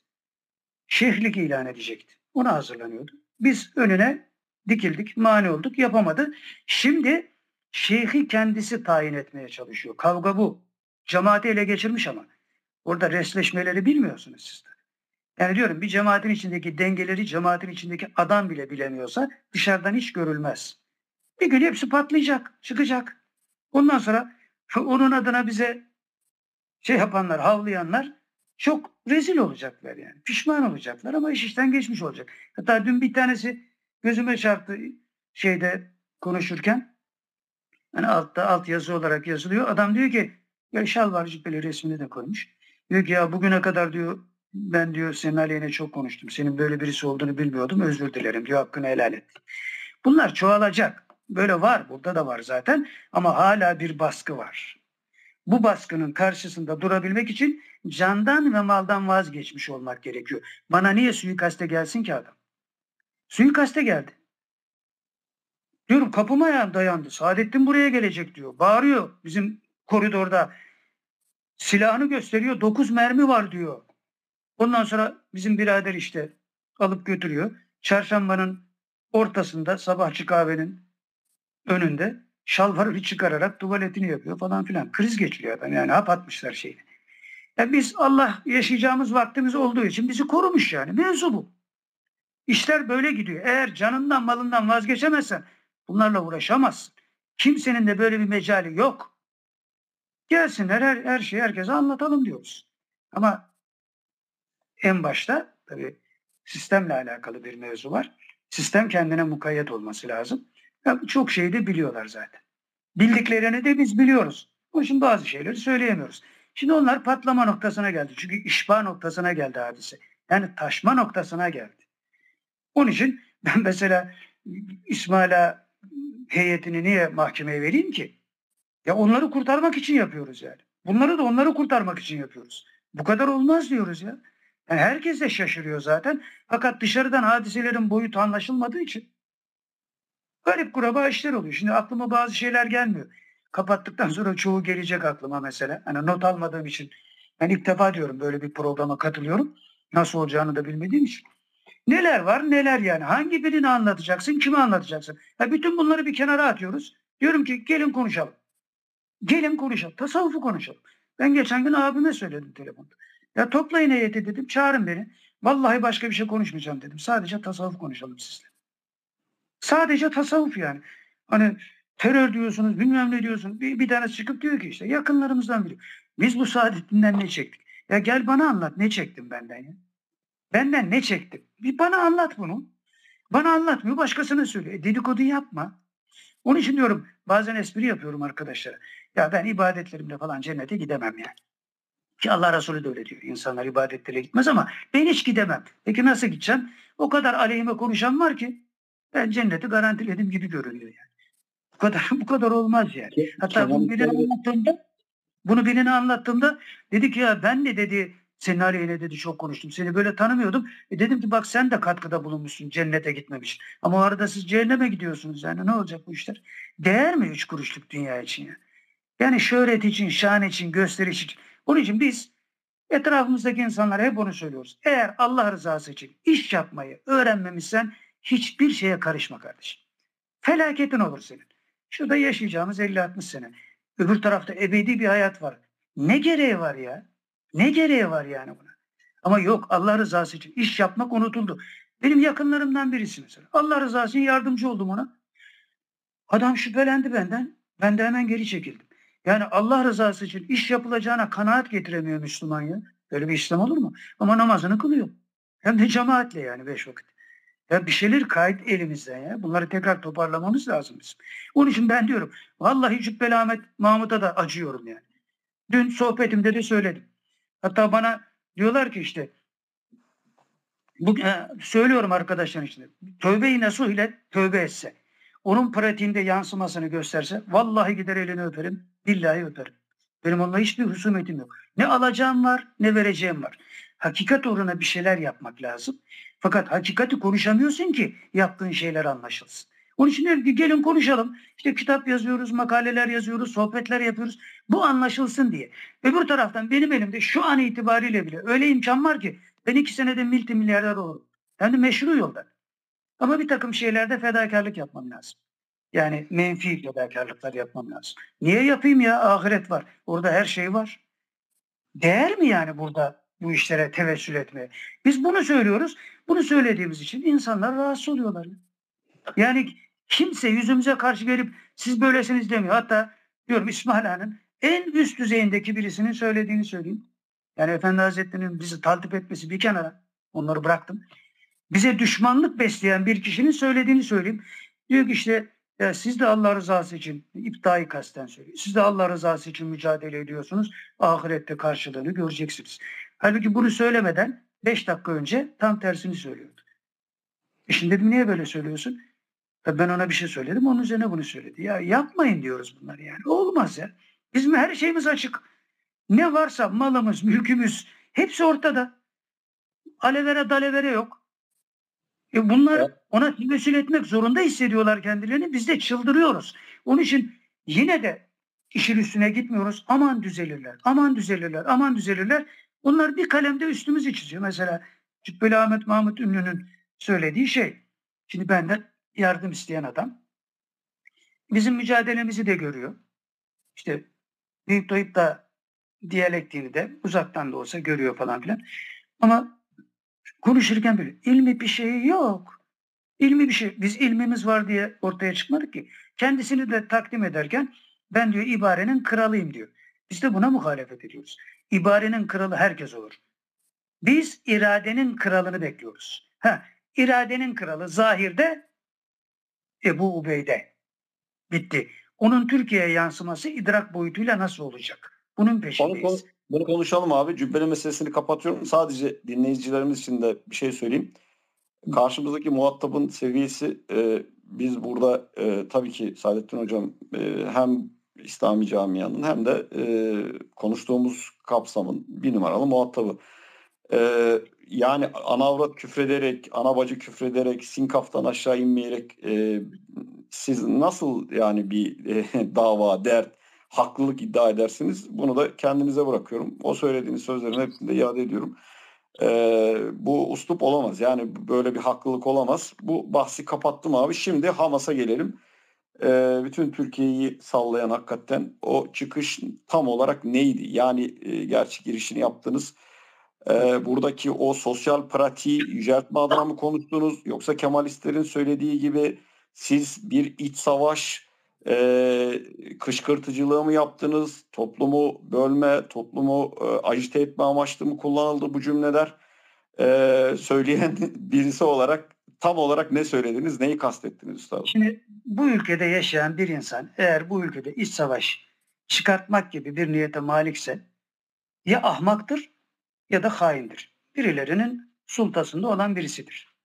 Şeyhlik ilan edecekti. Ona hazırlanıyordu. Biz önüne dikildik, mani olduk, yapamadı. Şimdi şeyhi kendisi tayin etmeye çalışıyor. Kavga bu. Cemaati ele geçirmiş ama. Orada resleşmeleri bilmiyorsunuz siz de. Yani diyorum bir cemaatin içindeki dengeleri cemaatin içindeki adam bile bilemiyorsa dışarıdan hiç görülmez. Bir gün hepsi patlayacak, çıkacak. Ondan sonra onun adına bize şey yapanlar, havlayanlar çok rezil olacaklar yani. Pişman olacaklar ama iş işten geçmiş olacak. Hatta dün bir tanesi gözüme çarptı şeyde konuşurken. Hani altta alt yazı olarak yazılıyor. Adam diyor ki ya şalvar cübbeli resmini de koymuş. Diyor ki ya bugüne kadar diyor ben diyor senin aleyhine çok konuştum. Senin böyle birisi olduğunu bilmiyordum. Özür dilerim diyor. Hakkını helal et. Bunlar çoğalacak. Böyle var. Burada da var zaten. Ama hala bir baskı var. Bu baskının karşısında durabilmek için candan ve maldan vazgeçmiş olmak gerekiyor. Bana niye suikaste gelsin ki adam? Suikaste geldi. Diyorum kapıma dayandı. Saadettin buraya gelecek diyor. Bağırıyor bizim koridorda. Silahını gösteriyor. 9 mermi var diyor. Ondan sonra bizim birader işte alıp götürüyor. Çarşambanın ortasında sabahçı kahvenin önünde şalvarını çıkararak tuvaletini yapıyor falan filan. Kriz geçiriyor adam yani hap atmışlar şeyini. Ya biz Allah yaşayacağımız vaktimiz olduğu için bizi korumuş yani. Mevzu bu. İşler böyle gidiyor. Eğer canından malından vazgeçemezsen bunlarla uğraşamazsın. Kimsenin de böyle bir mecali yok. Gelsinler her, her şeyi herkese anlatalım diyoruz. Ama en başta tabii sistemle alakalı bir mevzu var. Sistem kendine mukayyet olması lazım. Ya çok şeyi de biliyorlar zaten. Bildiklerini de biz biliyoruz. Onun için bazı şeyleri söyleyemiyoruz. Şimdi onlar patlama noktasına geldi. Çünkü işba noktasına geldi hadise. Yani taşma noktasına geldi. Onun için ben mesela İsmaila heyetini niye mahkemeye vereyim ki? Ya onları kurtarmak için yapıyoruz yani. Bunları da onları kurtarmak için yapıyoruz. Bu kadar olmaz diyoruz ya. Yani herkes de şaşırıyor zaten. Fakat dışarıdan hadiselerin boyutu anlaşılmadığı için garip kuraba işler oluyor. Şimdi aklıma bazı şeyler gelmiyor. Kapattıktan sonra çoğu gelecek aklıma mesela. Hani not almadığım için. Ben ilk defa diyorum böyle bir programa katılıyorum. Nasıl olacağını da bilmediğim için. Neler var neler yani. Hangi birini anlatacaksın, kime anlatacaksın? Ya bütün bunları bir kenara atıyoruz. Diyorum ki gelin konuşalım. Gelin konuşalım. Tasavvufu konuşalım. Ben geçen gün abime söyledim telefonda. Ya toplayın heyeti dedim. Çağırın beni. Vallahi başka bir şey konuşmayacağım dedim. Sadece tasavvuf konuşalım sizle. Sadece tasavvuf yani. Hani terör diyorsunuz, bilmem ne diyorsunuz. Bir, bir tane çıkıp diyor ki işte yakınlarımızdan biri. Biz bu Saadettin'den ne çektik? Ya gel bana anlat ne çektim benden ya. Benden ne çektim? Bir bana anlat bunu. Bana anlatmıyor başkasına söyle. E, dedikodu yapma. Onun için diyorum bazen espri yapıyorum arkadaşlara. Ya ben ibadetlerimle falan cennete gidemem yani. Ki Allah Resulü de öyle diyor. İnsanlar ibadetlere gitmez ama ben hiç gidemem. Peki nasıl gideceğim? O kadar aleyhime konuşan var ki ben cenneti garantiledim gibi görünüyor yani. Bu kadar bu kadar olmaz yani. Hatta bunu birine anlattığımda bunu birine anlattığımda dedi ki ya ben de dedi senin aleyhine dedi çok konuştum. Seni böyle tanımıyordum. E dedim ki bak sen de katkıda bulunmuşsun cennete gitmemiş. Ama o arada siz cehenneme gidiyorsunuz yani ne olacak bu işler? Değer mi üç kuruşluk dünya için ya? Yani şöhret için, şan için, gösteriş için. Onun için biz etrafımızdaki insanlara hep onu söylüyoruz. Eğer Allah rızası için iş yapmayı öğrenmemişsen hiçbir şeye karışma kardeşim. Felaketin olur senin. Şurada yaşayacağımız 50-60 sene. Öbür tarafta ebedi bir hayat var. Ne gereği var ya? Ne gereği var yani buna? Ama yok Allah rızası için iş yapmak unutuldu. Benim yakınlarımdan birisi mesela. Allah rızası için yardımcı oldum ona. Adam şüphelendi benden. Ben de hemen geri çekildim. Yani Allah rızası için iş yapılacağına kanaat getiremiyor Müslüman ya. Böyle bir İslam olur mu? Ama namazını kılıyor. Hem de cemaatle yani beş vakit. Ya bir şeyler kayıt elimizden ya. Bunları tekrar toparlamamız lazım bizim. Onun için ben diyorum. Vallahi Cübbeli Ahmet Mahmut'a da acıyorum yani. Dün sohbetimde de söyledim. Hatta bana diyorlar ki işte bu, e, söylüyorum arkadaşlar işte tövbe-i nasuh ile tövbe etse onun pratiğinde yansımasını gösterse vallahi gider elini öperim billahi öperim. Benim onunla hiçbir husumetim yok. Ne alacağım var ne vereceğim var. Hakikat uğruna bir şeyler yapmak lazım. Fakat hakikati konuşamıyorsun ki yaptığın şeyler anlaşılsın. Onun için diyorum ki gelin konuşalım. İşte kitap yazıyoruz, makaleler yazıyoruz, sohbetler yapıyoruz. Bu anlaşılsın diye. Öbür taraftan benim elimde şu an itibariyle bile öyle imkan var ki ben iki senede multi milyarder olurum. Hem de meşru yoldan. Ama bir takım şeylerde fedakarlık yapmam lazım. Yani menfi fedakarlıklar yapmam lazım. Niye yapayım ya? Ahiret var. Orada her şey var. Değer mi yani burada bu işlere tevessül etmeye? Biz bunu söylüyoruz. Bunu söylediğimiz için insanlar rahatsız oluyorlar. Yani kimse yüzümüze karşı gelip siz böylesiniz demiyor. Hatta diyorum İsmail Han'ın en üst düzeyindeki birisinin söylediğini söyleyeyim. Yani Efendi Hazretleri'nin bizi taltip etmesi bir kenara. Onları bıraktım. Bize düşmanlık besleyen bir kişinin söylediğini söyleyeyim. Diyor ki işte ya siz de Allah rızası için iptayı kasten söylüyor. Siz de Allah rızası için mücadele ediyorsunuz. Ahirette karşılığını göreceksiniz. Halbuki bunu söylemeden 5 dakika önce tam tersini söylüyordu. E şimdi dedim niye böyle söylüyorsun? Ben ona bir şey söyledim onun üzerine bunu söyledi. Ya yapmayın diyoruz bunları yani. Olmaz ya. Bizim her şeyimiz açık. Ne varsa malımız, mülkümüz hepsi ortada. Alevere dalevere yok. E bunlar ona tevessül etmek zorunda hissediyorlar kendilerini. Biz de çıldırıyoruz. Onun için yine de işin üstüne gitmiyoruz. Aman düzelirler, aman düzelirler, aman düzelirler. Bunlar bir kalemde üstümüzü çiziyor. Mesela Cübbeli Ahmet Mahmut Ünlü'nün söylediği şey. Şimdi benden yardım isteyen adam bizim mücadelemizi de görüyor. İşte büyük doyup da diyalektiğini de uzaktan da olsa görüyor falan filan. Ama konuşurken böyle ilmi bir şey yok. İlmi bir şey. Biz ilmimiz var diye ortaya çıkmadık ki. Kendisini de takdim ederken ben diyor ibarenin kralıyım diyor. Biz de buna muhalefet ediyoruz. İbarenin kralı herkes olur. Biz iradenin kralını bekliyoruz. Ha, iradenin kralı zahirde Ebu Ubeyde. Bitti. Onun Türkiye'ye yansıması idrak boyutuyla nasıl olacak? Bunun Onu, peşindeyiz. konu- bunu konuşalım abi. Cübbeli meselesini kapatıyorum. Sadece dinleyicilerimiz için de bir şey söyleyeyim. Karşımızdaki muhatabın seviyesi e, biz burada e, tabii ki Saadettin Hocam e, hem İslami camianın hem de e, konuştuğumuz kapsamın bir numaralı muhatabı. E, yani ana avrat küfrederek, ana bacı küfrederek, sinkaftan aşağı inmeyerek e, siz nasıl yani bir e, dava, dert, haklılık iddia edersiniz? Bunu da kendinize bırakıyorum. O söylediğiniz sözlerin hepsini de iade ediyorum. Ee, bu uslup olamaz. Yani böyle bir haklılık olamaz. Bu bahsi kapattım abi. Şimdi Hamas'a gelelim. Ee, bütün Türkiye'yi sallayan hakikaten o çıkış tam olarak neydi? Yani e, gerçi girişini yaptınız. Ee, buradaki o sosyal pratiği yüceltme adına mı konuştunuz? Yoksa Kemalistlerin söylediği gibi siz bir iç savaş e, kışkırtıcılığı mı yaptınız? Toplumu bölme, toplumu e, ajite etme amaçlı mı kullanıldı bu cümleler? E, söyleyen birisi olarak tam olarak ne söylediniz, neyi kastettiniz üstadım? Şimdi bu ülkede yaşayan bir insan eğer bu ülkede iç savaş çıkartmak gibi bir niyete malikse ya ahmaktır ya da haindir. Birilerinin sultasında olan birisidir.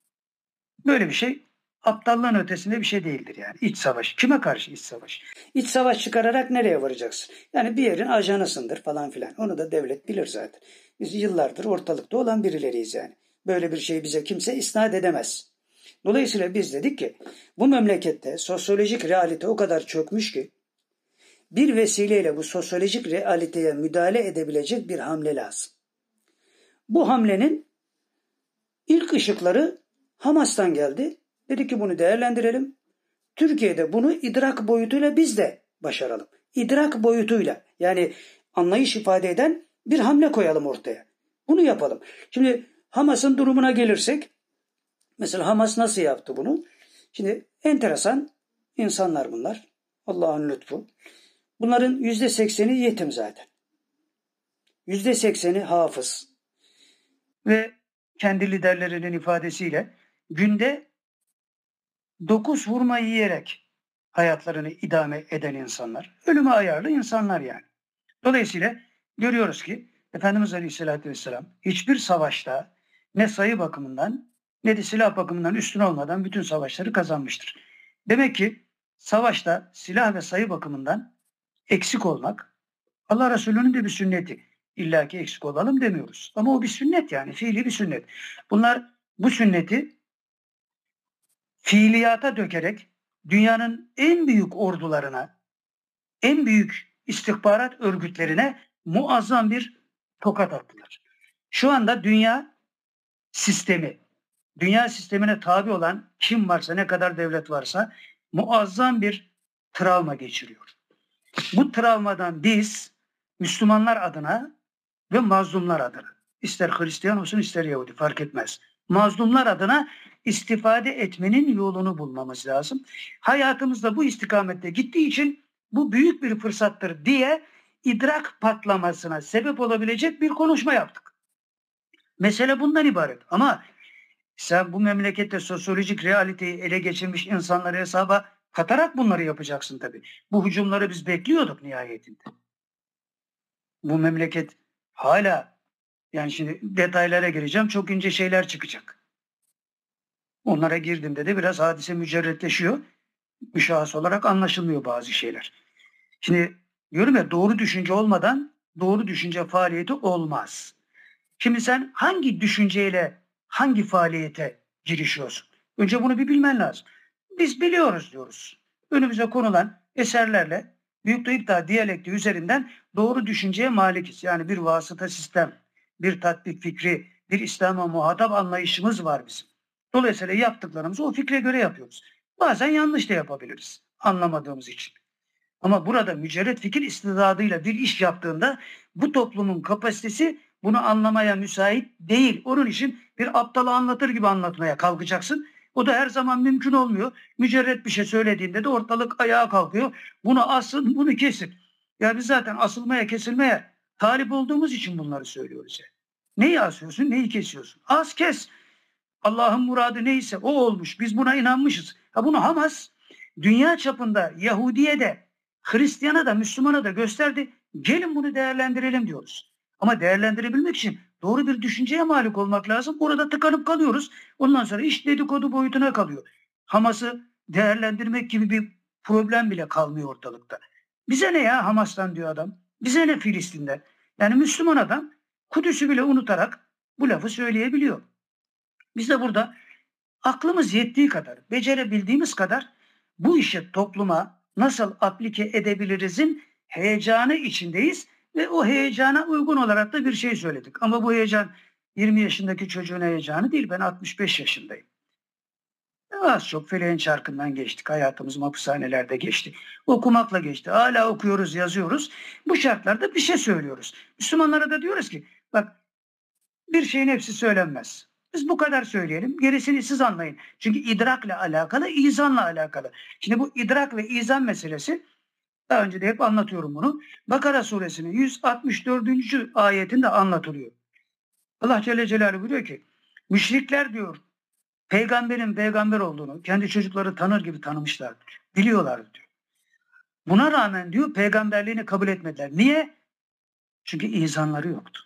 Böyle bir şey aptallığın ötesinde bir şey değildir yani. İç savaş. Kime karşı iç savaş? İç savaş çıkararak nereye varacaksın? Yani bir yerin ajanısındır falan filan. Onu da devlet bilir zaten. Biz yıllardır ortalıkta olan birileriyiz yani. Böyle bir şeyi bize kimse isnat edemez. Dolayısıyla biz dedik ki bu memlekette sosyolojik realite o kadar çökmüş ki bir vesileyle bu sosyolojik realiteye müdahale edebilecek bir hamle lazım. Bu hamlenin ilk ışıkları Hamas'tan geldi. Dedi ki bunu değerlendirelim. Türkiye'de bunu idrak boyutuyla biz de başaralım. İdrak boyutuyla yani anlayış ifade eden bir hamle koyalım ortaya. Bunu yapalım. Şimdi Hamas'ın durumuna gelirsek mesela Hamas nasıl yaptı bunu? Şimdi enteresan insanlar bunlar. Allah'ın lütfu. Bunların yüzde sekseni yetim zaten. Yüzde sekseni hafız. Ve kendi liderlerinin ifadesiyle günde dokuz hurma yiyerek hayatlarını idame eden insanlar. Ölüme ayarlı insanlar yani. Dolayısıyla görüyoruz ki Efendimiz Aleyhisselatü Vesselam hiçbir savaşta ne sayı bakımından ne de silah bakımından üstün olmadan bütün savaşları kazanmıştır. Demek ki savaşta silah ve sayı bakımından eksik olmak Allah Resulü'nün de bir sünneti. İlla ki eksik olalım demiyoruz. Ama o bir sünnet yani fiili bir sünnet. Bunlar bu sünneti fiiliyata dökerek dünyanın en büyük ordularına, en büyük istihbarat örgütlerine muazzam bir tokat attılar. Şu anda dünya sistemi, dünya sistemine tabi olan kim varsa, ne kadar devlet varsa muazzam bir travma geçiriyor. Bu travmadan biz Müslümanlar adına ve mazlumlar adına, ister Hristiyan olsun ister Yahudi fark etmez. Mazlumlar adına istifade etmenin yolunu bulmamız lazım. Hayatımızda bu istikamette gittiği için bu büyük bir fırsattır diye idrak patlamasına sebep olabilecek bir konuşma yaptık. Mesele bundan ibaret. Ama sen bu memlekette sosyolojik realiteyi ele geçirmiş insanları hesaba katarak bunları yapacaksın tabii. Bu hücumları biz bekliyorduk nihayetinde. Bu memleket hala yani şimdi detaylara gireceğim çok ince şeyler çıkacak. Onlara girdiğimde de biraz hadise mücerretleşiyor. Müşahhas olarak anlaşılmıyor bazı şeyler. Şimdi diyorum ya doğru düşünce olmadan doğru düşünce faaliyeti olmaz. Şimdi sen hangi düşünceyle hangi faaliyete girişiyorsun? Önce bunu bir bilmen lazım. Biz biliyoruz diyoruz. Önümüze konulan eserlerle Büyük İptal diyalekti üzerinden doğru düşünceye malikiz. Yani bir vasıta sistem, bir tatbik fikri, bir İslam'a muhatap anlayışımız var bizim. Dolayısıyla yaptıklarımızı o fikre göre yapıyoruz. Bazen yanlış da yapabiliriz anlamadığımız için. Ama burada mücerret fikir istidadıyla bir iş yaptığında bu toplumun kapasitesi bunu anlamaya müsait değil. Onun için bir aptalı anlatır gibi anlatmaya kalkacaksın. O da her zaman mümkün olmuyor. Mücerret bir şey söylediğinde de ortalık ayağa kalkıyor. Bunu asın, bunu kesin. Ya biz zaten asılmaya, kesilmeye talip olduğumuz için bunları söylüyoruz. Yani. Neyi asıyorsun, neyi kesiyorsun? Az kes. Allah'ın muradı neyse o olmuş. Biz buna inanmışız. Ha bunu Hamas dünya çapında Yahudi'ye de Hristiyan'a da Müslümana da gösterdi. Gelin bunu değerlendirelim diyoruz. Ama değerlendirebilmek için doğru bir düşünceye malik olmak lazım. Orada tıkanıp kalıyoruz. Ondan sonra iş dedikodu boyutuna kalıyor. Hamas'ı değerlendirmek gibi bir problem bile kalmıyor ortalıkta. Bize ne ya Hamas'tan diyor adam. Bize ne Filistin'den. Yani Müslüman adam Kudüs'ü bile unutarak bu lafı söyleyebiliyor. Biz de burada aklımız yettiği kadar, becerebildiğimiz kadar bu işi topluma nasıl aplike edebilirizin heyecanı içindeyiz ve o heyecana uygun olarak da bir şey söyledik. Ama bu heyecan 20 yaşındaki çocuğun heyecanı değil. Ben 65 yaşındayım. Az çok feleğin çarkından geçtik. Hayatımız hapishanelerde geçti. Okumakla geçti. Hala okuyoruz, yazıyoruz. Bu şartlarda bir şey söylüyoruz. Müslümanlara da diyoruz ki bak bir şeyin hepsi söylenmez. Biz bu kadar söyleyelim. Gerisini siz anlayın. Çünkü idrakla alakalı, izanla alakalı. Şimdi bu idrak ve izan meselesi daha önce de hep anlatıyorum bunu. Bakara suresinin 164. ayetinde anlatılıyor. Allah Celle Celaluhu diyor ki müşrikler diyor peygamberin peygamber olduğunu kendi çocukları tanır gibi tanımışlardır. Biliyorlardı diyor. Buna rağmen diyor peygamberliğini kabul etmediler. Niye? Çünkü izanları yoktu.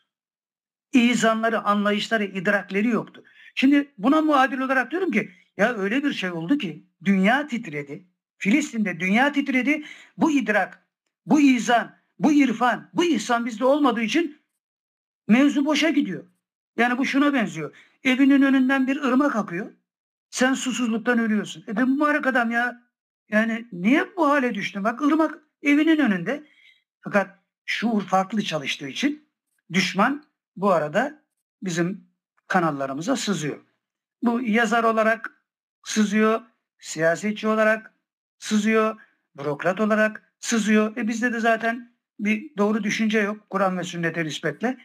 İzanları, anlayışları, idrakleri yoktu. Şimdi buna muadil olarak diyorum ki ya öyle bir şey oldu ki dünya titredi. Filistin'de dünya titredi. Bu idrak, bu izan, bu irfan, bu ihsan bizde olmadığı için mevzu boşa gidiyor. Yani bu şuna benziyor. Evinin önünden bir ırmak akıyor. Sen susuzluktan ölüyorsun. E ben mübarek adam ya. Yani niye bu hale düştün? Bak ırmak evinin önünde. Fakat şuur farklı çalıştığı için düşman bu arada bizim kanallarımıza sızıyor. Bu yazar olarak sızıyor, siyasetçi olarak sızıyor, bürokrat olarak sızıyor. E bizde de zaten bir doğru düşünce yok Kur'an ve sünnete nispetle.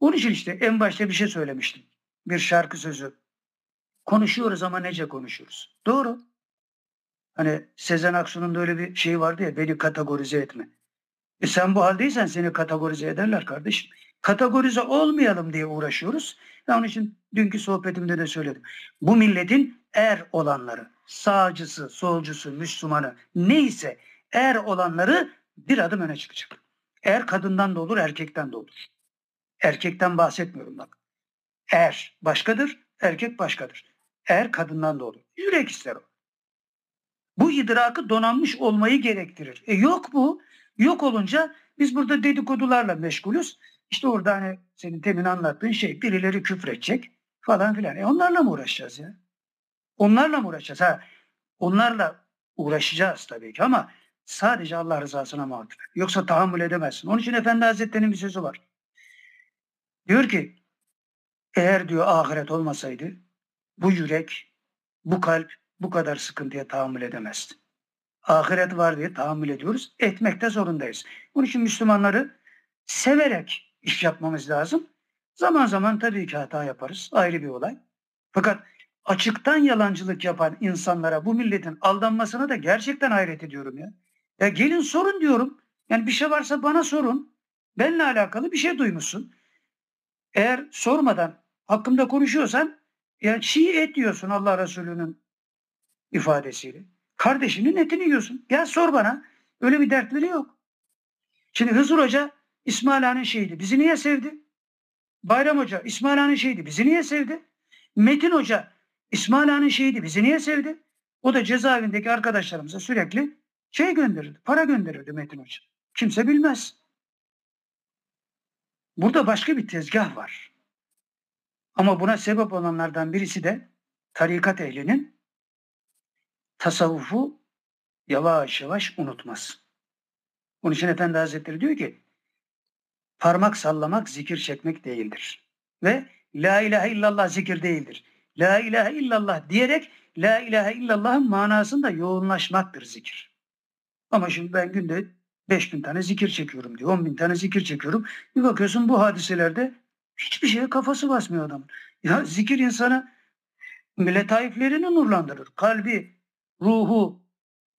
Onun için işte en başta bir şey söylemiştim. Bir şarkı sözü. Konuşuyoruz ama nece konuşuyoruz. Doğru. Hani Sezen Aksu'nun da öyle bir şey vardı ya beni kategorize etme. E sen bu haldeysen seni kategorize ederler kardeşim. Kategorize olmayalım diye uğraşıyoruz. Ve onun için dünkü sohbetimde de söyledim. Bu milletin er olanları, sağcısı, solcusu, Müslümanı neyse er olanları bir adım öne çıkacak. Er kadından da olur, erkekten de olur. Erkekten bahsetmiyorum bak. Er başkadır, erkek başkadır. Er kadından da olur. Yürek ister o. Bu idrakı donanmış olmayı gerektirir. E yok bu. Yok olunca biz burada dedikodularla meşgulüz. İşte orada hani senin temin anlattığın şey birileri küfredecek falan filan. E onlarla mı uğraşacağız ya? Onlarla mı uğraşacağız? Ha, onlarla uğraşacağız tabii ki ama sadece Allah rızasına muhatap. Yoksa tahammül edemezsin. Onun için Efendi Hazretleri'nin bir sözü var. Diyor ki eğer diyor ahiret olmasaydı bu yürek, bu kalp bu kadar sıkıntıya tahammül edemezdi. Ahiret var diye tahammül ediyoruz. Etmekte zorundayız. Bunun için Müslümanları severek iş yapmamız lazım. Zaman zaman tabii ki hata yaparız. Ayrı bir olay. Fakat açıktan yalancılık yapan insanlara bu milletin aldanmasına da gerçekten hayret ediyorum ya. Ya gelin sorun diyorum. Yani bir şey varsa bana sorun. Benle alakalı bir şey duymuşsun. Eğer sormadan hakkımda konuşuyorsan ya çiğ et diyorsun Allah Resulü'nün ifadesiyle. Kardeşinin etini yiyorsun. Gel sor bana. Öyle bir dertleri yok. Şimdi Hızır Hoca İsmail Han'ın şeydi. Bizi niye sevdi? Bayram Hoca İsmail Han'ın şeydi. Bizi niye sevdi? Metin Hoca İsmail Han'ın şeydi. Bizi niye sevdi? O da cezaevindeki arkadaşlarımıza sürekli şey gönderirdi. Para gönderirdi Metin Hoca. Kimse bilmez. Burada başka bir tezgah var. Ama buna sebep olanlardan birisi de tarikat ehlinin tasavvufu yavaş yavaş unutması. Onun için Efendi Hazretleri diyor ki parmak sallamak zikir çekmek değildir. Ve la ilahe illallah zikir değildir. La ilahe illallah diyerek la ilahe illallah'ın manasında yoğunlaşmaktır zikir. Ama şimdi ben günde 5 bin tane zikir çekiyorum diyor. 10 bin tane zikir çekiyorum. Bir bakıyorsun bu hadiselerde hiçbir şeye kafası basmıyor adamın. Ya zikir insana letaiflerini nurlandırır. Kalbi, ruhu,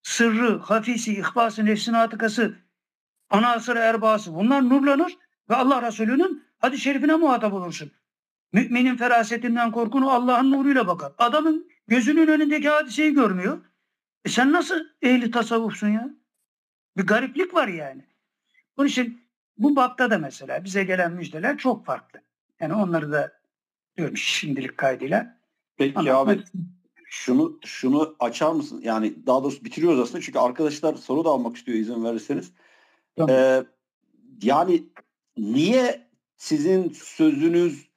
sırrı, hafisi, ihbası, nefsin atıkası, ana asırı erbası bunlar nurlanır ve Allah Resulü'nün hadis-i şerifine muhatap olursun. Müminin ferasetinden korkunu Allah'ın nuruyla bakar. Adamın gözünün önündeki hadiseyi görmüyor. E sen nasıl ehli tasavvufsun ya? Bir gariplik var yani. Onun için bu bakta da mesela bize gelen müjdeler çok farklı. Yani onları da diyorum şimdilik kaydıyla. Peki Ama- abi şunu şunu açar mısın? Yani daha doğrusu bitiriyoruz aslında çünkü arkadaşlar soru da almak istiyor izin verirseniz. Tamam. Ee, yani niye sizin sözünüz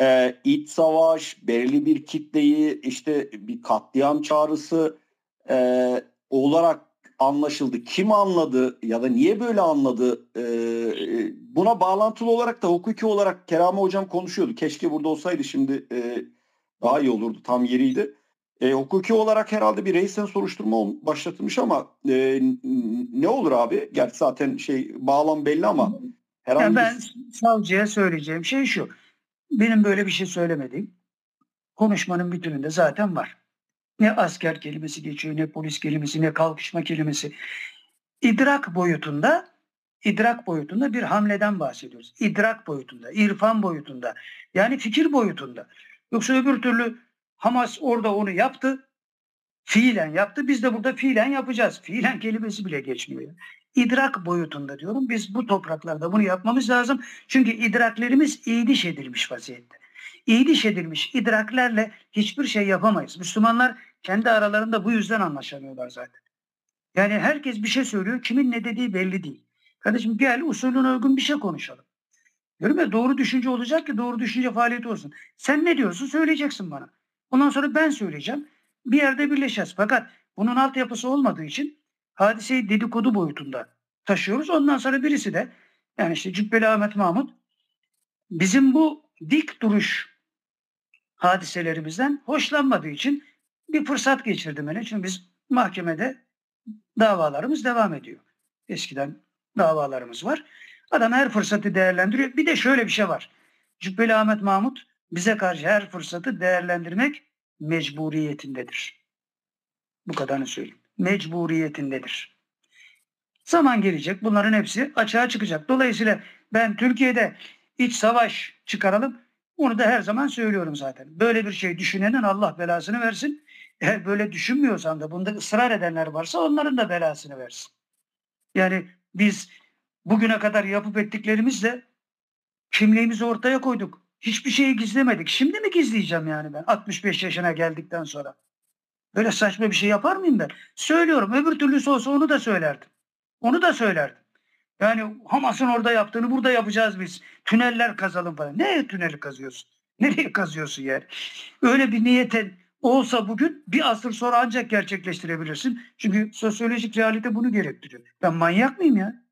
e, iç savaş, belirli bir kitleyi işte bir katliam çağrısı e, olarak anlaşıldı? Kim anladı ya da niye böyle anladı? E, e, buna bağlantılı olarak da hukuki olarak Kerame Hocam konuşuyordu. Keşke burada olsaydı şimdi e, daha iyi olurdu. Tam yeriydi. E, hukuki olarak herhalde bir reisen soruşturma başlatılmış ama e, ne olur abi? Gerçi zaten şey bağlam belli ama herhangi bir- ben savcıya söyleyeceğim şey şu. Benim böyle bir şey söylemediğim konuşmanın bütününde zaten var. Ne asker kelimesi geçiyor, ne polis kelimesi, ne kalkışma kelimesi. İdrak boyutunda, idrak boyutunda bir hamleden bahsediyoruz. İdrak boyutunda, irfan boyutunda, yani fikir boyutunda. Yoksa öbür türlü Hamas orada onu yaptı, fiilen yaptı. Biz de burada fiilen yapacağız. Fiilen kelimesi bile geçmiyor. İdrak boyutunda diyorum. Biz bu topraklarda bunu yapmamız lazım. Çünkü idraklerimiz iyiliş edilmiş vaziyette. İyiliş edilmiş idraklerle hiçbir şey yapamayız. Müslümanlar kendi aralarında bu yüzden anlaşamıyorlar zaten. Yani herkes bir şey söylüyor. Kimin ne dediği belli değil. Kardeşim gel usulüne uygun bir şey konuşalım. Diyorum ya doğru düşünce olacak ki doğru düşünce faaliyeti olsun. Sen ne diyorsun söyleyeceksin bana. Ondan sonra ben söyleyeceğim. Bir yerde birleşeceğiz. Fakat bunun altyapısı olmadığı için hadiseyi dedikodu boyutunda taşıyoruz. Ondan sonra birisi de yani işte Cübbeli Ahmet Mahmut bizim bu dik duruş hadiselerimizden hoşlanmadığı için bir fırsat geçirdi beni. Çünkü biz mahkemede davalarımız devam ediyor. Eskiden davalarımız var. Adam her fırsatı değerlendiriyor. Bir de şöyle bir şey var. Cübbeli Ahmet Mahmut bize karşı her fırsatı değerlendirmek mecburiyetindedir. Bu kadarını söyleyeyim. Mecburiyetindedir. Zaman gelecek. Bunların hepsi açığa çıkacak. Dolayısıyla ben Türkiye'de iç savaş çıkaralım. Onu da her zaman söylüyorum zaten. Böyle bir şey düşünenin Allah belasını versin. Eğer böyle düşünmüyorsan da bunda ısrar edenler varsa onların da belasını versin. Yani biz bugüne kadar yapıp ettiklerimizle kimliğimizi ortaya koyduk. Hiçbir şeyi gizlemedik. Şimdi mi gizleyeceğim yani ben 65 yaşına geldikten sonra? Böyle saçma bir şey yapar mıyım ben? Söylüyorum. Öbür türlüsü olsa onu da söylerdim. Onu da söylerdim. Yani Hamas'ın orada yaptığını burada yapacağız biz. Tüneller kazalım falan. Ne tüneli kazıyorsun? Nereye kazıyorsun yani? Öyle bir niyetin olsa bugün bir asır sonra ancak gerçekleştirebilirsin. Çünkü sosyolojik realite bunu gerektiriyor. Ben manyak mıyım ya?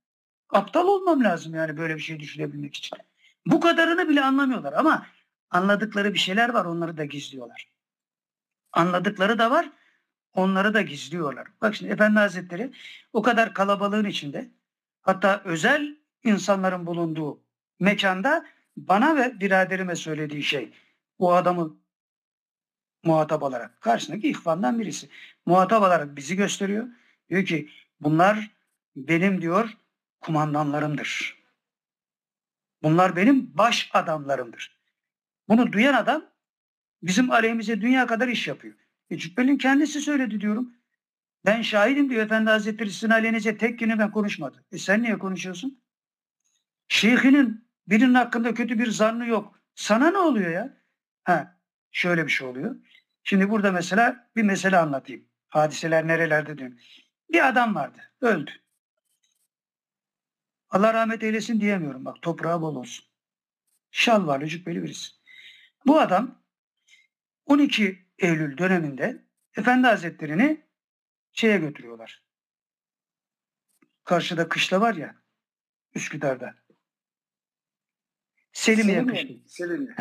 Aptal olmam lazım yani böyle bir şey düşünebilmek için. Bu kadarını bile anlamıyorlar ama anladıkları bir şeyler var onları da gizliyorlar. Anladıkları da var onları da gizliyorlar. Bak şimdi Efendi Hazretleri o kadar kalabalığın içinde hatta özel insanların bulunduğu mekanda bana ve biraderime söylediği şey o adamı muhatap alarak karşısındaki ihvandan birisi muhatap alarak bizi gösteriyor. Diyor ki bunlar benim diyor kumandanlarımdır. Bunlar benim baş adamlarımdır. Bunu duyan adam bizim aleyhimize dünya kadar iş yapıyor. E Cübbeli'nin kendisi söyledi diyorum. Ben şahidim diyor Efendi Hazretleri sizin aleyhinize tek kelime konuşmadı. E sen niye konuşuyorsun? Şeyhinin birinin hakkında kötü bir zannı yok. Sana ne oluyor ya? Ha, şöyle bir şey oluyor. Şimdi burada mesela bir mesele anlatayım. Hadiseler nerelerde diyorum. Bir adam vardı. Öldü. Allah rahmet eylesin diyemiyorum. Bak toprağı bol olsun. Şalvarlı cübbeli birisi. Bu adam 12 Eylül döneminde Efendi Hazretleri'ni şeye götürüyorlar. karşıda kışla var ya Üsküdar'da. Selimiye Selimiye. kışla. Selimiye.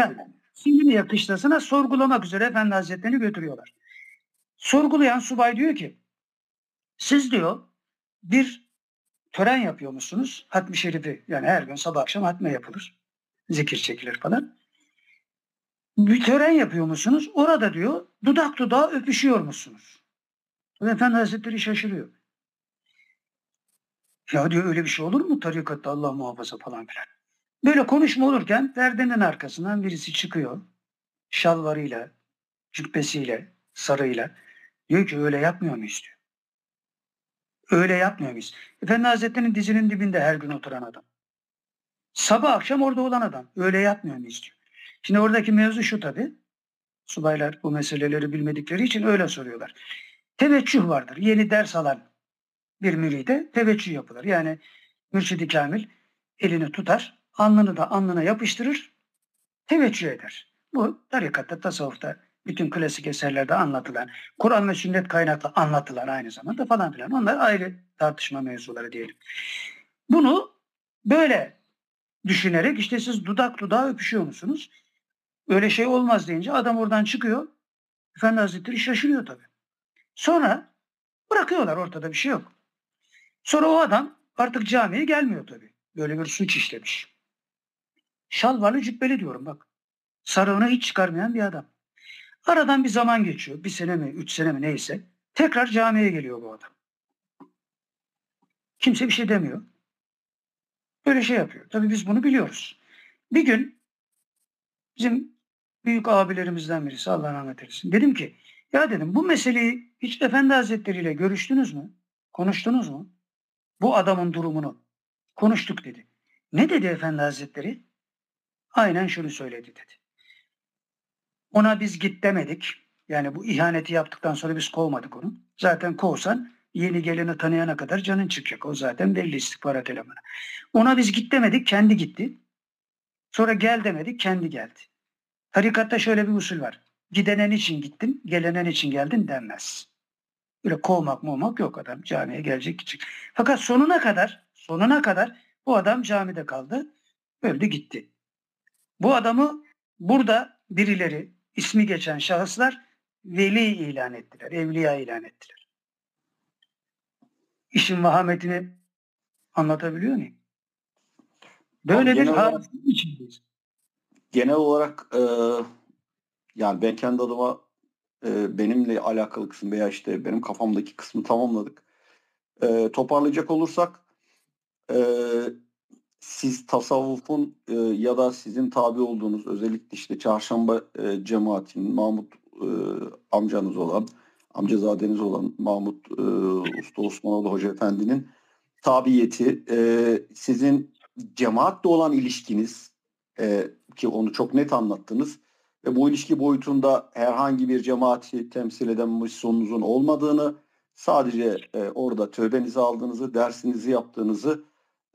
Selimiye kışlasına sorgulamak üzere Efendi Hazretleri'ni götürüyorlar. Sorgulayan subay diyor ki siz diyor bir tören yapıyor musunuz? Hatmi Şerifi yani her gün sabah akşam hatme yapılır. Zikir çekilir falan. Bir tören yapıyor musunuz? Orada diyor dudak dudağa öpüşüyor musunuz? Efendi Hazretleri şaşırıyor. Ya diyor öyle bir şey olur mu tarikatta Allah muhafaza falan filan. Böyle konuşma olurken perdenin arkasından birisi çıkıyor. Şalvarıyla, cübbesiyle, sarıyla. Diyor ki öyle yapmıyor muyuz diyor. Öyle yapmıyor muyuz? Efendi Hazretleri'nin dizinin dibinde her gün oturan adam. Sabah akşam orada olan adam. Öyle yapmıyor muyuz diyor. Şimdi oradaki mevzu şu tabii. Subaylar bu meseleleri bilmedikleri için öyle soruyorlar. Teveccüh vardır. Yeni ders alan bir müride teveccüh yapılır. Yani mürşidi kamil elini tutar, alnını da alnına yapıştırır, teveccüh eder. Bu tarikatta, tasavvufta, bütün klasik eserlerde anlatılan, Kur'an ve sünnet kaynaklı anlatılan aynı zamanda falan filan. Onlar ayrı tartışma mevzuları diyelim. Bunu böyle düşünerek işte siz dudak dudağa öpüşüyor musunuz? Öyle şey olmaz deyince adam oradan çıkıyor. Efendi Hazretleri şaşırıyor tabii. Sonra bırakıyorlar ortada bir şey yok. Sonra o adam artık camiye gelmiyor tabii. Böyle bir suç işlemiş. Şalvarlı cübbeli diyorum bak. Sarığını hiç çıkarmayan bir adam. Aradan bir zaman geçiyor. Bir sene mi, üç sene mi neyse. Tekrar camiye geliyor bu adam. Kimse bir şey demiyor. Böyle şey yapıyor. Tabii biz bunu biliyoruz. Bir gün bizim büyük abilerimizden birisi Allah rahmet eylesin. Dedim ki ya dedim bu meseleyi hiç Efendi Hazretleri ile görüştünüz mü? Konuştunuz mu? Bu adamın durumunu konuştuk dedi. Ne dedi Efendi Hazretleri? Aynen şunu söyledi dedi. Ona biz git demedik. Yani bu ihaneti yaptıktan sonra biz kovmadık onu. Zaten kovsan yeni geleni tanıyana kadar canın çıkacak. O zaten belli istihbarat elemanı. Ona biz git demedik, kendi gitti. Sonra gel demedik, kendi geldi. Tarikatta şöyle bir usul var. Gidenen için gittin, gelenen için geldin denmez. Böyle kovmak movmak yok adam. Camiye gelecek gidecek. Fakat sonuna kadar, sonuna kadar bu adam camide kaldı. Öldü gitti. Bu adamı burada birileri, ismi geçen şahıslar veli ilan ettiler. Evliya ilan ettiler. İşin vahametini anlatabiliyor muyum? Böyle Abi bir genel olarak- hadisenin içindeyiz. Genel olarak e, yani ben kendi adıma e, benimle alakalı kısım veya işte benim kafamdaki kısmı tamamladık. E, toparlayacak olursak e, siz tasavvufun e, ya da sizin tabi olduğunuz özellikle işte çarşamba e, cemaatinin Mahmut e, amcanız olan amcazadeniz olan Mahmut e, Usta Osmanoğlu Hoca Efendi'nin tabiyeti e, sizin cemaatle olan ilişkiniz e, ki onu çok net anlattınız ve bu ilişki boyutunda herhangi bir cemaati temsil eden misyonunuzun olmadığını sadece e, orada tövbenizi aldığınızı, dersinizi yaptığınızı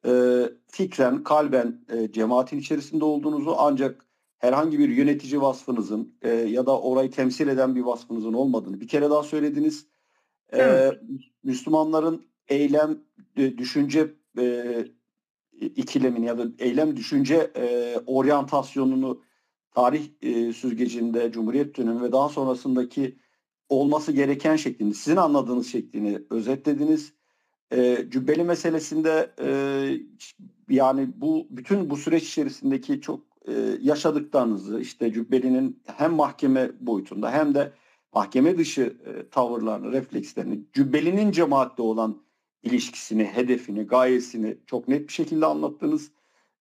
e, fikren, kalben e, cemaatin içerisinde olduğunuzu ancak herhangi bir yönetici vasfınızın e, ya da orayı temsil eden bir vasfınızın olmadığını bir kere daha söylediniz. E, Evet. Müslümanların eylem, e, düşünce e, ikilemini ya da eylem düşünce e, oryantasyonunu tarih e, süzgecinde Cumhuriyet dönemi ve daha sonrasındaki olması gereken şeklini, sizin anladığınız şeklini özetlediniz. E, cübbeli meselesinde e, yani bu bütün bu süreç içerisindeki çok e, yaşadıklarınızı işte cübbelinin hem mahkeme boyutunda hem de mahkeme dışı e, tavırlarını, reflekslerini, cübbelinin cemaatle olan ilişkisini, hedefini, gayesini çok net bir şekilde anlattınız.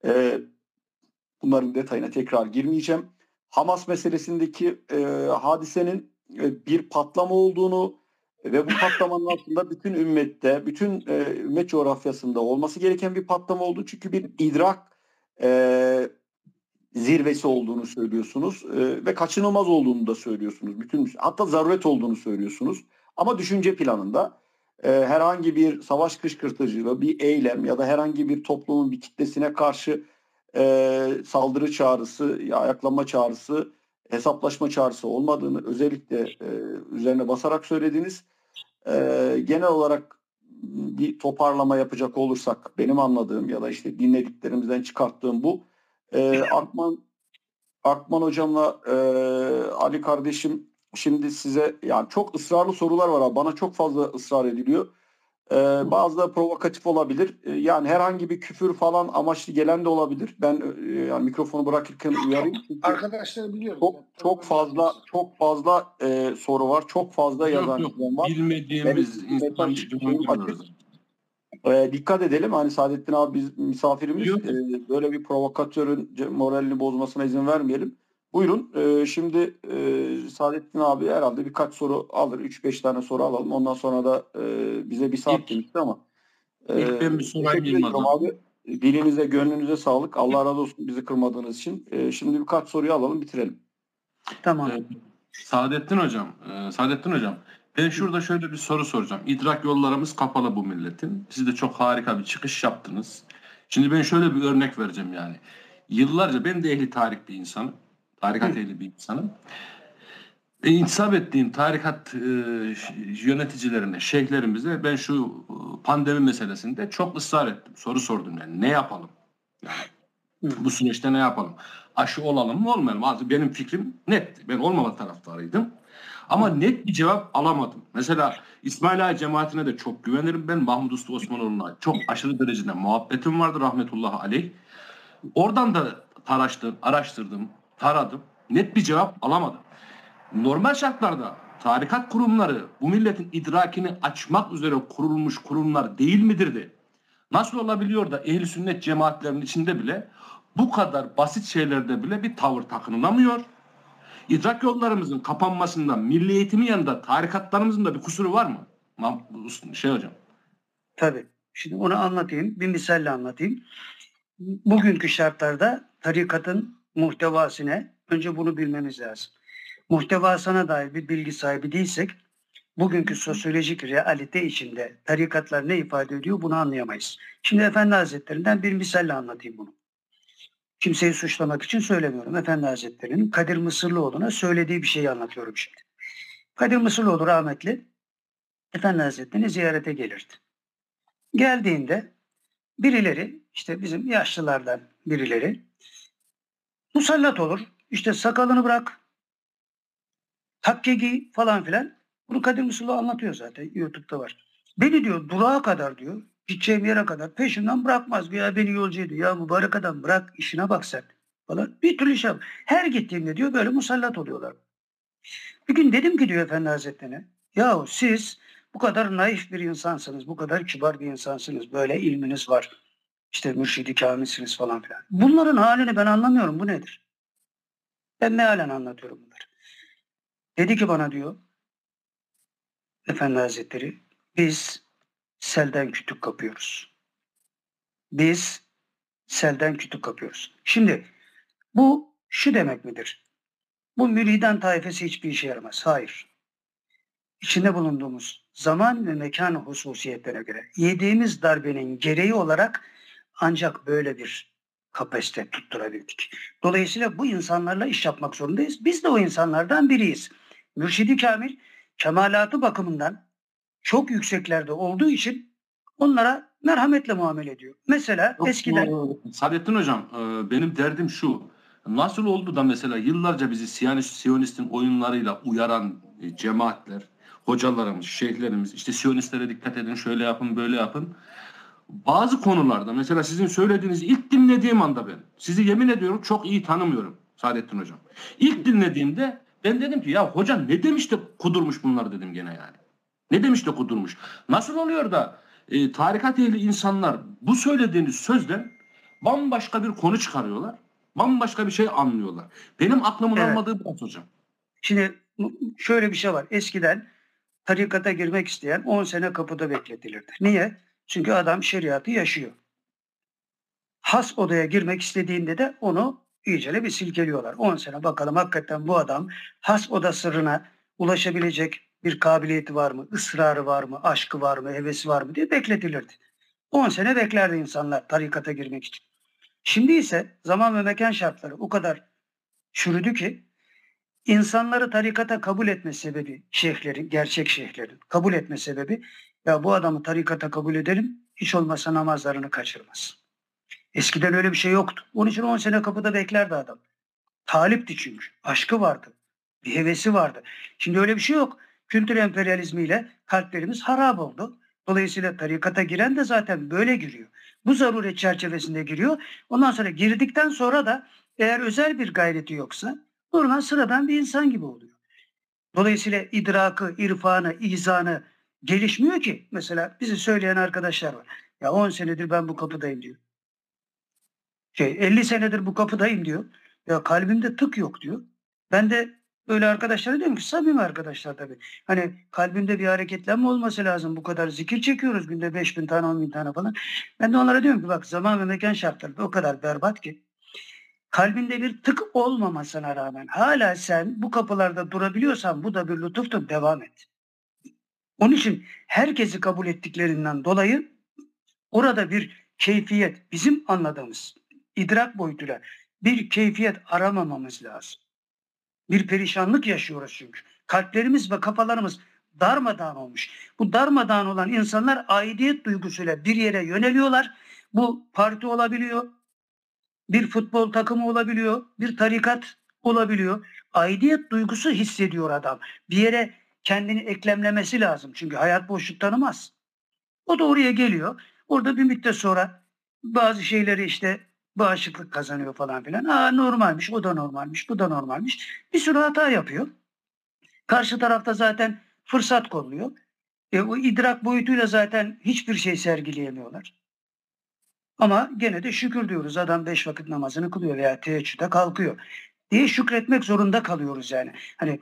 E, bunların detayına tekrar girmeyeceğim. Hamas meselesindeki e, hadisenin e, bir patlama olduğunu ve bu patlamanın altında bütün ümmette, bütün e, ümmet coğrafyasında olması gereken bir patlama oldu. Çünkü bir idrak e, zirvesi olduğunu söylüyorsunuz e, ve kaçınılmaz olduğunu da söylüyorsunuz. Bütün hatta zaruret olduğunu söylüyorsunuz. Ama düşünce planında e, herhangi bir savaş kışkırtıcılığı, bir eylem ya da herhangi bir toplumun bir kitlesine karşı e, saldırı çağrısı, ayaklama çağrısı, hesaplaşma çağrısı olmadığını özellikle e, üzerine basarak söylediniz. E, genel olarak bir toparlama yapacak olursak benim anladığım ya da işte dinlediklerimizden çıkarttığım bu. E, Akman Akman hocamla e, Ali kardeşim şimdi size yani çok ısrarlı sorular var abi. Bana çok fazla ısrar ediliyor. E, bazı da provokatif olabilir. E, yani herhangi bir küfür falan amaçlı gelen de olabilir. Ben e, yani mikrofonu bırakırken uyarayım. Çünkü Arkadaşları biliyoruz. çok yani. çok fazla çok fazla e, soru var. Çok fazla yazan Yok yok. izleyen var. Bilmediğimiz Benim- insan. E, dikkat edelim hani Saadettin abi biz misafirimiz Yok. e, böyle bir provokatörün moralini bozmasına izin vermeyelim. Buyurun e, şimdi e, Saadettin abi herhalde birkaç soru alır. 3-5 tane soru alalım. Ondan sonra da e, bize bir saat demişti ama. ilk ben bir ediyorum abi. Dilinize, gönlünüze sağlık. Allah razı olsun bizi kırmadığınız için. E, şimdi birkaç soruyu alalım, bitirelim. Tamam. Ee, Saadettin hocam, e, Saadettin hocam ben şurada şöyle bir soru soracağım. İdrak yollarımız kapalı bu milletin. Siz de çok harika bir çıkış yaptınız. Şimdi ben şöyle bir örnek vereceğim yani. Yıllarca ben de ehli tarih bir insanım. Tarikat ehli bir insanım. E, intisap ettiğim tarikat e, yöneticilerine, şeyhlerimize ben şu e, pandemi meselesinde çok ısrar ettim. Soru sordum yani ne yapalım? Yani, bu süreçte ne yapalım? Aşı olalım mı olmayalım? Artık Benim fikrim netti. Ben olmama taraftarıydım. Ama net bir cevap alamadım. Mesela İsmail Ağa cemaatine de çok güvenirim. Ben Mahmut Usta Osmanoğlu'na çok aşırı derecede muhabbetim vardı rahmetullahi aleyh. Oradan da taraştım, araştırdım, taradım. Net bir cevap alamadım. Normal şartlarda tarikat kurumları bu milletin idrakini açmak üzere kurulmuş kurumlar değil midirdi? Nasıl olabiliyor da ehli sünnet cemaatlerinin içinde bile bu kadar basit şeylerde bile bir tavır takınılamıyor? İdrak yollarımızın kapanmasında milli eğitimin yanında tarikatlarımızın da bir kusuru var mı? Şey hocam. Tabii. Şimdi onu anlatayım. Bir misalle anlatayım. Bugünkü şartlarda tarikatın muhtevasine önce bunu bilmemiz lazım. Muhtevasına dair bir bilgi sahibi değilsek bugünkü sosyolojik realite içinde tarikatlar ne ifade ediyor bunu anlayamayız. Şimdi Efendi Hazretlerinden bir misalle anlatayım bunu. Kimseyi suçlamak için söylemiyorum. Efendi Hazretleri'nin Kadir Mısırlıoğlu'na söylediği bir şeyi anlatıyorum şimdi. Kadir Mısırlıoğlu rahmetli Efendi Hazretleri'ni ziyarete gelirdi. Geldiğinde birileri işte bizim yaşlılardan birileri musallat olur. İşte sakalını bırak. Takke giy falan filan. Bunu Kadir Mısırlı anlatıyor zaten. YouTube'da var. Beni diyor durağa kadar diyor. Gideceğim yere kadar peşimden bırakmaz. Ya beni yolcu ediyor. Ya mübarek adam bırak işine bak sen. Falan. Bir türlü şey Her gittiğimde diyor böyle musallat oluyorlar. Bir gün dedim ki diyor Efendi Hazretleri'ne. Yahu siz bu kadar naif bir insansınız. Bu kadar kibar bir insansınız. Böyle ilminiz var. İşte mürşidi kamilsiniz falan filan. Bunların halini ben anlamıyorum. Bu nedir? Ben mealen anlatıyorum bunları. Dedi ki bana diyor Efendi Hazretleri biz selden kütük kapıyoruz. Biz selden kütük kapıyoruz. Şimdi bu şu demek midir? Bu müriden taifesi hiçbir işe yaramaz. Hayır. İçinde bulunduğumuz zaman ve mekan hususiyetlerine göre yediğimiz darbenin gereği olarak ancak böyle bir kapasite tutturabildik. Dolayısıyla bu insanlarla iş yapmak zorundayız. Biz de o insanlardan biriyiz. Mürşidi Kamil kemalatı bakımından çok yükseklerde olduğu için onlara merhametle muamele ediyor. Mesela Yok, eskiden Saadettin hocam e, benim derdim şu. Nasıl oldu da mesela yıllarca bizi Siyonist, Siyonistin oyunlarıyla uyaran e, cemaatler, hocalarımız, şeyhlerimiz işte Siyonistlere dikkat edin şöyle yapın böyle yapın. Bazı konularda mesela sizin söylediğiniz ilk dinlediğim anda ben sizi yemin ediyorum çok iyi tanımıyorum Saadettin hocam. İlk dinlediğimde ben dedim ki ya hoca ne demiş de kudurmuş bunlar dedim gene yani. Ne demiş de kudurmuş. Nasıl oluyor da e, tarikat ehli insanlar bu söylediğiniz sözden bambaşka bir konu çıkarıyorlar. Bambaşka bir şey anlıyorlar. Benim aklımın Evet. almadığı bu hocam. Şimdi şöyle bir şey var. Eskiden tarikata girmek isteyen 10 sene kapıda bekletilirdi. Niye? Çünkü adam şeriatı yaşıyor. Has odaya girmek istediğinde de onu iyicene bir silkeliyorlar. 10 sene bakalım hakikaten bu adam has oda sırrına ulaşabilecek bir kabiliyeti var mı, ısrarı var mı, aşkı var mı, hevesi var mı diye bekletilirdi. 10 sene beklerdi insanlar tarikata girmek için. Şimdi ise zaman ve mekan şartları o kadar çürüdü ki insanları tarikata kabul etme sebebi şeyhlerin, gerçek şeyhlerin kabul etme sebebi ya bu adamı tarikata kabul edelim hiç olmazsa namazlarını kaçırmaz. Eskiden öyle bir şey yoktu. Onun için 10 sene kapıda beklerdi adam. Talipti çünkü. Aşkı vardı. Bir hevesi vardı. Şimdi öyle bir şey yok. Kültür emperyalizmiyle kalplerimiz harap oldu. Dolayısıyla tarikata giren de zaten böyle giriyor. Bu zaruret çerçevesinde giriyor. Ondan sonra girdikten sonra da eğer özel bir gayreti yoksa normal sıradan bir insan gibi oluyor. Dolayısıyla idrakı, irfanı, izanı gelişmiyor ki. Mesela bizi söyleyen arkadaşlar var. Ya 10 senedir ben bu kapıdayım diyor. Şey 50 senedir bu kapıdayım diyor. Ya kalbimde tık yok diyor. Ben de böyle arkadaşlara diyorum ki samimi arkadaşlar tabii. Hani kalbimde bir hareketlenme olması lazım. Bu kadar zikir çekiyoruz günde 5 bin tane 10 bin tane falan. Ben de onlara diyorum ki bak zaman ve mekan şartları o kadar berbat ki. Kalbinde bir tık olmamasına rağmen hala sen bu kapılarda durabiliyorsan bu da bir lütuftur devam et. Onun için herkesi kabul ettiklerinden dolayı orada bir keyfiyet bizim anladığımız idrak boyutuyla bir keyfiyet aramamamız lazım. Bir perişanlık yaşıyoruz çünkü. Kalplerimiz ve kafalarımız darmadağın olmuş. Bu darmadağın olan insanlar aidiyet duygusuyla bir yere yöneliyorlar. Bu parti olabiliyor, bir futbol takımı olabiliyor, bir tarikat olabiliyor. Aidiyet duygusu hissediyor adam. Bir yere kendini eklemlemesi lazım. Çünkü hayat boşluk tanımaz. O da oraya geliyor. Orada bir müddet sonra bazı şeyleri işte bağışıklık kazanıyor falan filan. Aa normalmiş, o da normalmiş, bu da normalmiş. Bir sürü hata yapıyor. Karşı tarafta zaten fırsat kolluyor. E, o idrak boyutuyla zaten hiçbir şey sergileyemiyorlar. Ama gene de şükür diyoruz. Adam beş vakit namazını kılıyor veya teheccüde kalkıyor. Diye şükretmek zorunda kalıyoruz yani. Hani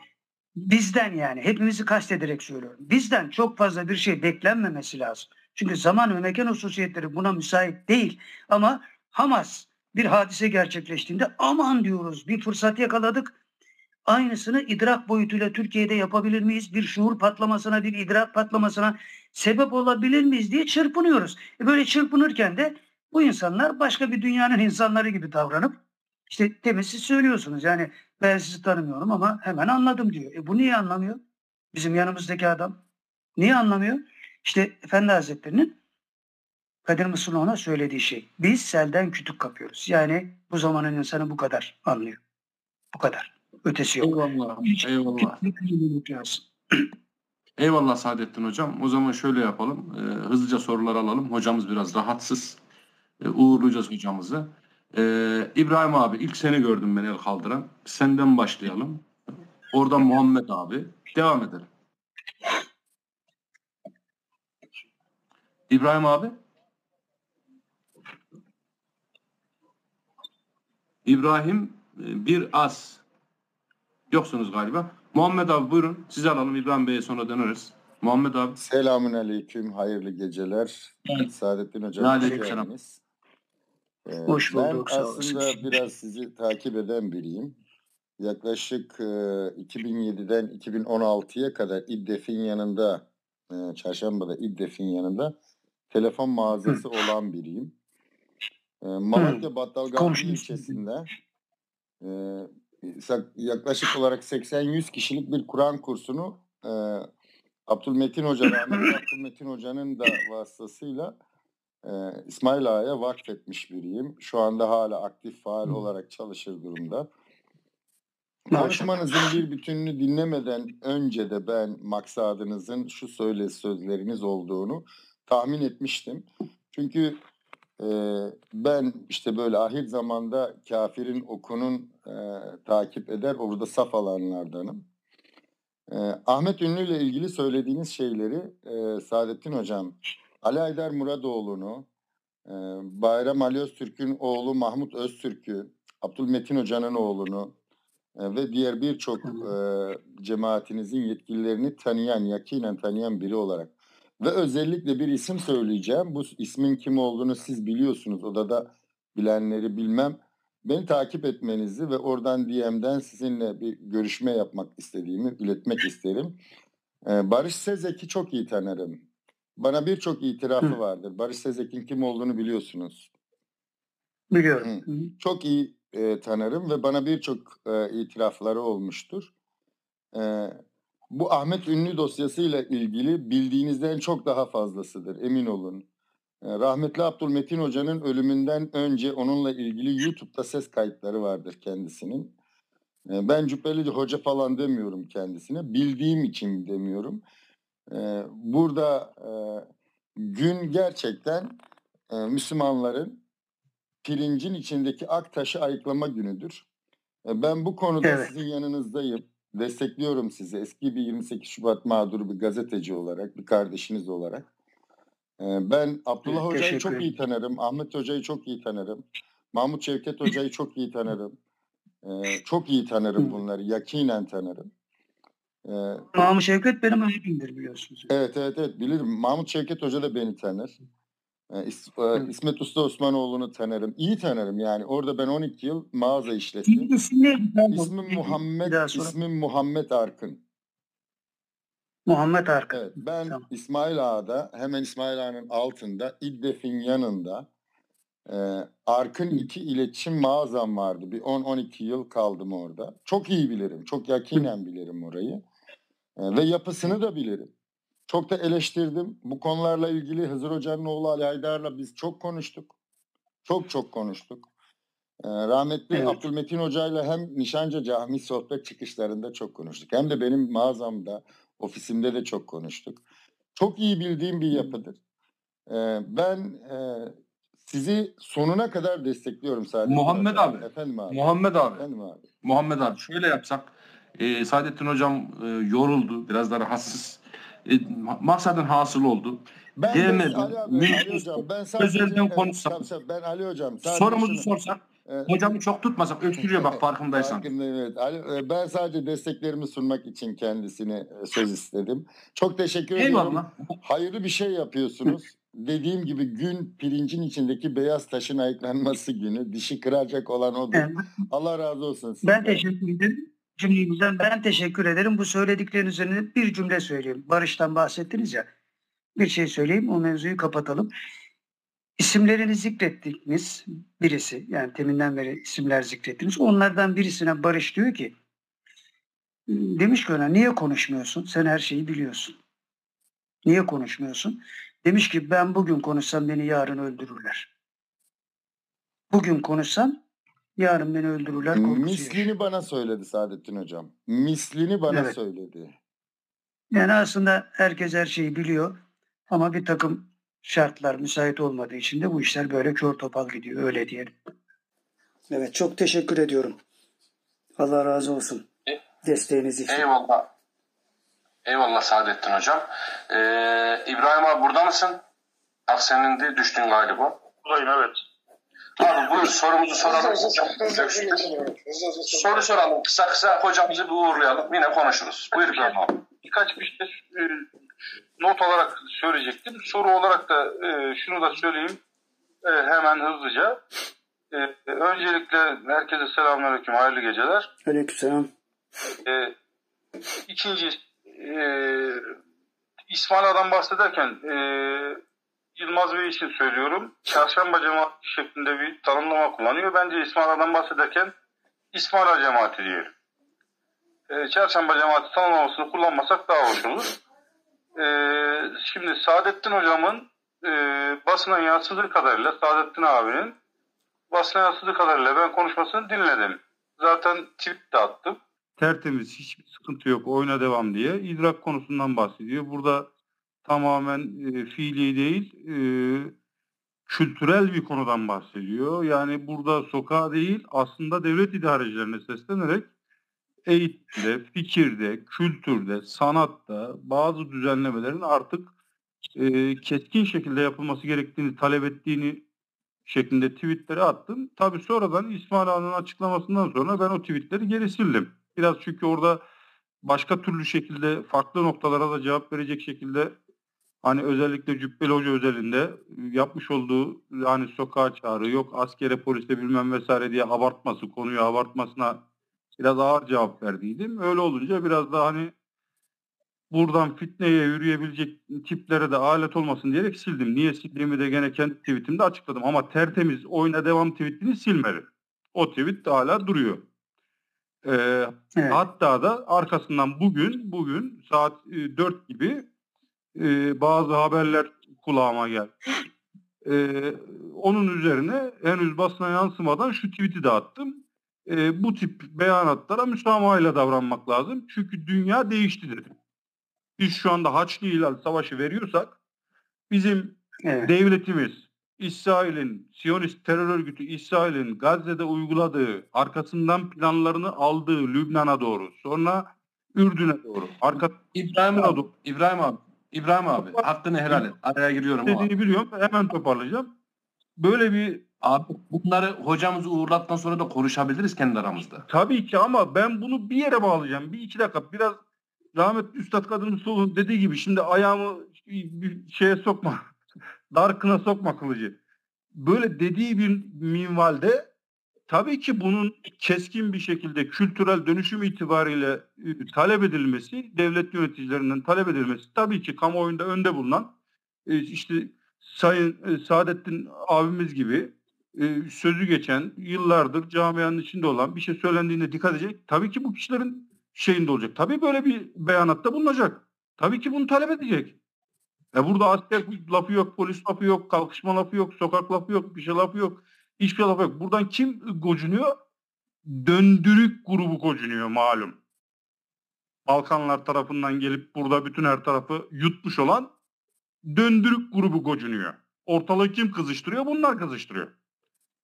bizden yani hepimizi kastederek söylüyorum. Bizden çok fazla bir şey beklenmemesi lazım. Çünkü zaman ve mekan hususiyetleri buna müsait değil. Ama Hamas bir hadise gerçekleştiğinde aman diyoruz bir fırsat yakaladık. Aynısını idrak boyutuyla Türkiye'de yapabilir miyiz? Bir şuur patlamasına, bir idrak patlamasına sebep olabilir miyiz diye çırpınıyoruz. E böyle çırpınırken de bu insanlar başka bir dünyanın insanları gibi davranıp işte demin siz söylüyorsunuz yani ben sizi tanımıyorum ama hemen anladım diyor. E bu niye anlamıyor? Bizim yanımızdaki adam. Niye anlamıyor? İşte Efendi Hazretleri'nin Kadir Mısırlıoğlu'na söylediği şey. Biz selden kütük kapıyoruz. Yani bu zamanın insanı bu kadar anlıyor. Bu kadar. Ötesi yok. Eyvallah. Hiç- Eyvallah. Eyvallah Saadettin Hocam. O zaman şöyle yapalım. Ee, hızlıca sorular alalım. Hocamız biraz rahatsız. Ee, uğurlayacağız hocamızı. Ee, İbrahim abi ilk seni gördüm ben el kaldıran. Senden başlayalım. Oradan Muhammed abi. Devam edelim. İbrahim abi. İbrahim e, bir az. Yoksunuz galiba. Muhammed abi buyurun. Sizi alalım. İbrahim Bey'e sonra döneriz. Muhammed abi. Selamun aleyküm, hayırlı geceler. Evet. Saadettin Hocam, Aleykümselam. Ee, Hoş bulduk, Ben aslında biraz sizi takip eden biriyim. Yaklaşık e, 2007'den 2016'ya kadar İddef'in yanında, e, Çarşamba'da İddef'in yanında telefon mağazası olan biriyim. E, Malatya Battalgazi ilçesinde e, yaklaşık olarak 80-100 kişilik bir Kur'an kursunu e, Abdülmetin Hoca, rahmetli Abdülmetin Hoca'nın da vasıtasıyla e, İsmail Ağa'ya vakfetmiş biriyim. Şu anda hala aktif faal olarak çalışır durumda. Konuşmanızın bir bütününü dinlemeden önce de ben maksadınızın şu söyle sözleriniz olduğunu tahmin etmiştim. Çünkü e, ben işte böyle ahir zamanda kafirin okunun e, takip eder orada saf alanlardanım. E, Ahmet Ünlü ile ilgili söylediğiniz şeyleri e, Saadettin Hocam, Ali Aydar Muradoğlu'nu, e, Bayram Ali Öztürk'ün oğlu Mahmut Öztürk'ü, Abdülmetin Hoca'nın oğlunu e, ve diğer birçok e, cemaatinizin yetkililerini tanıyan, yakinen tanıyan biri olarak ve özellikle bir isim söyleyeceğim. Bu ismin kim olduğunu siz biliyorsunuz. Odada bilenleri bilmem. Beni takip etmenizi ve oradan DM'den sizinle bir görüşme yapmak istediğimi iletmek isterim. Ee, Barış Sezek'i çok iyi tanırım. Bana birçok itirafı Hı. vardır. Barış Sezek'in kim olduğunu biliyorsunuz. Biliyorum. Hı. Hı. Çok iyi e, tanırım ve bana birçok e, itirafları olmuştur. E, bu Ahmet Ünlü dosyasıyla ilgili bildiğinizden çok daha fazlasıdır emin olun. E, rahmetli Abdülmetin Hoca'nın ölümünden önce onunla ilgili YouTube'da ses kayıtları vardır kendisinin. E, ben Cübbeli Hoca falan demiyorum kendisine. Bildiğim için demiyorum. E, burada e, gün gerçekten e, Müslümanların pirincin içindeki ak taşı ayıklama günüdür. E, ben bu konuda Evet. sizin yanınızdayım. Destekliyorum sizi. Eski bir 28 Şubat mağduru bir gazeteci olarak, bir kardeşiniz olarak. E, ben Abdullah Evet, Hoca'yı çok iyi tanırım. Ahmet Hoca'yı çok iyi tanırım. Mahmut Şevket Hoca'yı çok iyi tanırım. Çok iyi tanırım bunları. Yakinen tanırım. E, Mahmut Şevket benim abimdir biliyorsunuz. Evet evet evet bilirim. Mahmut Şevket Hoca da beni tanır. Ee, İs- e, İsmet Usta Osmanoğlu'nu tanırım. İyi tanırım yani. Orada ben 12 yıl mağaza işlettim. Pardon. İsmim Muhammed, ismim Muhammed Arkın. Muhammed Arkın. Evet, ben Tamam. İsmail Ağa'da hemen İsmail Ağa'nın altında İddef'in yanında e, Arkın 2 iletişim mağazam vardı. Bir 10-12 yıl kaldım orada. Çok iyi bilirim. Çok yakinen bilirim orayı. E, ve yapısını da bilirim. Çok da eleştirdim. Bu konularla ilgili Hızır Hoca'nın oğlu Ali Haydar'la biz çok konuştuk. Çok çok konuştuk. E, rahmetli Evet. Abdülmetin Hoca'yla hem Nişancı Cami sohbet çıkışlarında çok konuştuk. Hem de benim mağazamda, ofisimde de çok konuştuk. Çok iyi bildiğim bir yapıdır. Ee, ben e, sizi sonuna kadar destekliyorum Saadettin Muhammed abi. Efendim abi. Muhammed abi. Efendim abi. Muhammed abi şöyle yapsak. E, Saadettin hocam e, yoruldu. Biraz da rahatsız. E, ma- maksadın hasıl oldu. Ben Değmedi. de Ali abi, Ali hocam ben sadece özelden konuşsak. ben Ali hocam Sorumuzu şunu- sorsak. Hocamı çok tutmasak öksürüyor bak farkındaysan. Evet. Ali, e, ben sadece desteklerimi sunmak için kendisine e, söz istedim. Çok teşekkür ediyorum. Eyvallah. Hayırlı bir şey yapıyorsunuz. Dediğim gibi gün pirincin içindeki beyaz taşın ayıklanması günü. Dişi kıracak olan odur. Evet. Allah razı olsun Ben sizden. teşekkür ederim. Cümlemizden ben teşekkür ederim. Bu söylediklerin üzerine bir cümle söyleyeyim. Barış'tan bahsettiniz ya. Bir şey söyleyeyim o mevzuyu kapatalım. İsimlerini zikrettiniz birisi. Yani teminden beri isimler zikrettiniz. Onlardan birisine Barış diyor ki demiş ki ona niye konuşmuyorsun? Sen her şeyi biliyorsun. Niye konuşmuyorsun? Demiş ki ben bugün konuşsam beni yarın öldürürler. Bugün konuşsam yarın beni öldürürler korkusu. Mislini bana söyledi Saadettin Hocam. Mislini bana Evet. söyledi. Yani aslında herkes her şeyi biliyor ama bir takım şartlar müsait olmadığı için de bu işler böyle kör topal gidiyor öyle diyelim. Evet çok teşekkür ediyorum. Allah razı olsun desteğiniz için. Eyvallah. Eyvallah Saadettin hocam. Ee, İbrahim abi burada mısın? Bak senin de düştün galiba. Buradayım evet. Abi buyur sorumuzu soralım. Soru soralım. Kısa kısa hocamızı bir uğurlayalım. Yine konuşuruz. Buyur İbrahim abi. Birkaç bir şey e, not olarak söyleyecektim. Soru olarak da e, şunu da söyleyeyim e, hemen hızlıca. E, öncelikle herkese selamünaleyküm, hayırlı geceler. Aleykümselam. E, ikinci e, İsmaila'dan bahsederken e, Yılmaz Bey için söylüyorum. Çarşamba cemaati şeklinde bir tanımlama kullanıyor. Bence İsmaila'dan bahsederken İsmaila cemaati diyelim. E, çarşamba cemaati tanımlamasını kullanmasak daha hoş olur. E, şimdi Saadettin hocamın e, basına yansıdığı kadarıyla Saadettin abinin basına yansıdığı kadarıyla ben konuşmasını dinledim. Zaten tweet de attım. tertemiz hiçbir sıkıntı yok oyuna devam diye idrak konusundan bahsediyor. Burada tamamen e, fiili değil e, kültürel bir konudan bahsediyor. Yani burada sokağa değil aslında devlet idarecilerine seslenerek eğitimde, fikirde, kültürde, sanatta bazı düzenlemelerin artık e, keskin şekilde yapılması gerektiğini talep ettiğini şeklinde tweetleri attım. Tabii sonradan İsmail Ağa'nın açıklamasından sonra ben o tweetleri geri sildim. Biraz çünkü orada başka türlü şekilde farklı noktalara da cevap verecek şekilde hani özellikle Cübbeli Hoca özelinde yapmış olduğu hani sokağa çağrı yok askere polise bilmem vesaire diye abartması konuyu abartmasına biraz ağır cevap verdiydim. Öyle olunca biraz da hani buradan fitneye yürüyebilecek tiplere de alet olmasın diyerek sildim. Niye sildiğimi de gene kendi tweetimde açıkladım. Ama tertemiz oyuna devam tweetini silmedim. O tweet de hala duruyor. Ee, Evet. Hatta da arkasından bugün bugün saat e, 4 gibi e, bazı haberler kulağıma geldi. E, onun üzerine henüz basına yansımadan şu tweet'i de attım. E, bu tip beyanatlara müsamahayla davranmak lazım. Çünkü dünya değişti dedim. Biz şu anda Haçlı İhlal Savaşı veriyorsak bizim Evet. devletimiz İsrail'in, Siyonist terör örgütü İsrail'in Gazze'de uyguladığı, arkasından planlarını aldığı Lübnan'a doğru, sonra Ürdün'e doğru, arkasından İbrahim abi, İbrahim abi, İbrahim abi hakkını helal et. Araya giriyorum dediğini biliyorum. Hemen toparlayacağım. Böyle bir Abi bunları hocamızı uğurlattıktan sonra da konuşabiliriz kendi aramızda. tabii ki ama ben bunu bir yere bağlayacağım. Bir iki dakika biraz rahmetli Üstad Kadın Muslu'nun dediği gibi şimdi ayağımı bir şeye sokma. Darkına sokma kılıcı. Böyle dediği bir minvalde tabii ki bunun keskin bir şekilde kültürel dönüşüm itibariyle e, talep edilmesi, devlet yöneticilerinden talep edilmesi tabii ki kamuoyunda önde bulunan e, işte Sayın e, Saadettin abimiz gibi sözü geçen, yıllardır camianın içinde olan bir şey söylendiğinde dikkat edecek. Tabii ki bu kişilerin şeyinde olacak. Tabii böyle bir beyanatta bulunacak. Tabii ki bunu talep edecek. E burada asker lafı yok, polis lafı yok, kalkışma lafı yok, sokak lafı yok, bir şey lafı yok. Hiçbir lafı yok. Buradan kim gocunuyor? Döndürük grubu gocunuyor malum. Balkanlar tarafından gelip burada bütün her tarafı yutmuş olan döndürük grubu gocunuyor. Ortalığı kim kızıştırıyor? Bunlar kızıştırıyor.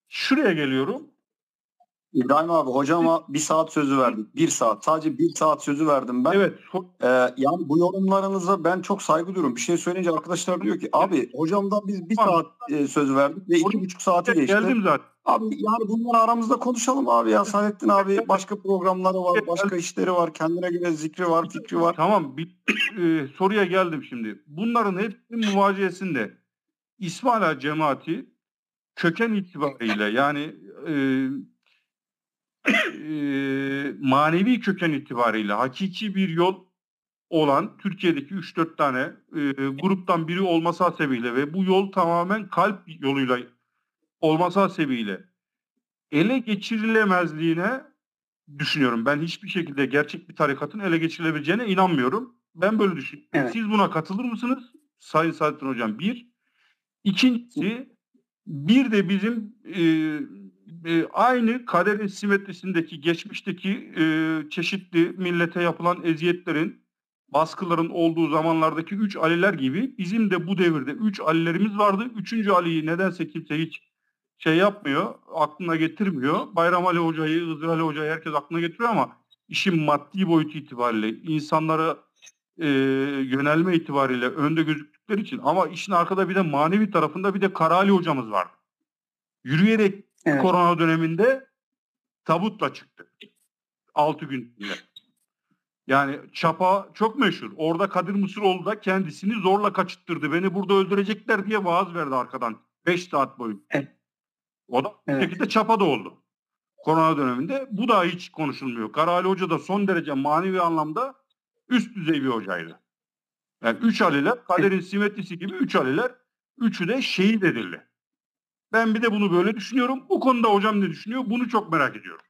Şuraya geliyorum. İbrahim abi hocama bir saat sözü verdik. Bir saat. Sadece bir saat sözü verdim ben. Evet. Ee, yani bu yorumlarınıza ben çok saygı duyuyorum. Bir şey söyleyince arkadaşlar diyor ki abi hocamdan biz bir saat e, söz verdik ve iki buçuk saati geçti. Geldim zaten. Abi yani bunları aramızda konuşalım abi ya. Saadettin abi başka programları var, başka işleri var. Kendine göre zikri var, fikri var. Tamam bir e, soruya geldim şimdi. Bunların hepsinin muvaciyesinde İsmaila cemaati köken itibariyle yani e, e, manevi köken itibariyle hakiki bir yol olan Türkiye'deki 3-4 tane e, gruptan biri olması hasebiyle ve bu yol tamamen kalp yoluyla olması hasebiyle ele geçirilemezliğine düşünüyorum. Ben hiçbir şekilde gerçek bir tarikatın ele geçirilebileceğine inanmıyorum. Ben böyle düşünüyorum. Evet. Siz buna katılır mısınız? Sayın Saadettin Hocam bir. İkincisi bir de bizim e, e, aynı kaderin simetrisindeki geçmişteki e, çeşitli millete yapılan eziyetlerin baskıların olduğu zamanlardaki üç Aliler gibi bizim de bu devirde üç Alilerimiz vardı. Üçüncü Ali'yi nedense kimse hiç şey yapmıyor, aklına getirmiyor. Bayram Ali Hoca'yı, Hızır Ali Hoca'yı herkes aklına getiriyor ama işin maddi boyutu itibariyle insanlara e, yönelme itibariyle önde gözüktükleri için ama işin arkada bir de manevi tarafında bir de Karali hocamız vardı. Yürüyerek Evet. korona döneminde tabutla çıktı. 6 gün içinde. Yani çapa çok meşhur. Orada Kadir Mısıroğlu da kendisini zorla kaçıttırdı. Beni burada öldürecekler diye vaaz verdi arkadan. 5 saat boyu. Evet. O da Evet. şekilde çapa da oldu. Korona döneminde. Bu da hiç konuşulmuyor. Karali Hoca da son derece manevi anlamda üst düzey bir hocaydı. Yani üç Aliler, kaderin simetrisi gibi üç Aliler, üçü de şehit edildi. Ben bir de bunu böyle düşünüyorum. Bu konuda hocam ne düşünüyor? Bunu çok merak ediyorum.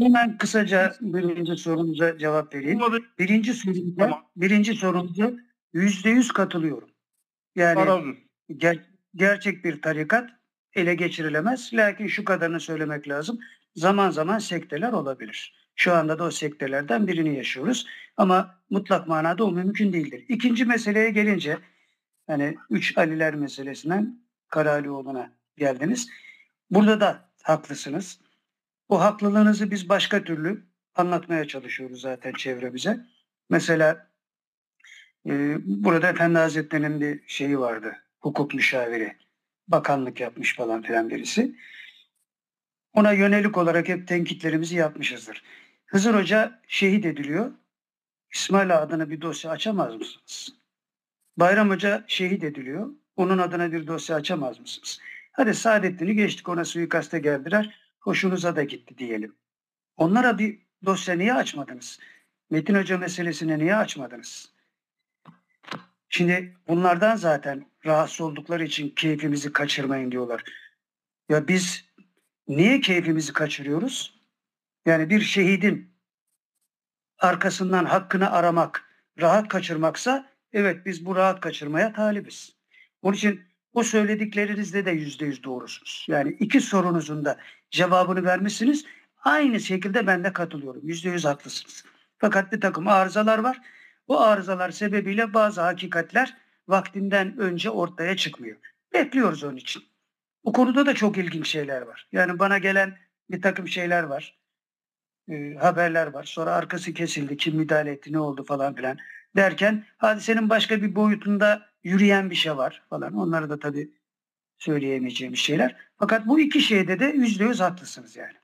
Hemen kısaca birinci sorunuza cevap vereyim. Birinci sorunuza, Tamam. birinci sorunuza yüzde yüz katılıyorum. Yani ger- gerçek bir tarikat ele geçirilemez. Lakin şu kadarını söylemek lazım. Zaman zaman sekteler olabilir. Şu anda da o sektelerden birini yaşıyoruz. Ama mutlak manada o mümkün değildir. İkinci meseleye gelince hani üç Aliler meselesinden Karalioğlu'na geldiniz. Burada da haklısınız. O haklılığınızı biz başka türlü anlatmaya çalışıyoruz zaten çevremize. Mesela e, burada Efendi Hazretleri'nin bir şeyi vardı. Hukuk müşaviri. Bakanlık yapmış falan filan birisi. Ona yönelik olarak hep tenkitlerimizi yapmışızdır. Hızır Hoca şehit ediliyor. İsmail adına bir dosya açamaz mısınız? Bayram Hoca şehit ediliyor. Onun adına bir dosya açamaz mısınız? Hadi Saadettin'i geçtik ona suikaste geldiler. Hoşunuza da gitti diyelim. Onlara bir dosya niye açmadınız? Metin Hoca meselesini niye açmadınız? Şimdi bunlardan zaten rahatsız oldukları için keyfimizi kaçırmayın diyorlar. Ya biz niye keyfimizi kaçırıyoruz? Yani bir şehidin arkasından hakkını aramak, rahat kaçırmaksa evet biz bu rahat kaçırmaya talibiz. Onun için o söylediklerinizde de yüzde yüz doğrusunuz. Yani iki sorunuzun da cevabını vermişsiniz. Aynı şekilde ben de katılıyorum. Yüzde yüz haklısınız. Fakat bir takım arızalar var. Bu arızalar sebebiyle bazı hakikatler vaktinden önce ortaya çıkmıyor. Bekliyoruz onun için. Bu konuda da çok ilginç şeyler var. Yani bana gelen bir takım şeyler var. E, haberler var. Sonra arkası kesildi. Kim müdahale etti, ne oldu falan filan derken hadisenin başka bir boyutunda yürüyen bir şey var falan. Onları da tabii söyleyemeyeceğim şeyler. Fakat bu iki şeyde de yüzde yüz haklısınız yani.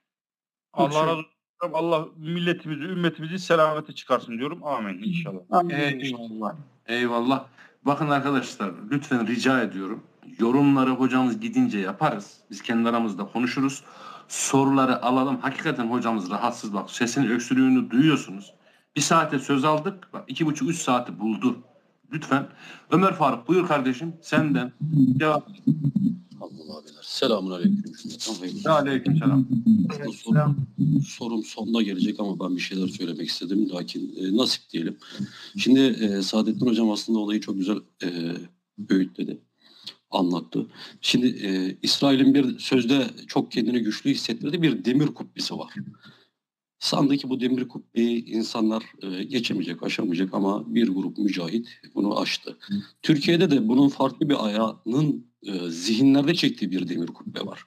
Allah razı olsun. Allah milletimizi, ümmetimizi selamete çıkarsın diyorum. Amin inşallah. Amin. Eyvallah. Eyvallah. Bakın arkadaşlar lütfen rica ediyorum. Yorumları hocamız gidince yaparız. Biz kendi aramızda konuşuruz. Soruları alalım. Hakikaten hocamız rahatsız bak. Sesinin öksürüğünü duyuyorsunuz. Bir saate söz aldık. Bak iki buçuk üç saati buldu. Lütfen. Ömer Faruk buyur kardeşim. Senden cevap. Allah abiler. Selamun aleyküm. Aleyküm selam. Aslında sorum, sorum sonuna gelecek ama ben bir şeyler söylemek istedim. Lakin e, nasip diyelim. Şimdi e, Saadettin Hocam aslında olayı çok güzel e, öğütledi. Anlattı. Şimdi e, İsrail'in bir sözde çok kendini güçlü hissettirdiği bir demir kubbesi var. Sandı ki bu demir kubbeyi insanlar e, geçemeyecek, aşamayacak ama bir grup mücahit bunu aştı. Türkiye'de de bunun farklı bir ayağının e, zihinlerde çektiği bir demir kubbe var.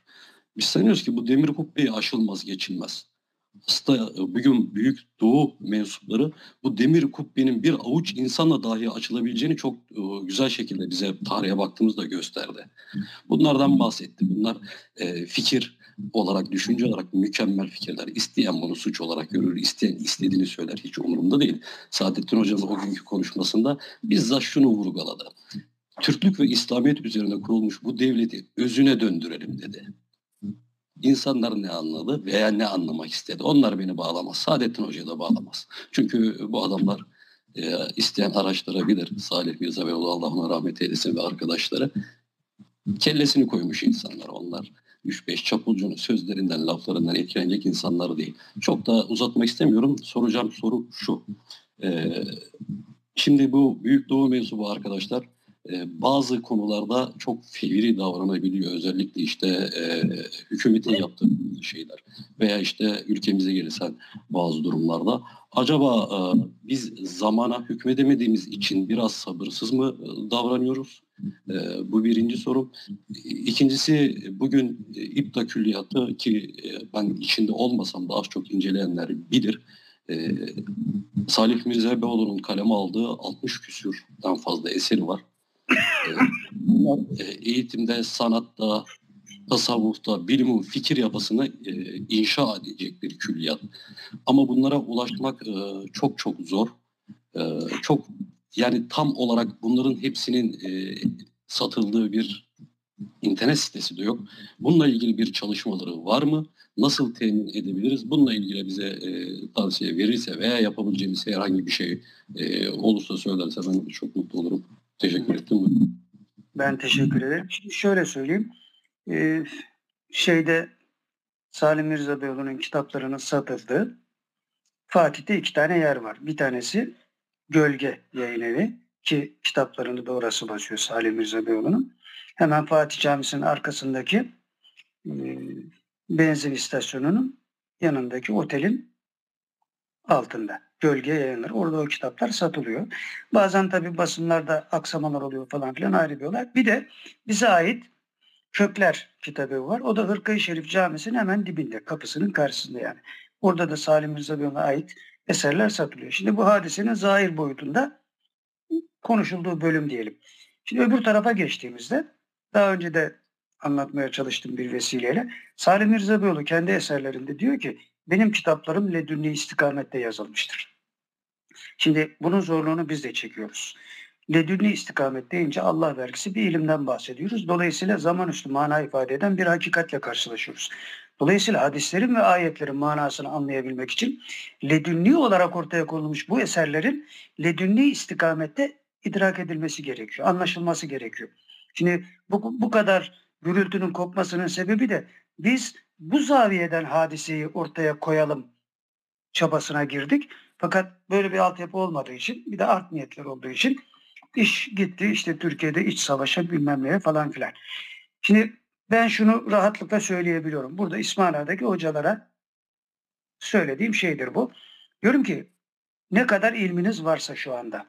Biz sanıyoruz ki bu demir kubbeyi aşılmaz, geçilmez. Aslında e, bugün büyük doğu mensupları bu demir kubbenin bir avuç insanla dahi açılabileceğini çok güzel şekilde bize tarihe baktığımızda gösterdi. Bunlardan bahsetti. Bunlar e, fikir olarak, düşünce olarak mükemmel fikirler. İsteyen bunu suç olarak görür, isteyen istediğini söyler. Hiç umurumda değil. Saadettin Hoca'nın o günkü konuşmasında bizzat şunu vurguladı. Türklük ve İslamiyet üzerine kurulmuş bu devleti özüne döndürelim dedi. İnsanlar ne anladı veya ne anlamak istedi. Onlar beni bağlamaz. Saadettin Hoca'yı da bağlamaz. Çünkü bu adamlar e, isteyen araştırabilir. Salih Mirza ve Allah ona rahmet eylesin ve arkadaşları. Kellesini koymuş insanlar onlar. 3-5 çapulcunun sözlerinden, laflarından etkilenecek insanlar değil. Çok da uzatmak istemiyorum. Soracağım soru şu. Ee, şimdi bu Büyük Doğu mensubu arkadaşlar e, bazı konularda çok fevri davranabiliyor. Özellikle işte e, hükümetin yaptığı şeyler veya işte ülkemize gelirsen bazı durumlarda. Acaba e, biz zamana hükmedemediğimiz için biraz sabırsız mı e, davranıyoruz? E, bu birinci sorum. İkincisi bugün e, İPTA külliyatı ki e, ben içinde olmasam da az çok inceleyenler bilir. E, Salih Mirza Beyoğlu'nun kaleme aldığı 60 küsürden fazla eseri var. E, bunlar e, eğitimde, sanatta, tasavvufta, bilimin fikir yapısını e, inşa edecek bir külliyat. Ama bunlara ulaşmak e, çok çok zor. E, çok yani tam olarak bunların hepsinin e, satıldığı bir internet sitesi de yok. Bununla ilgili bir çalışmaları var mı? Nasıl temin edebiliriz? Bununla ilgili bize e, tavsiye verirse veya yapabileceğimiz herhangi bir şey e, olursa söylerse ben çok mutlu olurum. Teşekkür ettim. Ben teşekkür ederim. Şimdi şöyle söyleyeyim. Ee, şeyde Salim Mirza Beyoğlu'nun kitaplarının satıldığı Fatih'te iki tane yer var. Bir tanesi Gölge Yayın Evi ki kitaplarını da orası basıyor Salim Mirza Beyoğlu'nun. Hemen Fatih Camisi'nin arkasındaki e, benzin istasyonunun yanındaki otelin altında. Gölge yayınları. Orada o kitaplar satılıyor. Bazen tabii basınlarda aksamalar oluyor falan filan ayrı bir olay. Bir de bize ait Kökler kitabı var. O da Hırkayı Şerif Camisi'nin hemen dibinde, kapısının karşısında yani. Orada da Salim Mirza Bey'e ait eserler satılıyor. Şimdi bu hadisenin zahir boyutunda konuşulduğu bölüm diyelim. Şimdi öbür tarafa geçtiğimizde daha önce de anlatmaya çalıştığım bir vesileyle Salim Mirza Beyoğlu kendi eserlerinde diyor ki benim kitaplarım ledünni istikamette yazılmıştır. Şimdi bunun zorluğunu biz de çekiyoruz. Ledünni istikamet deyince Allah vergisi bir ilimden bahsediyoruz. Dolayısıyla zaman üstü mana ifade eden bir hakikatle karşılaşıyoruz. Dolayısıyla hadislerin ve ayetlerin manasını anlayabilmek için ledünni olarak ortaya konulmuş bu eserlerin ledünni istikamette idrak edilmesi gerekiyor, anlaşılması gerekiyor. Şimdi bu, bu kadar gürültünün kopmasının sebebi de biz bu zaviyeden hadiseyi ortaya koyalım çabasına girdik. Fakat böyle bir altyapı olmadığı için bir de art niyetler olduğu için iş gitti işte Türkiye'de iç savaşa bilmem neye falan filan. Şimdi ben şunu rahatlıkla söyleyebiliyorum. Burada İsmaila'daki hocalara söylediğim şeydir bu. Diyorum ki ne kadar ilminiz varsa şu anda,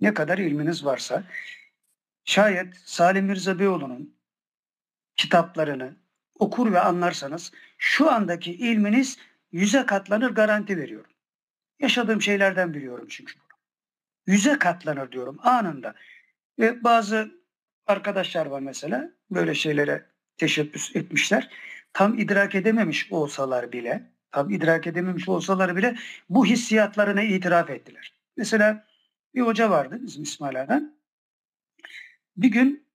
ne kadar ilminiz varsa şayet Salim Mirza Beyoğlu'nun kitaplarını okur ve anlarsanız şu andaki ilminiz yüze katlanır garanti veriyorum. Yaşadığım şeylerden biliyorum çünkü. Yüze katlanır diyorum anında. Ve bazı arkadaşlar var mesela böyle şeylere teşebbüs etmişler. Tam idrak edememiş olsalar bile, tam idrak edememiş olsalar bile bu hissiyatlarını itiraf ettiler. Mesela bir hoca vardı bizim İsmaila'dan. Bir gün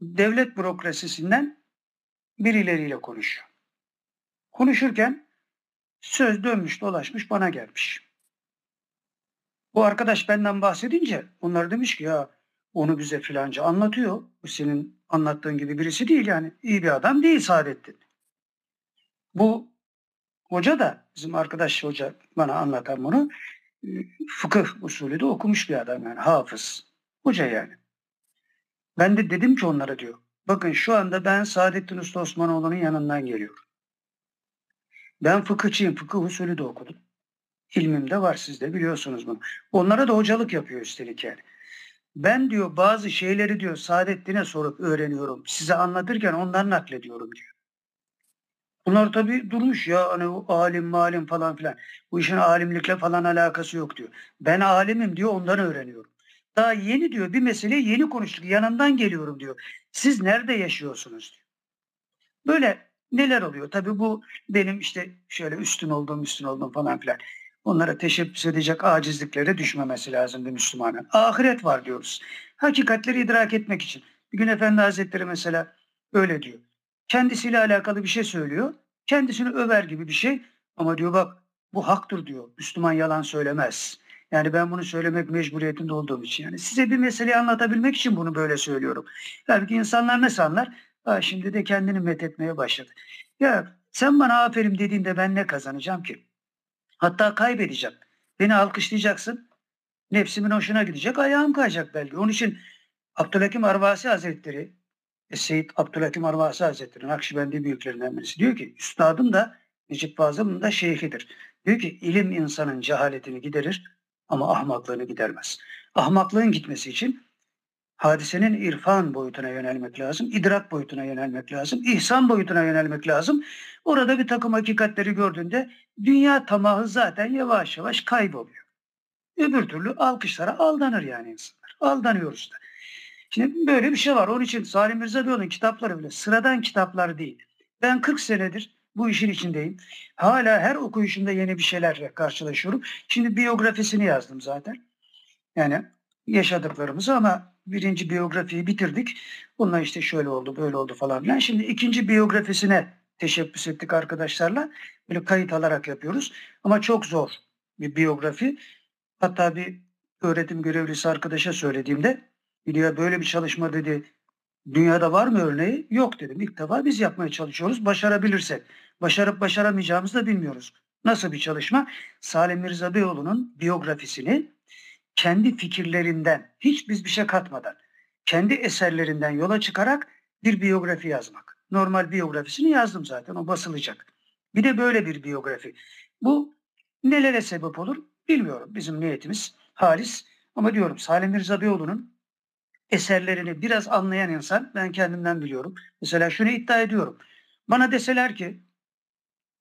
devlet bürokrasisinden birileriyle konuşuyor. Konuşurken söz dönmüş dolaşmış bana gelmiş. Bu arkadaş benden bahsedince onlar demiş ki ya onu bize filanca anlatıyor. Bu senin anlattığın gibi birisi değil yani. iyi bir adam değil Saadettin. Bu hoca da bizim arkadaş hoca bana anlatan bunu fıkıh usulü de okumuş bir adam yani hafız. Hoca yani. Ben de dedim ki onlara diyor. Bakın şu anda ben Saadettin Usta Osmanoğlu'nun yanından geliyorum. Ben fıkıhçıyım. Fıkıh usulü de okudum. İlmim de var siz de biliyorsunuz bunu. Onlara da hocalık yapıyor üstelik yani. Ben diyor bazı şeyleri diyor Saadettin'e sorup öğreniyorum. Size anlatırken ondan naklediyorum diyor. Bunlar tabii durmuş ya hani o alim malim falan filan. Bu işin alimlikle falan alakası yok diyor. Ben alimim diyor ondan öğreniyorum. Daha yeni diyor bir meseleyi yeni konuştuk yanından geliyorum diyor. Siz nerede yaşıyorsunuz diyor. Böyle neler oluyor? Tabii bu benim işte şöyle üstün olduğum üstün olduğum falan filan. Onlara teşebbüs edecek acizliklere düşmemesi lazım bir Müslümanın. Ahiret var diyoruz. Hakikatleri idrak etmek için. Bir gün Efendi Hazretleri mesela öyle diyor. Kendisiyle alakalı bir şey söylüyor. Kendisini över gibi bir şey. Ama diyor bak bu haktır diyor. Müslüman yalan söylemez. Yani ben bunu söylemek mecburiyetinde olduğum için. Yani size bir meseleyi anlatabilmek için bunu böyle söylüyorum. Halbuki insanlar ne sanlar? Ha, şimdi de kendini methetmeye başladı. Ya sen bana aferin dediğinde ben ne kazanacağım ki? Hatta kaybedeceğim. Beni alkışlayacaksın. Nefsimin hoşuna gidecek. Ayağım kayacak belki. Onun için Abdülhakim Arvasi Hazretleri e, Seyyid Abdülhakim Arvasi Hazretleri Nakşibendi büyüklerinden birisi diyor ki üstadım da Necip Fazıl'ın da şeyhidir. Diyor ki ilim insanın cehaletini giderir ama ahmaklığını gidermez. Ahmaklığın gitmesi için hadisenin irfan boyutuna yönelmek lazım, idrak boyutuna yönelmek lazım, ihsan boyutuna yönelmek lazım. Orada bir takım hakikatleri gördüğünde dünya tamahı zaten yavaş yavaş kayboluyor. Öbür türlü alkışlara aldanır yani insanlar. Aldanıyoruz da. Şimdi böyle bir şey var. Onun için Salim Mirza Beyoğlu'nun kitapları bile sıradan kitaplar değil. Ben 40 senedir bu işin içindeyim. Hala her okuyuşumda yeni bir şeylerle karşılaşıyorum. Şimdi biyografisini yazdım zaten. Yani yaşadıklarımızı ama birinci biyografiyi bitirdik. Bununla işte şöyle oldu, böyle oldu falan filan. Şimdi ikinci biyografisine teşebbüs ettik arkadaşlarla. Böyle kayıt alarak yapıyoruz. Ama çok zor bir biyografi. Hatta bir öğretim görevlisi arkadaşa söylediğimde diyor böyle bir çalışma dedi dünyada var mı örneği? Yok dedim. İlk defa biz yapmaya çalışıyoruz. Başarabilirsek. Başarıp başaramayacağımızı da bilmiyoruz. Nasıl bir çalışma? Salim Mirza Beyoğlu'nun biyografisini kendi fikirlerinden, hiç biz bir şey katmadan, kendi eserlerinden yola çıkarak bir biyografi yazmak. Normal biyografisini yazdım zaten, o basılacak. Bir de böyle bir biyografi. Bu nelere sebep olur bilmiyorum. Bizim niyetimiz halis. Ama diyorum Salim Mirza eserlerini biraz anlayan insan, ben kendimden biliyorum. Mesela şunu iddia ediyorum. Bana deseler ki,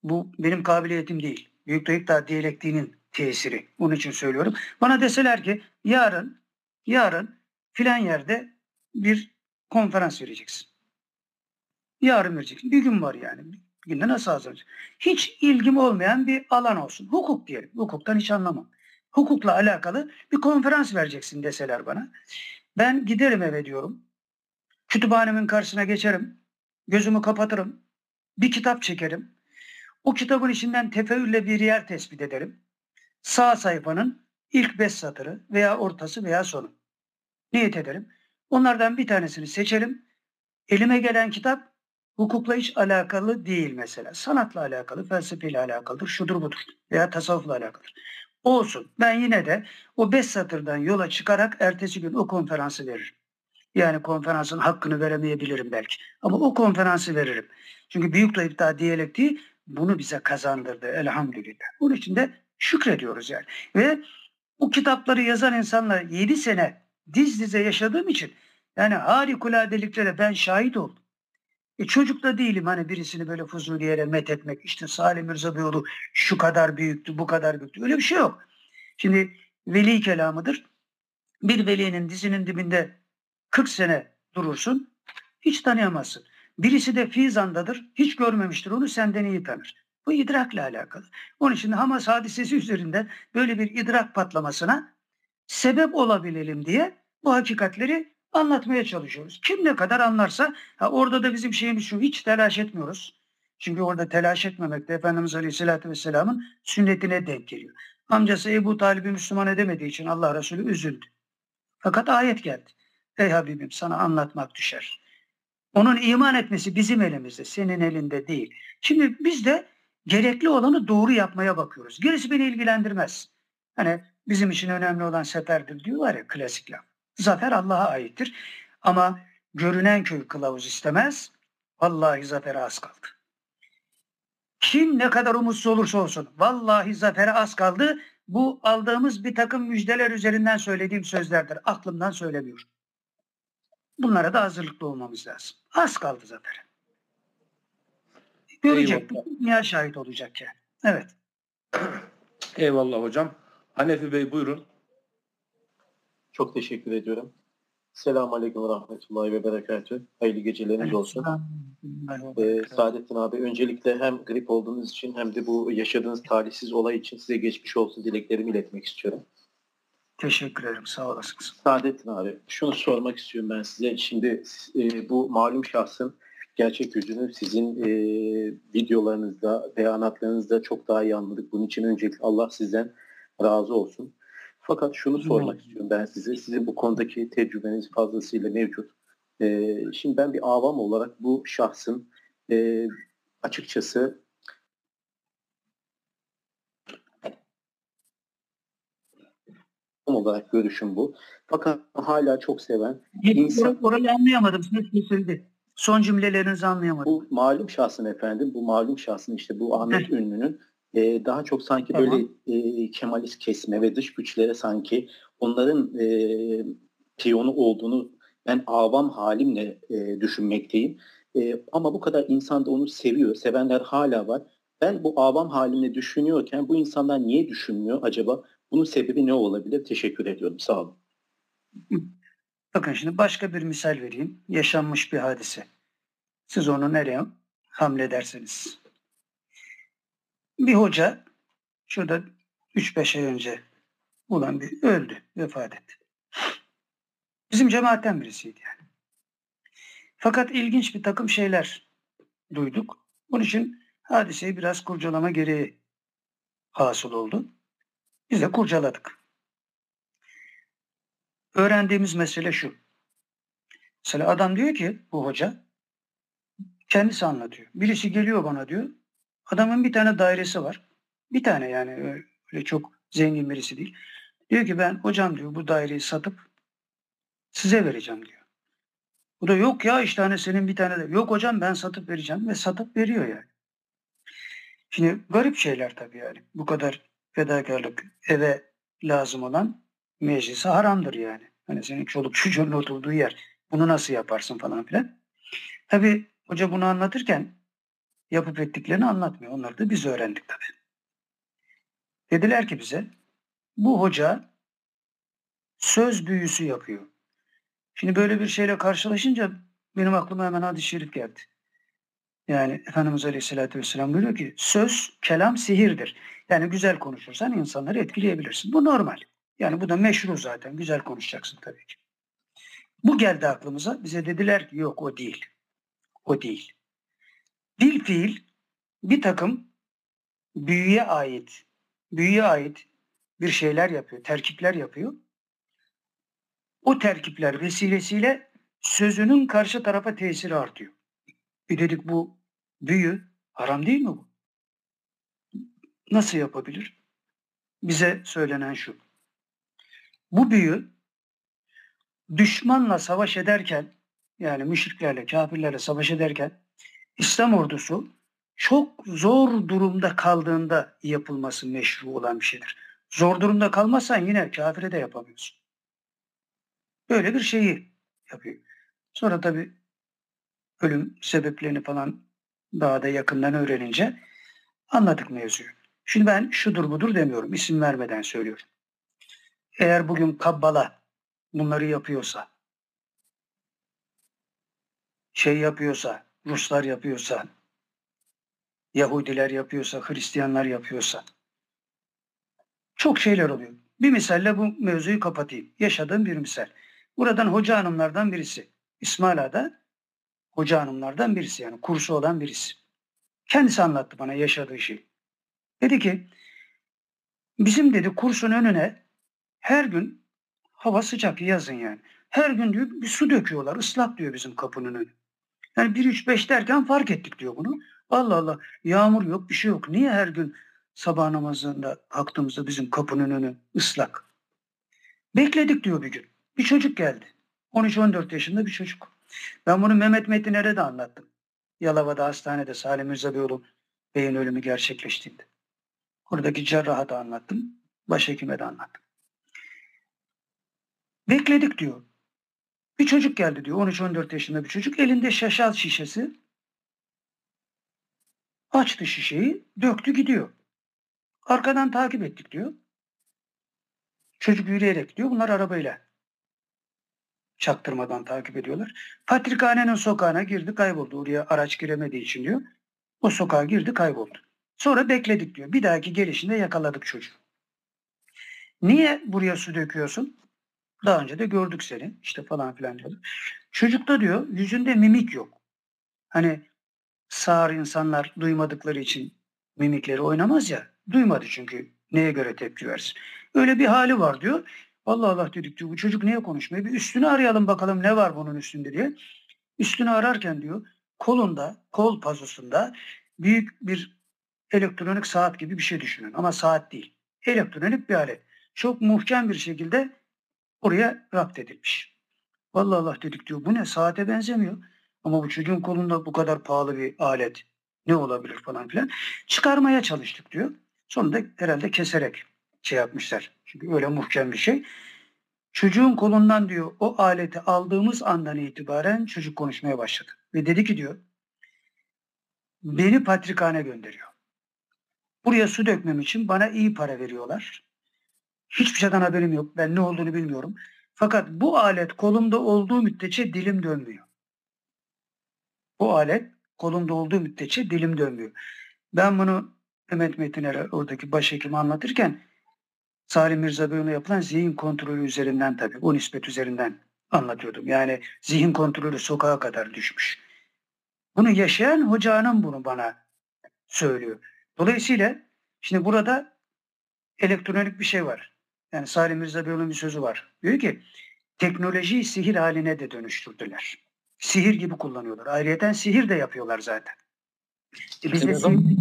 bu benim kabiliyetim değil. Büyük iddia diyalektiğinin tesiri. Bunun için söylüyorum. Bana deseler ki yarın yarın filan yerde bir konferans vereceksin. Yarın vereceksin. Bir gün var yani. Bir günde nasıl hazırlayacak? Hiç ilgim olmayan bir alan olsun. Hukuk diyelim. Hukuktan hiç anlamam. Hukukla alakalı bir konferans vereceksin deseler bana. Ben giderim eve diyorum. Kütüphanemin karşısına geçerim. Gözümü kapatırım. Bir kitap çekerim. O kitabın içinden tefeülle bir yer tespit ederim sağ sayfanın ilk beş satırı veya ortası veya sonu. Niyet ederim. Onlardan bir tanesini seçerim. Elime gelen kitap hukukla hiç alakalı değil mesela. Sanatla alakalı, felsefeyle alakalıdır, şudur budur veya tasavvufla alakalıdır. Olsun. Ben yine de o beş satırdan yola çıkarak ertesi gün o konferansı veririm. Yani konferansın hakkını veremeyebilirim belki. Ama o konferansı veririm. Çünkü büyük iddia diyalektiği bunu bize kazandırdı elhamdülillah. Bunun için de şükrediyoruz yani. Ve bu kitapları yazan insanla 7 sene diz dize yaşadığım için yani harikulade ben şahit oldum. E çocuk da değilim hani birisini böyle Fuzuliye'yle met etmek. İşte Salim Mirza Beyoğlu şu kadar büyüktü, bu kadar büyüktü. Öyle bir şey yok. Şimdi veli kelamıdır. Bir velinin dizinin dibinde 40 sene durursun, hiç tanıyamazsın. Birisi de Fizan'dadır, hiç görmemiştir onu senden iyi tanır. Bu idrakla alakalı. Onun için Hamas hadisesi üzerinde böyle bir idrak patlamasına sebep olabilelim diye bu hakikatleri anlatmaya çalışıyoruz. Kim ne kadar anlarsa ha orada da bizim şeyimiz şu hiç telaş etmiyoruz. Çünkü orada telaş etmemek de Efendimiz Aleyhisselatü Vesselam'ın sünnetine denk geliyor. Amcası Ebu Talib'i Müslüman edemediği için Allah Resulü üzüldü. Fakat ayet geldi. Ey Habibim sana anlatmak düşer. Onun iman etmesi bizim elimizde, senin elinde değil. Şimdi biz de gerekli olanı doğru yapmaya bakıyoruz. Gerisi beni ilgilendirmez. Hani bizim için önemli olan seferdir diyorlar ya klasik laf. Zafer Allah'a aittir. Ama görünen köy kılavuz istemez. Vallahi zafere az kaldı. Kim ne kadar umutsuz olursa olsun. Vallahi zafere az kaldı. Bu aldığımız bir takım müjdeler üzerinden söylediğim sözlerdir. Aklımdan söylemiyorum. Bunlara da hazırlıklı olmamız lazım. Az kaldı zafere. Görecek. Dünya şahit olacak yani. Evet. Eyvallah hocam. Hanefi Bey buyurun. Çok teşekkür ediyorum. Selamun Aleyküm ve Rahmetullahi ve Berekatü. Hayırlı geceleriniz olsun. Ee, Saadettin abi öncelikle hem grip olduğunuz için hem de bu yaşadığınız talihsiz olay için size geçmiş olsun dileklerimi iletmek istiyorum. Teşekkür ederim. Sağ olasınız. Saadettin abi şunu sormak istiyorum ben size. Şimdi e, bu malum şahsın gerçek yüzünü sizin e, videolarınızda, beyanatlarınızda çok daha iyi anladık. Bunun için öncelikle Allah sizden razı olsun. Fakat şunu sormak hmm. istiyorum ben size. Sizin bu konudaki tecrübeniz fazlasıyla mevcut. Ee, şimdi ben bir avam olarak bu şahsın e, açıkçası olarak görüşüm bu. Fakat hala çok seven insan... Orayı anlayamadım. Ses kesildi. Son cümlelerinizi anlayamadım. Bu malum şahsın efendim, bu malum şahsın işte bu Ahmet Ünlü'nün e, daha çok sanki tamam. böyle e, Kemalist kesme ve dış güçlere sanki onların e, piyonu olduğunu ben avam halimle e, düşünmekteyim. E, ama bu kadar insan da onu seviyor. Sevenler hala var. Ben bu avam halimle düşünüyorken bu insanlar niye düşünmüyor acaba? Bunun sebebi ne olabilir? Teşekkür ediyorum. Sağ olun. Bakın şimdi başka bir misal vereyim. Yaşanmış bir hadise. Siz onu nereye hamlederseniz bir hoca şurada 3-5 ay önce olan bir öldü, vefat etti. Bizim cemaatten birisiydi yani. Fakat ilginç bir takım şeyler duyduk. Bunun için hadiseyi biraz kurcalama gereği hasıl oldu. Biz de kurcaladık. Öğrendiğimiz mesele şu. Mesela adam diyor ki bu hoca kendisi anlatıyor. Birisi geliyor bana diyor. Adamın bir tane dairesi var. Bir tane yani öyle çok zengin birisi değil. Diyor ki ben hocam diyor bu daireyi satıp size vereceğim diyor. Bu da yok ya işte hani senin bir tane de yok hocam ben satıp vereceğim ve satıp veriyor yani. Şimdi garip şeyler tabii yani. Bu kadar fedakarlık eve lazım olan meclise haramdır yani. Hani senin çoluk çocuğun oturduğu yer. Bunu nasıl yaparsın falan filan. Tabii hoca bunu anlatırken yapıp ettiklerini anlatmıyor. Onları da biz öğrendik tabii. Dediler ki bize bu hoca söz büyüsü yapıyor. Şimdi böyle bir şeyle karşılaşınca benim aklıma hemen hadis-i şerif geldi. Yani Efendimiz Aleyhisselatü Vesselam buyuruyor ki söz, kelam sihirdir. Yani güzel konuşursan insanları etkileyebilirsin. Bu normal. Yani bu da meşru zaten. Güzel konuşacaksın tabii ki. Bu geldi aklımıza. Bize dediler ki yok o değil. O değil. Dil fiil bir takım büyüye ait, büyüye ait bir şeyler yapıyor, terkipler yapıyor. O terkipler vesilesiyle sözünün karşı tarafa tesiri artıyor. E dedik bu büyü haram değil mi bu? Nasıl yapabilir? Bize söylenen şu. Bu büyü düşmanla savaş ederken yani müşriklerle, kafirlerle savaş ederken İslam ordusu çok zor durumda kaldığında yapılması meşru olan bir şeydir. Zor durumda kalmazsan yine kafire de yapamıyorsun. Böyle bir şeyi yapıyor. Sonra tabii ölüm sebeplerini falan daha da yakından öğrenince anladık mevzuyu. Şimdi ben şudur budur demiyorum. isim vermeden söylüyorum. Eğer bugün Kabbala bunları yapıyorsa, şey yapıyorsa, Ruslar yapıyorsa, Yahudiler yapıyorsa, Hristiyanlar yapıyorsa çok şeyler oluyor. Bir misalle bu mevzuyu kapatayım. Yaşadığım bir misal. Buradan hoca hanımlardan birisi. İsmail Ağa'da hoca hanımlardan birisi yani kursu olan birisi. Kendisi anlattı bana yaşadığı şey. Dedi ki bizim dedi kursun önüne her gün hava sıcak yazın yani. Her gün diyor bir su döküyorlar ıslak diyor bizim kapının önü. Yani 1-3-5 derken fark ettik diyor bunu. Allah Allah yağmur yok bir şey yok. Niye her gün sabah namazında kalktığımızda bizim kapının önü ıslak? Bekledik diyor bir gün. Bir çocuk geldi. 13-14 yaşında bir çocuk. Ben bunu Mehmet Metiner'e de anlattım. Yalova'da hastanede Salim Mirza Beyoğlu beyin ölümü gerçekleştiğinde. Oradaki cerraha da anlattım. Başhekime de anlattım. Bekledik diyor. Bir çocuk geldi diyor. 13-14 yaşında bir çocuk. Elinde şaşal şişesi. Açtı şişeyi. Döktü gidiyor. Arkadan takip ettik diyor. Çocuk yürüyerek diyor. Bunlar arabayla çaktırmadan takip ediyorlar. Patrikhanenin sokağına girdi kayboldu. Oraya araç giremediği için diyor. O sokağa girdi kayboldu. Sonra bekledik diyor. Bir dahaki gelişinde yakaladık çocuğu. Niye buraya su döküyorsun? Daha önce de gördük seni işte falan filan diyordu. Çocukta diyor yüzünde mimik yok. Hani sağır insanlar duymadıkları için mimikleri oynamaz ya. Duymadı çünkü neye göre tepki versin. Öyle bir hali var diyor. Allah Allah dedik diyor bu çocuk niye konuşmuyor? Bir üstünü arayalım bakalım ne var bunun üstünde diye. Üstünü ararken diyor kolunda, kol pazusunda büyük bir elektronik saat gibi bir şey düşünün. Ama saat değil. Elektronik bir alet. Çok muhkem bir şekilde oraya rapt edilmiş. Vallahi Allah dedik diyor bu ne saate benzemiyor. Ama bu çocuğun kolunda bu kadar pahalı bir alet ne olabilir falan filan. Çıkarmaya çalıştık diyor. Sonunda herhalde keserek şey yapmışlar. Çünkü öyle muhkem bir şey. Çocuğun kolundan diyor o aleti aldığımız andan itibaren çocuk konuşmaya başladı. Ve dedi ki diyor beni patrikhane gönderiyor. Buraya su dökmem için bana iyi para veriyorlar. Hiçbir şeyden haberim yok. Ben ne olduğunu bilmiyorum. Fakat bu alet kolumda olduğu müddetçe dilim dönmüyor. Bu alet kolumda olduğu müddetçe dilim dönmüyor. Ben bunu Mehmet Metiner'e oradaki başhekime anlatırken Salim Mirza Bey'le yapılan zihin kontrolü üzerinden tabii o nispet üzerinden anlatıyordum. Yani zihin kontrolü sokağa kadar düşmüş. Bunu yaşayan hoca hanım bunu bana söylüyor. Dolayısıyla şimdi burada elektronik bir şey var. Yani Salim Mirza Bey'in bir sözü var. Diyor ki teknolojiyi sihir haline de dönüştürdüler. Sihir gibi kullanıyorlar. Ayrıyeten sihir de yapıyorlar zaten. E biz Telegram, de...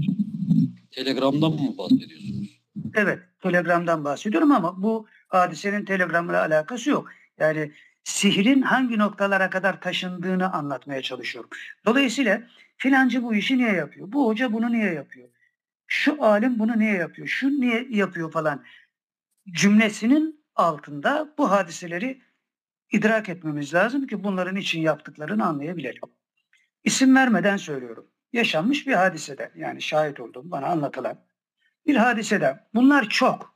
Telegram'dan mı bahsediyorsunuz? Evet, Telegram'dan bahsediyorum ama bu hadisenin Telegram'la alakası yok. Yani sihrin hangi noktalara kadar taşındığını anlatmaya çalışıyorum. Dolayısıyla filancı bu işi niye yapıyor? Bu hoca bunu niye yapıyor? Şu alim bunu niye yapıyor? Şu niye yapıyor falan cümlesinin altında bu hadiseleri idrak etmemiz lazım ki bunların için yaptıklarını anlayabilelim. İsim vermeden söylüyorum. Yaşanmış bir hadisede yani şahit oldum bana anlatılan bir hadisede. Bunlar çok.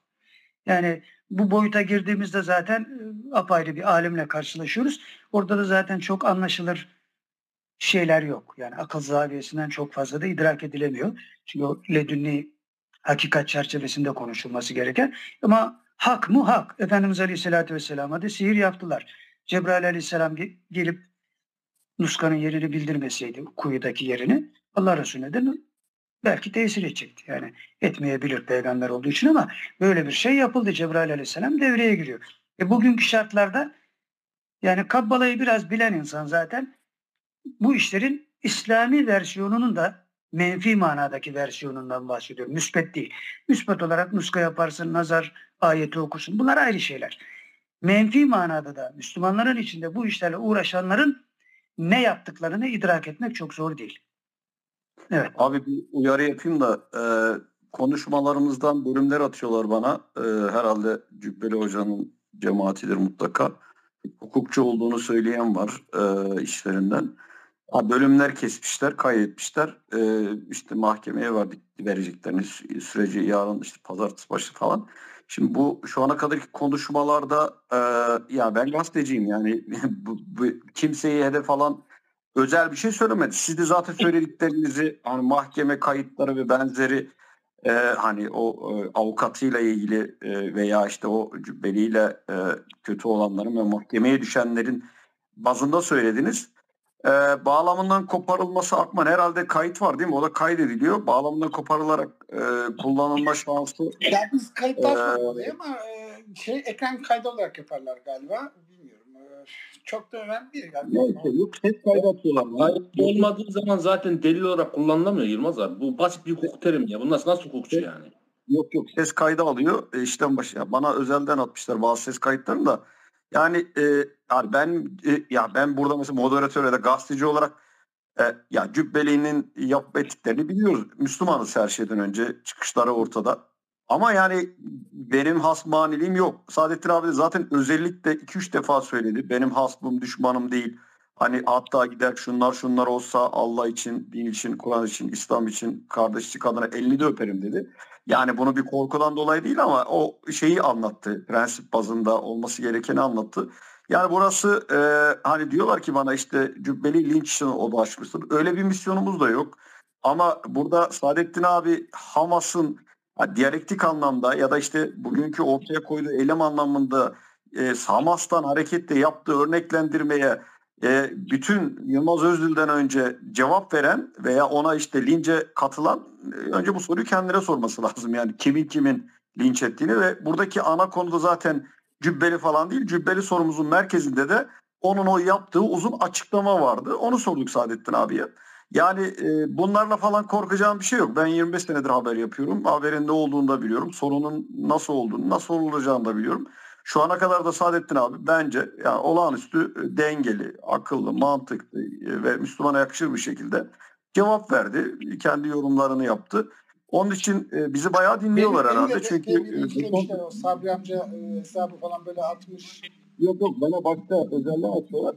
Yani bu boyuta girdiğimizde zaten e, apayrı bir alimle karşılaşıyoruz. Orada da zaten çok anlaşılır şeyler yok. Yani akıl zaviyesinden çok fazla da idrak edilemiyor. Çünkü o ledünni hakikat çerçevesinde konuşulması gereken. Ama hak mı hak. Efendimiz Aleyhisselatü Vesselam'a da sihir yaptılar. Cebrail Aleyhisselam gelip Nuska'nın yerini bildirmeseydi, kuyudaki yerini Allah Resulüne de belki tesir edecekti. Yani etmeyebilir peygamber olduğu için ama böyle bir şey yapıldı. Cebrail aleyhisselam devreye giriyor. E bugünkü şartlarda yani Kabbala'yı biraz bilen insan zaten bu işlerin İslami versiyonunun da menfi manadaki versiyonundan bahsediyorum. Müspet değil. Müspet olarak nuska yaparsın, nazar ayeti okursun. Bunlar ayrı şeyler. Menfi manada da Müslümanların içinde bu işlerle uğraşanların ne yaptıklarını idrak etmek çok zor değil. Evet. Abi bir uyarı yapayım da e, konuşmalarımızdan bölümler atıyorlar bana. E, herhalde Cübbeli Hoca'nın cemaatidir mutlaka. Hukukçu olduğunu söyleyen var e, işlerinden. Ha, bölümler kesmişler, kaydetmişler. E, işte mahkemeye verdik, vereceklerini sü- süreci yarın işte pazartesi başı falan. Şimdi bu şu ana kadarki konuşmalarda e, ya ben gazeteciyim yani bu, bu, kimseyi hedef alan özel bir şey söylemedi. Siz de zaten söylediklerinizi hani mahkeme kayıtları ve benzeri e, hani o e, avukatıyla ilgili e, veya işte o cübbeliyle e, kötü olanların ve mahkemeye düşenlerin bazında söylediniz. E, bağlamından koparılması Akman herhalde kayıt var değil mi? O da kaydediliyor. Bağlamından koparılarak e, kullanılma şansı Yani biz kayıtlar Ee, sormalı ama e, şey ekran kaydı olarak yaparlar galiba. Bilmiyorum. E, çok da önemli değil galiba. neyse yok ses kaydı atıyorlar. Kayıt olmadığı zaman zaten delil olarak kullanılamıyor Yılmaz abi. Bu basit bir hukuk terimi ya. Bunlar nasıl hukukçu yani? Yok yok ses kaydı alıyor e, işten başı. Bana özelden atmışlar bazı ses kayıtlarını da. Yani e, yani ben e, ya ben burada mesela moderatör ya da gazeteci olarak e, ya Cübbeli'nin yapıp ettiklerini biliyoruz. Müslümanız her şeyden önce çıkışları ortada. Ama yani benim hasmaniliğim yok. Saadettin abi de zaten özellikle 2-3 defa söyledi. Benim hasmım düşmanım değil. Hani hatta gider şunlar şunlar olsa Allah için, din için, Kur'an için, İslam için, kardeşlik adına elini de öperim dedi. Yani bunu bir korkudan dolayı değil ama o şeyi anlattı. Prensip bazında olması gerekeni anlattı. Yani burası e, hani diyorlar ki bana işte Cübbeli linç için odaklaşmıştır. Öyle bir misyonumuz da yok. Ama burada Saadettin abi Hamas'ın ha, diyalektik anlamda ya da işte bugünkü ortaya koyduğu eylem anlamında e, Hamas'tan hareketle yaptığı örneklendirmeye e, bütün Yılmaz Özdil'den önce cevap veren veya ona işte lince katılan e, önce bu soruyu kendine sorması lazım. Yani kimin kimin linç ettiğini ve buradaki ana konuda zaten cübbeli falan değil. Cübbeli sorumuzun merkezinde de onun o yaptığı uzun açıklama vardı. Onu sorduk Saadettin abiye. Yani e, bunlarla falan korkacağım bir şey yok. Ben 25 senedir haber yapıyorum. Haberin ne olduğunu da biliyorum. Sorunun nasıl olduğunu, nasıl olacağını da biliyorum. Şu ana kadar da Saadettin abi bence yani olağanüstü e, dengeli, akıllı, mantıklı e, ve Müslümana yakışır bir şekilde cevap verdi. Kendi yorumlarını yaptı. Onun için e, bizi bayağı dinliyorlar Beni- beni herhalde. de- Çünkü beni de. O Sabri amca hesabı falan böyle atmış. Yok yok bana başta özelliğe atıyorlar.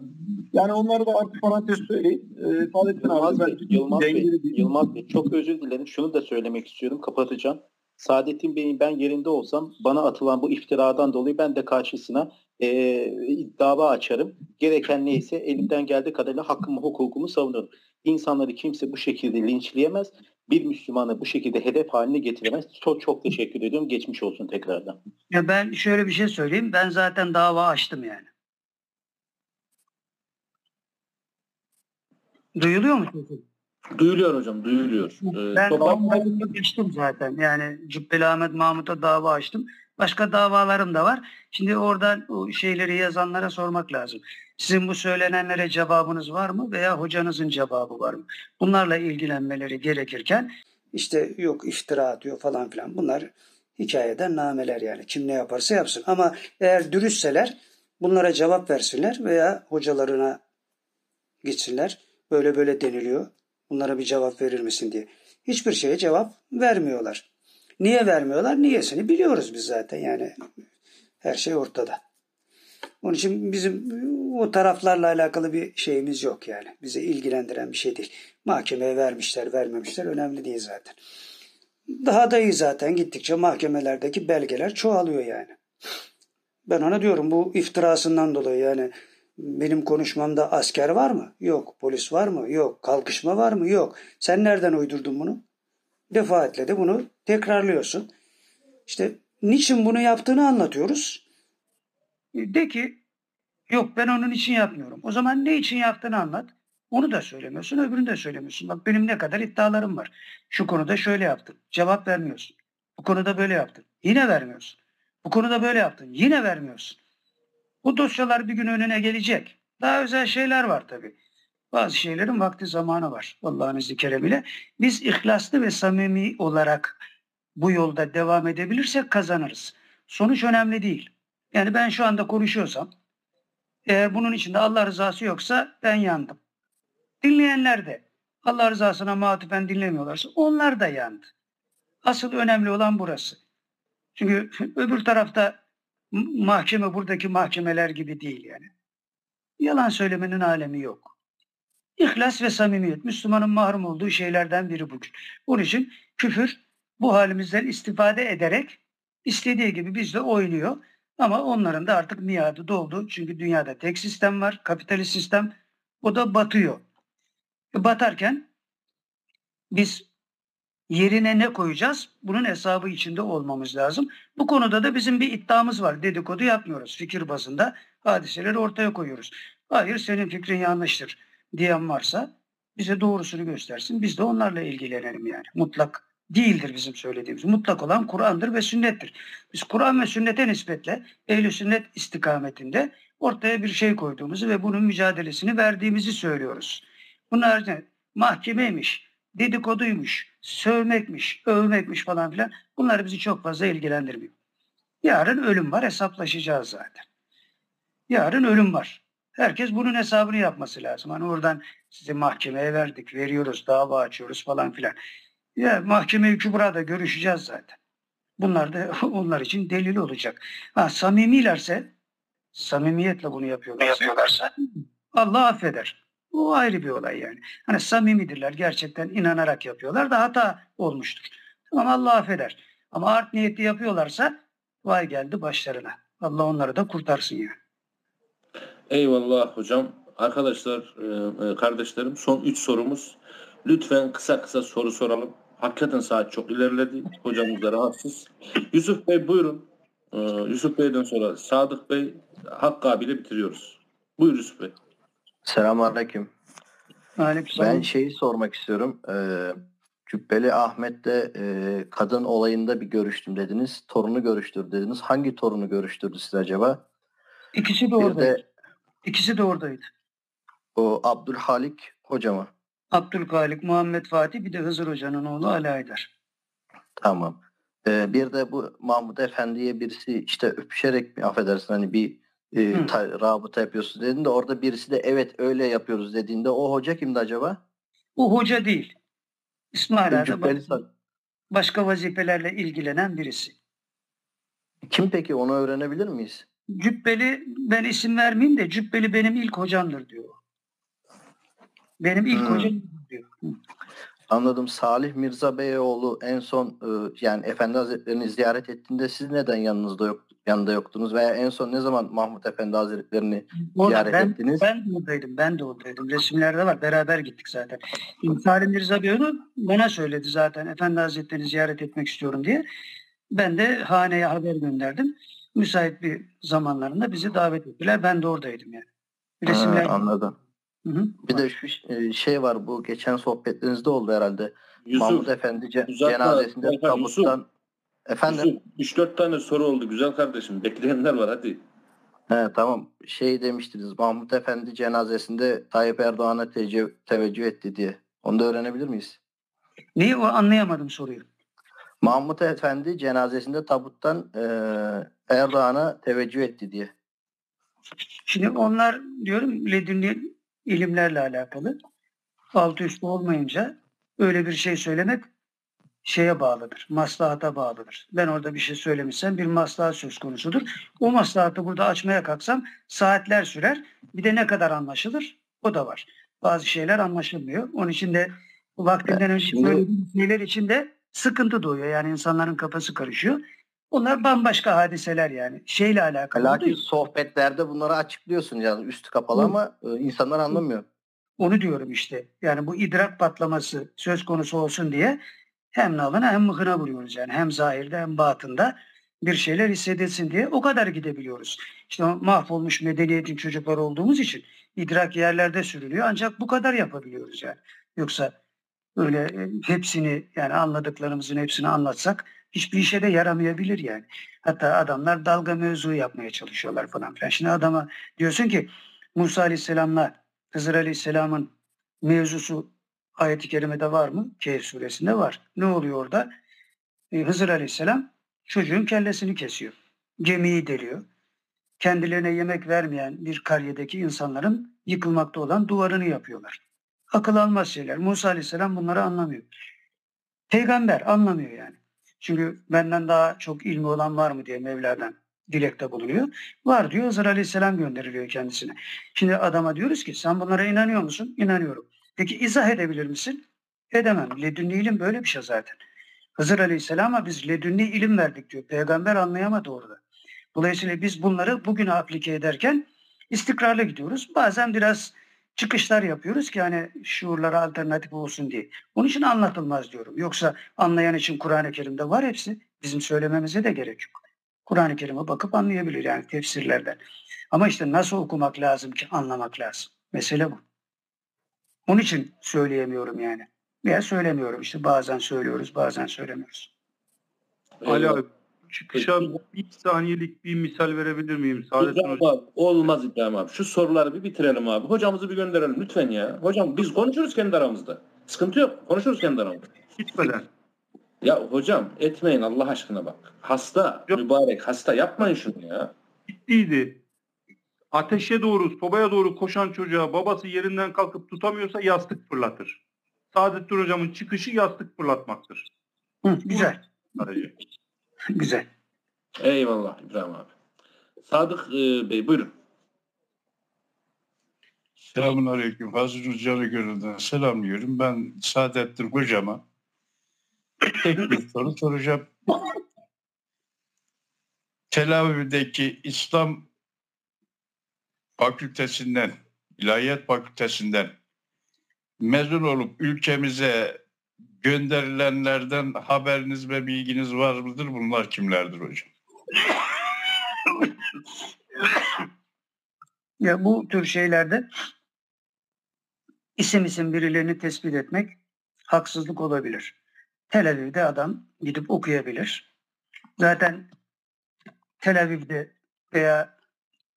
Yani onları da artık parantez söyleyeyim. Ee, Saadettin Yılmaz abi Bey, Yılmaz Bey, Yılmaz Bey çok özür dilerim. Şunu da söylemek istiyorum. Kapatacağım. Saadettin Bey'in ben yerinde olsam bana atılan bu iftiradan dolayı ben de karşısına eee, dava açarım. Gereken neyse elimden geldiği kadarıyla hakkımı hukukumu savunurum. İnsanları kimse bu şekilde linçleyemez. Bir Müslümanı bu şekilde hedef haline getiremez. Çok çok teşekkür ediyorum. Geçmiş olsun tekrardan. Ya ben şöyle bir şey söyleyeyim. Ben zaten dava açtım yani. Duyuluyor mu sesim? Duyuluyor hocam, duyuluyor. Ee, Ben toplam- davayı açtım zaten. Yani Cübbeli Ahmet Mahmut'a dava açtım. Başka davalarım da var. Şimdi oradan o şeyleri yazanlara sormak lazım. Sizin bu söylenenlere cevabınız var mı veya hocanızın cevabı var mı? Bunlarla ilgilenmeleri gerekirken işte yok iftira atıyor falan filan. Bunlar hikayeden nameler yani. Kim ne yaparsa yapsın. Ama eğer dürüstseler bunlara cevap versinler veya hocalarına gitsinler. Böyle böyle deniliyor. Bunlara bir cevap verir misin diye. Hiçbir şeye cevap vermiyorlar. Niye vermiyorlar? Niyesini biliyoruz biz zaten yani. Her şey ortada. Onun için bizim o taraflarla alakalı bir şeyimiz yok yani. Bizi ilgilendiren bir şey değil. Mahkemeye vermişler, vermemişler önemli değil zaten. Daha da iyi zaten gittikçe mahkemelerdeki belgeler çoğalıyor yani. Ben ona diyorum bu iftirasından dolayı yani benim konuşmamda asker var mı? Yok. Polis var mı? Yok. Kalkışma var mı? Yok. Sen nereden uydurdun bunu? Defaatle de bunu tekrarlıyorsun. İşte niçin bunu yaptığını anlatıyoruz. De ki yok ben onun için yapmıyorum. O zaman ne için yaptığını anlat. Onu da söylemiyorsun, öbürünü de söylemiyorsun. Bak benim ne kadar iddialarım var. Şu konuda şöyle yaptım. Cevap vermiyorsun. Bu konuda böyle yaptın. Yine vermiyorsun. Bu konuda böyle yaptın. Yine vermiyorsun. Bu dosyalar bir gün önüne gelecek. Daha özel şeyler var tabii. Bazı şeylerin vakti zamanı var. Allah'ın izni keremiyle. Biz ihlaslı ve samimi olarak bu yolda devam edebilirsek kazanırız. Sonuç önemli değil. Yani ben şu anda konuşuyorsam eğer bunun içinde Allah rızası yoksa ben yandım. Dinleyenler de Allah rızasına matifen dinlemiyorlarsa onlar da yandı. Asıl önemli olan burası. Çünkü öbür tarafta mahkeme buradaki mahkemeler gibi değil yani. Yalan söylemenin alemi yok. İhlas ve samimiyet Müslümanın mahrum olduğu şeylerden biri bugün. Bunun için küfür bu halimizden istifade ederek istediği gibi bizle oynuyor. Ama onların da artık miadı doldu. Çünkü dünyada tek sistem var, kapitalist sistem. O da batıyor. Batarken biz yerine ne koyacağız? Bunun hesabı içinde olmamız lazım. Bu konuda da bizim bir iddiamız var. Dedikodu yapmıyoruz. Fikir bazında hadiseleri ortaya koyuyoruz. Hayır senin fikrin yanlıştır diyen varsa bize doğrusunu göstersin. Biz de onlarla ilgilenelim yani. Mutlak değildir bizim söylediğimiz. Mutlak olan Kur'an'dır ve sünnettir. Biz Kur'an ve sünnete nispetle ehl sünnet istikametinde ortaya bir şey koyduğumuzu ve bunun mücadelesini verdiğimizi söylüyoruz. Bunun mahkemeymiş, dedikoduymuş, sövmekmiş, övmekmiş falan filan bunlar bizi çok fazla ilgilendirmiyor. Yarın ölüm var hesaplaşacağız zaten. Yarın ölüm var. Herkes bunun hesabını yapması lazım. Hani oradan sizi mahkemeye verdik, veriyoruz, dava açıyoruz falan filan. Ya mahkeme-i kübrada görüşeceğiz zaten. Bunlar da onlar için delil olacak. Ha, samimilerse, samimiyetle bunu yapıyorlarsa, yapıyorlarsa Allah affeder. Bu ayrı bir olay yani. Hani samimidirler, gerçekten inanarak yapıyorlar da hata olmuştur. Tamam Allah affeder. Ama art niyetli yapıyorlarsa vay geldi başlarına. Allah onları da kurtarsın yani. Eyvallah hocam. Arkadaşlar, e, e, kardeşlerim son 3 sorumuz. Lütfen kısa kısa soru soralım. Hakikaten saat çok ilerledi. Hocamız da rahatsız. Yusuf Bey buyurun. E, Yusuf Bey'den sonra Sadık Bey Hakkı abiyle bitiriyoruz. Buyur Yusuf Bey. Selamünaleyküm. Aleykümselam. Ben şeyi sormak istiyorum. Ee, Cübbeli Ahmet'le e, kadın olayında bir görüştüm dediniz. Torunu görüştür dediniz. Hangi torunu görüştürdü siz acaba? İkisi de Bir oradaydı. de İkisi de oradaydı. o Abdülhalik hoca mı? Abdülhalik, Muhammed Fatih bir de Hızır Hoca'nın oğlu Ali Aydar. Tamam. Ee, bir de bu Mahmud Efendi'ye birisi işte öpüşerek mi affedersin hani bir e, Hı. ta- rabıta yapıyorsun dediğinde orada birisi de evet öyle yapıyoruz dediğinde o hoca kimdi acaba? O hoca değil. İsmail Cübbeli başka, vazifelerle ilgilenen birisi. Kim peki onu öğrenebilir miyiz? Cübbeli ben isim vermeyeyim de Cübbeli benim ilk hocamdır diyor. Benim ilk Hmm. hocam diyor. Hı. Anladım. Salih Mirza Beyoğlu en son yani Efendi Hazretlerini ziyaret ettiğinde siz neden yanınızda yok yanında yoktunuz veya en son ne zaman Mahmut Efendi Hazretlerini Orada ziyaret ben, ettiniz? ben de oradaydım. Ben de oradaydım. Resimlerde var. Beraber gittik zaten. Şimdi Salim Mirza Beyoğlu bana söyledi zaten. Efendi Hazretleri'ni ziyaret etmek istiyorum diye. Ben de haneye haber gönderdim. Müsait bir zamanlarında bizi davet ettiler. Ben de oradaydım yani. Ha, Resimler anladım. Hı hı. Bir de şu e, şey var bu geçen sohbetlerinizde oldu herhalde. Yusuf, Mahmut Efendi ce- cenazesinde tabuttan efendim Yusuf 3-4 tane soru oldu güzel kardeşim. Bekleyenler var hadi. he, tamam şey demiştiniz Mahmut Efendi cenazesinde Tayyip Erdoğan'a tece- teveccüh etti diye. Onu da öğrenebilir miyiz? Neyi o anlayamadım soruyu. Mahmut Efendi cenazesinde tabuttan e, Erdoğan'a teveccüh etti diye. Şimdi onlar diyorum ledünni ilimlerle alakalı. Altı üstü olmayınca öyle bir şey söylemek şeye bağlıdır. Maslahata bağlıdır. Ben orada bir şey söylemişsem bir maslahat söz konusudur. O maslahatı burada açmaya kalksam saatler sürer. Bir de ne kadar anlaşılır? O da var. Bazı şeyler anlaşılmıyor. Onun için de vaktinden önce söylediğim şeyler için de sıkıntı doğuyor. Yani insanların kafası karışıyor. Bunlar bambaşka hadiseler yani. Şeyle alakalı. Lakin sohbetlerde bunları açıklıyorsun yani üstü kapalı Hı. ama e, insanlar anlamıyor. Onu diyorum işte. Yani bu idrak patlaması söz konusu olsun diye hem nalına hem mıhına vuruyoruz yani. Hem zahirde hem batında bir şeyler hissedilsin diye o kadar gidebiliyoruz. İşte mahvolmuş medeniyetin çocukları olduğumuz için idrak yerlerde sürülüyor. Ancak bu kadar yapabiliyoruz yani. Yoksa öyle e, hepsini yani anladıklarımızın hepsini anlatsak hiçbir işe de yaramayabilir yani. Hatta adamlar dalga mevzu yapmaya çalışıyorlar falan filan. Şimdi adama diyorsun ki Musa Aleyhisselam'la Hızır Aleyhisselam'ın mevzusu ayet-i kerimede var mı? Kehf suresinde var. Ne oluyor orada? Ee, Hızır Aleyhisselam çocuğun kellesini kesiyor. Gemiyi deliyor. Kendilerine yemek vermeyen bir karyedeki insanların yıkılmakta olan duvarını yapıyorlar. Akıl almaz şeyler. Musa Aleyhisselam bunları anlamıyor. Peygamber anlamıyor yani. Çünkü benden daha çok ilmi olan var mı diye Mevla'dan dilekte bulunuyor. Var diyor Hızır Aleyhisselam gönderiliyor kendisine. Şimdi adama diyoruz ki sen bunlara inanıyor musun? İnanıyorum. Peki izah edebilir misin? Edemem. Ledünni ilim böyle bir şey zaten. Hızır Aleyhisselam'a biz ledünni ilim verdik diyor. Peygamber anlayamadı orada. Dolayısıyla biz bunları bugüne aplike ederken istikrarlı gidiyoruz. Bazen biraz çıkışlar yapıyoruz ki hani şuurlara alternatif olsun diye. Onun için anlatılmaz diyorum. Yoksa anlayan için Kur'an-ı Kerim'de var hepsi. Bizim söylememize de gerek yok. Kur'an-ı Kerim'e bakıp anlayabilir yani tefsirlerden. Ama işte nasıl okumak lazım ki anlamak lazım. Mesele bu. Onun için söyleyemiyorum yani. Veya söylemiyorum işte bazen söylüyoruz bazen söylemiyoruz. Ali abi çıkışa bir saniyelik bir misal verebilir miyim? İbrahim Hocam. abi, olmaz İbrahim abi. Şu soruları bir bitirelim abi. Hocamızı bir gönderelim lütfen ya. Hocam biz konuşuruz kendi aramızda. Sıkıntı yok. Konuşuruz kendi aramızda. Gitmeden. Ya hocam etmeyin Allah aşkına bak. Hasta, mübarek hasta yapmayın şunu ya. Gittiydi. Ateşe doğru, sobaya doğru koşan çocuğa babası yerinden kalkıp tutamıyorsa yastık fırlatır. Saadettin Hocam'ın çıkışı yastık fırlatmaktır. Hı, güzel. Sadece. Güzel. Eyvallah İbrahim abi. Sadık e, Bey buyurun. Selamun Aleyküm. Fazıl Canı Gönül'den selamlıyorum. Ben Saadettin Hocam'a tek bir soru soracağım. Tel Aviv'deki İslam Fakültesinden, İlahiyat Fakültesinden mezun olup ülkemize gönderilenlerden haberiniz ve bilginiz var mıdır? Bunlar kimlerdir hocam? Ya bu tür şeylerde isim isim birilerini tespit etmek haksızlık olabilir. Tel Aviv'de adam gidip okuyabilir. Zaten Tel Aviv'de veya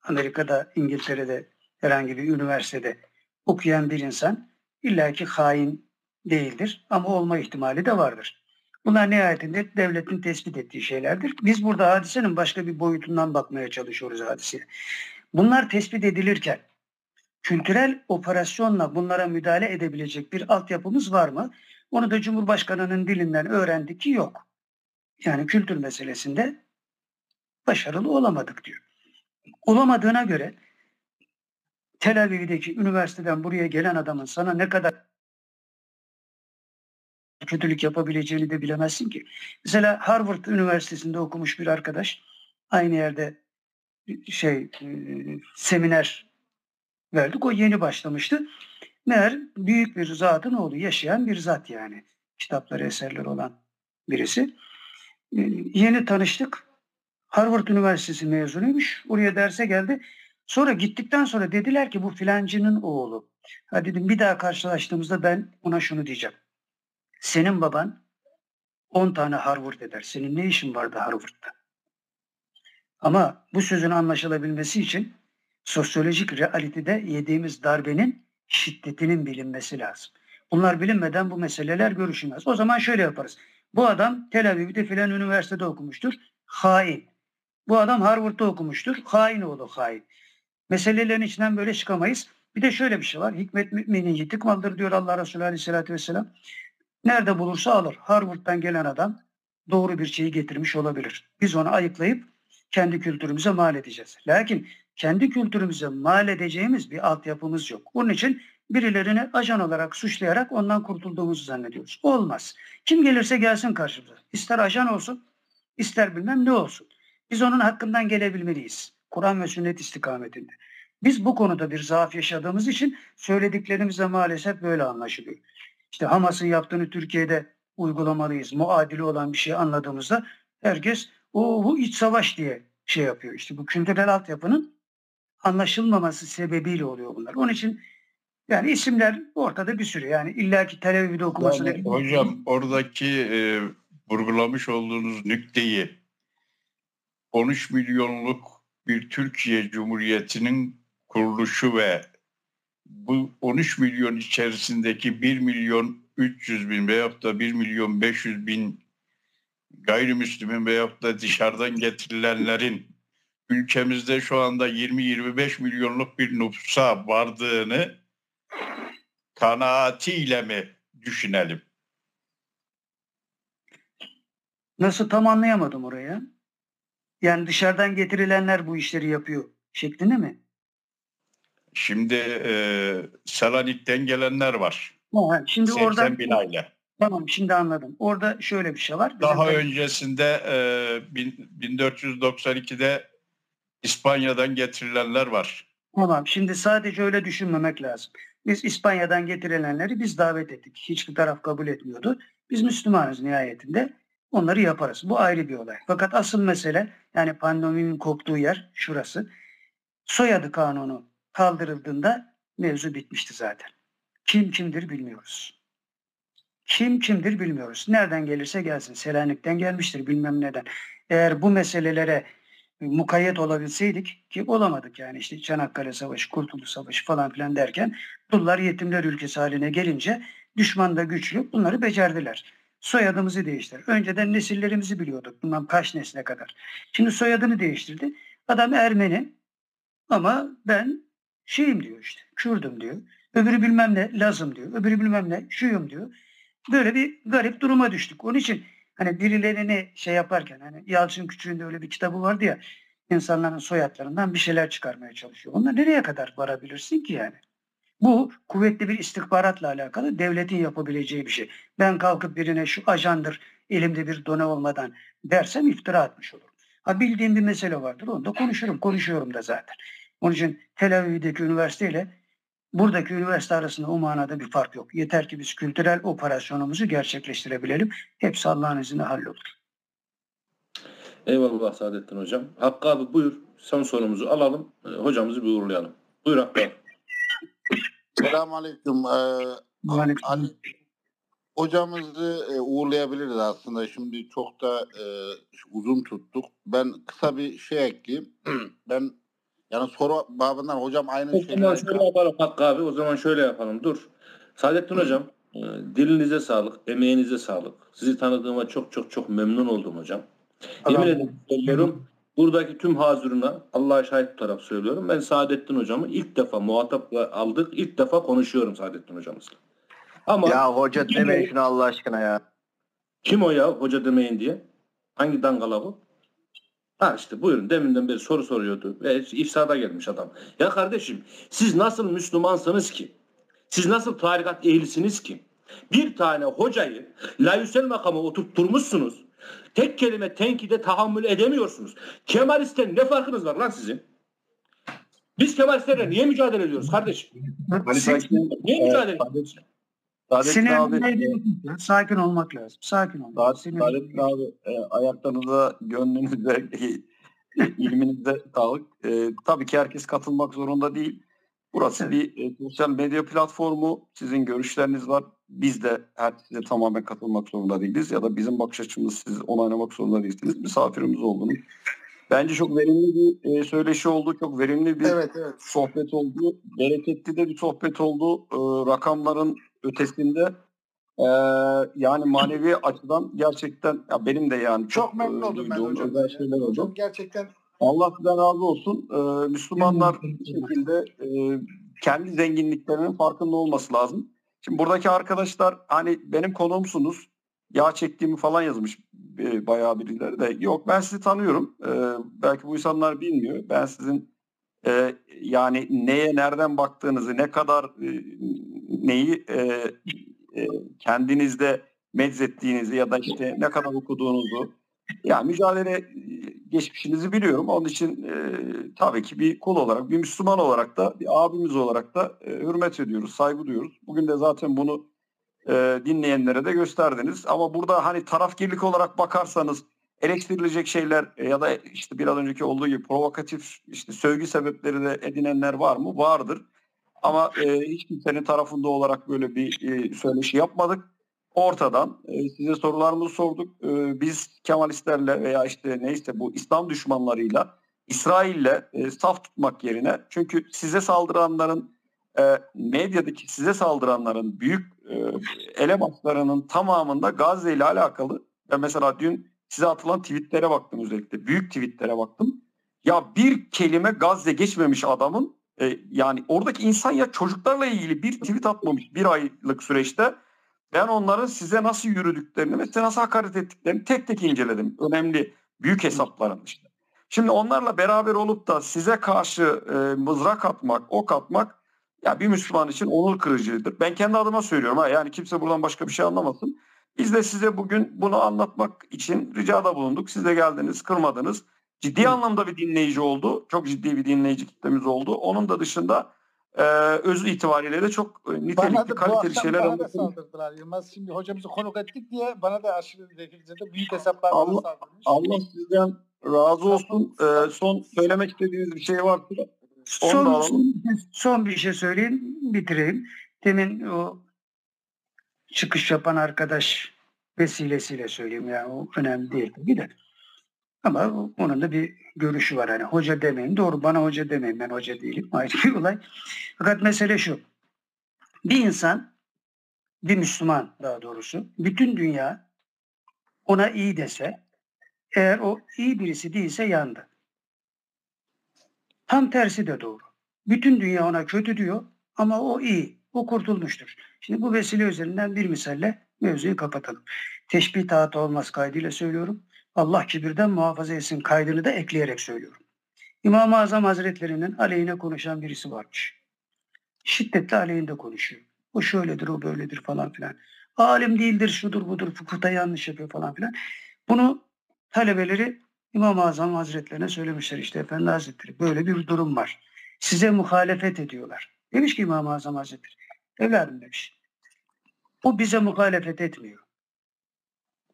Amerika'da, İngiltere'de herhangi bir üniversitede okuyan bir insan illaki hain değildir ama olma ihtimali de vardır. Bunlar nihayetinde devletin tespit ettiği şeylerdir. Biz burada hadisenin başka bir boyutundan bakmaya çalışıyoruz hadiseye. Bunlar tespit edilirken kültürel operasyonla bunlara müdahale edebilecek bir altyapımız var mı? Onu da Cumhurbaşkanı'nın dilinden öğrendik ki yok. Yani kültür meselesinde başarılı olamadık diyor. Olamadığına göre Tel Aviv'deki üniversiteden buraya gelen adamın sana ne kadar kötülük yapabileceğini de bilemezsin ki. Mesela Harvard Üniversitesi'nde okumuş bir arkadaş aynı yerde şey e, seminer verdik. O yeni başlamıştı. Meğer büyük bir zatın oğlu yaşayan bir zat yani. Kitapları, eserleri olan birisi. E, yeni tanıştık. Harvard Üniversitesi mezunuymuş. Oraya derse geldi. Sonra gittikten sonra dediler ki bu filancının oğlu. Ha dedim bir daha karşılaştığımızda ben ona şunu diyeceğim. Senin baban 10 tane Harvard eder. Senin ne işin vardı Harvard'da? Ama bu sözün anlaşılabilmesi için sosyolojik realitede yediğimiz darbenin şiddetinin bilinmesi lazım. Bunlar bilinmeden bu meseleler görüşülmez. O zaman şöyle yaparız. Bu adam Tel Aviv'de filan üniversitede okumuştur. Hain. Bu adam Harvard'da okumuştur. Hain oğlu hain. Meselelerin içinden böyle çıkamayız. Bir de şöyle bir şey var. Hikmet müminin yitik maldır diyor Allah Resulü Aleyhisselatü Vesselam. Nerede bulursa alır. Harvard'dan gelen adam doğru bir şeyi getirmiş olabilir. Biz onu ayıklayıp kendi kültürümüze mal edeceğiz. Lakin kendi kültürümüze mal edeceğimiz bir altyapımız yok. Onun için birilerini ajan olarak suçlayarak ondan kurtulduğumuzu zannediyoruz. Olmaz. Kim gelirse gelsin karşımıza. İster ajan olsun, ister bilmem ne olsun. Biz onun hakkından gelebilmeliyiz. Kur'an ve sünnet istikametinde. Biz bu konuda bir zaaf yaşadığımız için söylediklerimize maalesef böyle anlaşılıyor. İşte Hamas'ın yaptığını Türkiye'de uygulamalıyız. Muadili olan bir şey anladığımızda herkes o bu iç savaş diye şey yapıyor. İşte bu kültürel altyapının anlaşılmaması sebebiyle oluyor bunlar. Onun için yani isimler ortada bir sürü. Yani illaki Tel Aviv'de okumasına... Yani hocam oradaki e, vurgulamış olduğunuz nükteyi 13 milyonluk bir Türkiye Cumhuriyeti'nin kuruluşu ve bu 13 milyon içerisindeki 1 milyon 300 bin veyahut da 1 milyon 500 bin gayrimüslimin veyahut da dışarıdan getirilenlerin ülkemizde şu anda 20-25 milyonluk bir nüfusa vardığını kanaatiyle mi düşünelim? Nasıl tam anlayamadım oraya. Yani dışarıdan getirilenler bu işleri yapıyor şeklinde mi? Şimdi e, Selanik'ten gelenler var. Ha, şimdi 80 oradan bin aile. tamam şimdi anladım. Orada şöyle bir şey var. Bizim Daha tabii- öncesinde e, bin- 1492'de İspanya'dan getirilenler var. Tamam şimdi sadece öyle düşünmemek lazım. Biz İspanya'dan getirilenleri biz davet ettik. Hiçbir taraf kabul etmiyordu. Biz Müslümanız nihayetinde. Onları yaparız. Bu ayrı bir olay. Fakat asıl mesele yani pandeminin koptuğu yer şurası. Soyadı kanunu kaldırıldığında mevzu bitmişti zaten. Kim kimdir bilmiyoruz. Kim kimdir bilmiyoruz. Nereden gelirse gelsin. Selanik'ten gelmiştir bilmem neden. Eğer bu meselelere mukayyet olabilseydik ki olamadık yani işte Çanakkale Savaşı, Kurtuluş Savaşı falan filan derken Dullar yetimler ülkesi haline gelince düşman da güçlü bunları becerdiler. Soyadımızı değiştir. Önceden nesillerimizi biliyorduk. Bundan kaç nesle kadar. Şimdi soyadını değiştirdi. Adam Ermeni ama ben şeyim diyor işte. Kürdüm diyor. Öbürü bilmem ne Lazım diyor. Öbürü bilmem ne şuyum diyor. Böyle bir garip duruma düştük. Onun için hani birilerini şey yaparken hani Yalçın Küçük'ün de öyle bir kitabı vardı ya insanların soyadlarından bir şeyler çıkarmaya çalışıyor. Onlar nereye kadar varabilirsin ki yani? Bu kuvvetli bir istihbaratla alakalı devletin yapabileceği bir şey. Ben kalkıp birine şu ajandır elimde bir done olmadan dersem iftira atmış olurum. Ha bildiğim bir mesele vardır onu da konuşurum. Konuşuyorum da zaten. Onun için Tel Aviv'deki üniversiteyle buradaki üniversite arasında o manada bir fark yok. Yeter ki biz kültürel operasyonumuzu gerçekleştirebilelim. Hepsi Allah'ın izniyle hallolur. Eyvallah Saadettin Hocam. Hakkı abi buyur. Son sorumuzu alalım. e, Hocamızı bir uğurlayalım. Buyur Hakkı abi. Selamünaleyküm. Ee, Ali, hocamızı e, uğurlayabiliriz aslında. Şimdi çok da e, uzun tuttuk. Ben kısa bir şey ekleyeyim. ben yani soru babından hocam aynı O zaman şeyleri şöyle yapalım Hakkı abi. O zaman şöyle yapalım. Dur. Saadettin Hocam e, dilinize sağlık, emeğinize sağlık. Sizi tanıdığıma çok çok çok memnun oldum hocam. Yemin ederim söylüyorum. Buradaki tüm hazırına Allah'a şahit tutarak söylüyorum. Ben Saadettin Hocam'ı ilk defa muhatap aldık. İlk defa konuşuyorum Saadettin Hocamızla. Ama Ya hoca demeyin şunu Allah aşkına ya. Kim o ya hoca demeyin diye? Hangi dangala bu? Ha işte buyurun deminden beri soru soruyordu. Ve ifsada gelmiş adam. Ya kardeşim siz nasıl Müslümansınız ki? Siz nasıl tarikat ehlisiniz ki? Bir tane hocayı layüsel makama oturtturmuşsunuz. Tek kelime tenkide tahammül edemiyorsunuz. Kemalist'ten ne farkınız var lan sizin? Biz Kemalistlerle niye mücadele ediyoruz kardeşim? Niye mücadele ediyoruz? Saadettin abi, Sinirlenmeyi sakin olmak lazım. Sakin olmak. Saadettin abi e, ayaklarınıza, gönlünüze, e, ilminize sağlık. E, tabii ki herkes katılmak zorunda değil. Burası bir e, sosyal medya platformu. Sizin görüşleriniz var. Biz de herkese tamamen katılmak zorunda değiliz. Ya da bizim bakış açımız siz onaylamak zorunda değilsiniz. Misafirimiz oldunuz. Bence çok verimli bir e, söyleşi oldu. Çok verimli bir Evet, evet. sohbet oldu. Bereketli de bir sohbet oldu. E, rakamların ötesinde e, yani manevi açıdan gerçekten ya benim de yani Çok memnun e, oldum ben hocam. şeyler oldu. Hocam gerçekten Allah sizden razı olsun. Ee, Müslümanlar bir şekilde e, kendi zenginliklerinin farkında olması lazım. Şimdi buradaki arkadaşlar hani benim konuğumsunuz. Yağ çektiğimi falan yazmış e, bayağı birileri de. Yok ben sizi tanıyorum. Ee, belki bu insanlar bilmiyor. Ben sizin e, yani neye nereden baktığınızı, ne kadar e, neyi e, e, kendinizde meczettiğinizi ya da işte ne kadar okuduğunuzu ya mücadele geçmişinizi biliyorum. Onun için e, tabii ki bir kul olarak, bir Müslüman olarak da, bir abimiz olarak da e, hürmet ediyoruz, saygı duyuyoruz. Bugün de zaten bunu e, dinleyenlere de gösterdiniz. Ama burada hani tarafgirlik olarak bakarsanız eleştirilecek şeyler e, ya da işte biraz önceki olduğu gibi provokatif işte sövgü sebepleri de edinenler var mı? Vardır. Ama e, hiç kimsenin tarafında olarak böyle bir e, söyleşi yapmadık ortadan e, size sorularımızı sorduk. E, biz Kemalistlerle veya işte neyse bu İslam düşmanlarıyla İsrail'le e, saf tutmak yerine çünkü size saldıranların e, medyadaki size saldıranların büyük e, elemanlarının tamamında Gazze ile alakalı ve mesela dün size atılan tweetlere baktım özellikle. Büyük tweetlere baktım. Ya bir kelime Gazze geçmemiş adamın e, yani oradaki insan ya çocuklarla ilgili bir tweet atmamış bir aylık süreçte ben onların size nasıl yürüdüklerini ve size nasıl hakaret ettiklerini tek tek inceledim. Önemli büyük hesapların işte. Şimdi onlarla beraber olup da size karşı e, mızrak atmak, ok atmak ya bir Müslüman için onur kırıcıdır. Ben kendi adıma söylüyorum ha yani kimse buradan başka bir şey anlamasın. Biz de size bugün bunu anlatmak için ricada bulunduk. Siz de geldiniz, kırmadınız. Ciddi anlamda bir dinleyici oldu. Çok ciddi bir dinleyici kitlemiz oldu. Onun da dışında e, öz itibariyle de çok e, nitelikli, Bana da bu kaliteli akşam şeyler bana da saldırdılar Yılmaz. Şimdi hocamızı konuk ettik diye bana da aşırı derecede büyük hesaplar Allah, saldırmış. Allah sizden razı olsun. E, son söylemek istediğiniz bir şey varsa onu Son, son, son bir şey söyleyeyim, bitireyim. Demin o çıkış yapan arkadaş vesilesiyle söyleyeyim yani o önemli değil tabii de. Ama onun da bir görüşü var hani hoca demeyin. Doğru bana hoca demeyin ben hoca değilim ayrı bir olay. Fakat mesele şu. Bir insan bir Müslüman daha doğrusu bütün dünya ona iyi dese eğer o iyi birisi değilse yandı. Tam tersi de doğru. Bütün dünya ona kötü diyor ama o iyi. O kurtulmuştur. Şimdi bu vesile üzerinden bir misalle mevzuyu kapatalım. Teşbih taatı olmaz kaydıyla söylüyorum. Allah kibirden muhafaza etsin kaydını da ekleyerek söylüyorum. İmam-ı Azam Hazretleri'nin aleyhine konuşan birisi varmış. Şiddetle aleyhinde konuşuyor. O şöyledir, o böyledir falan filan. Alim değildir, şudur budur, fıkıhta yanlış yapıyor falan filan. Bunu talebeleri İmam-ı Azam Hazretlerine söylemişler işte Efendi Hazretleri böyle bir durum var. Size muhalefet ediyorlar. Demiş ki İmam-ı Azam Hazretleri evladım demiş. O bize muhalefet etmiyor.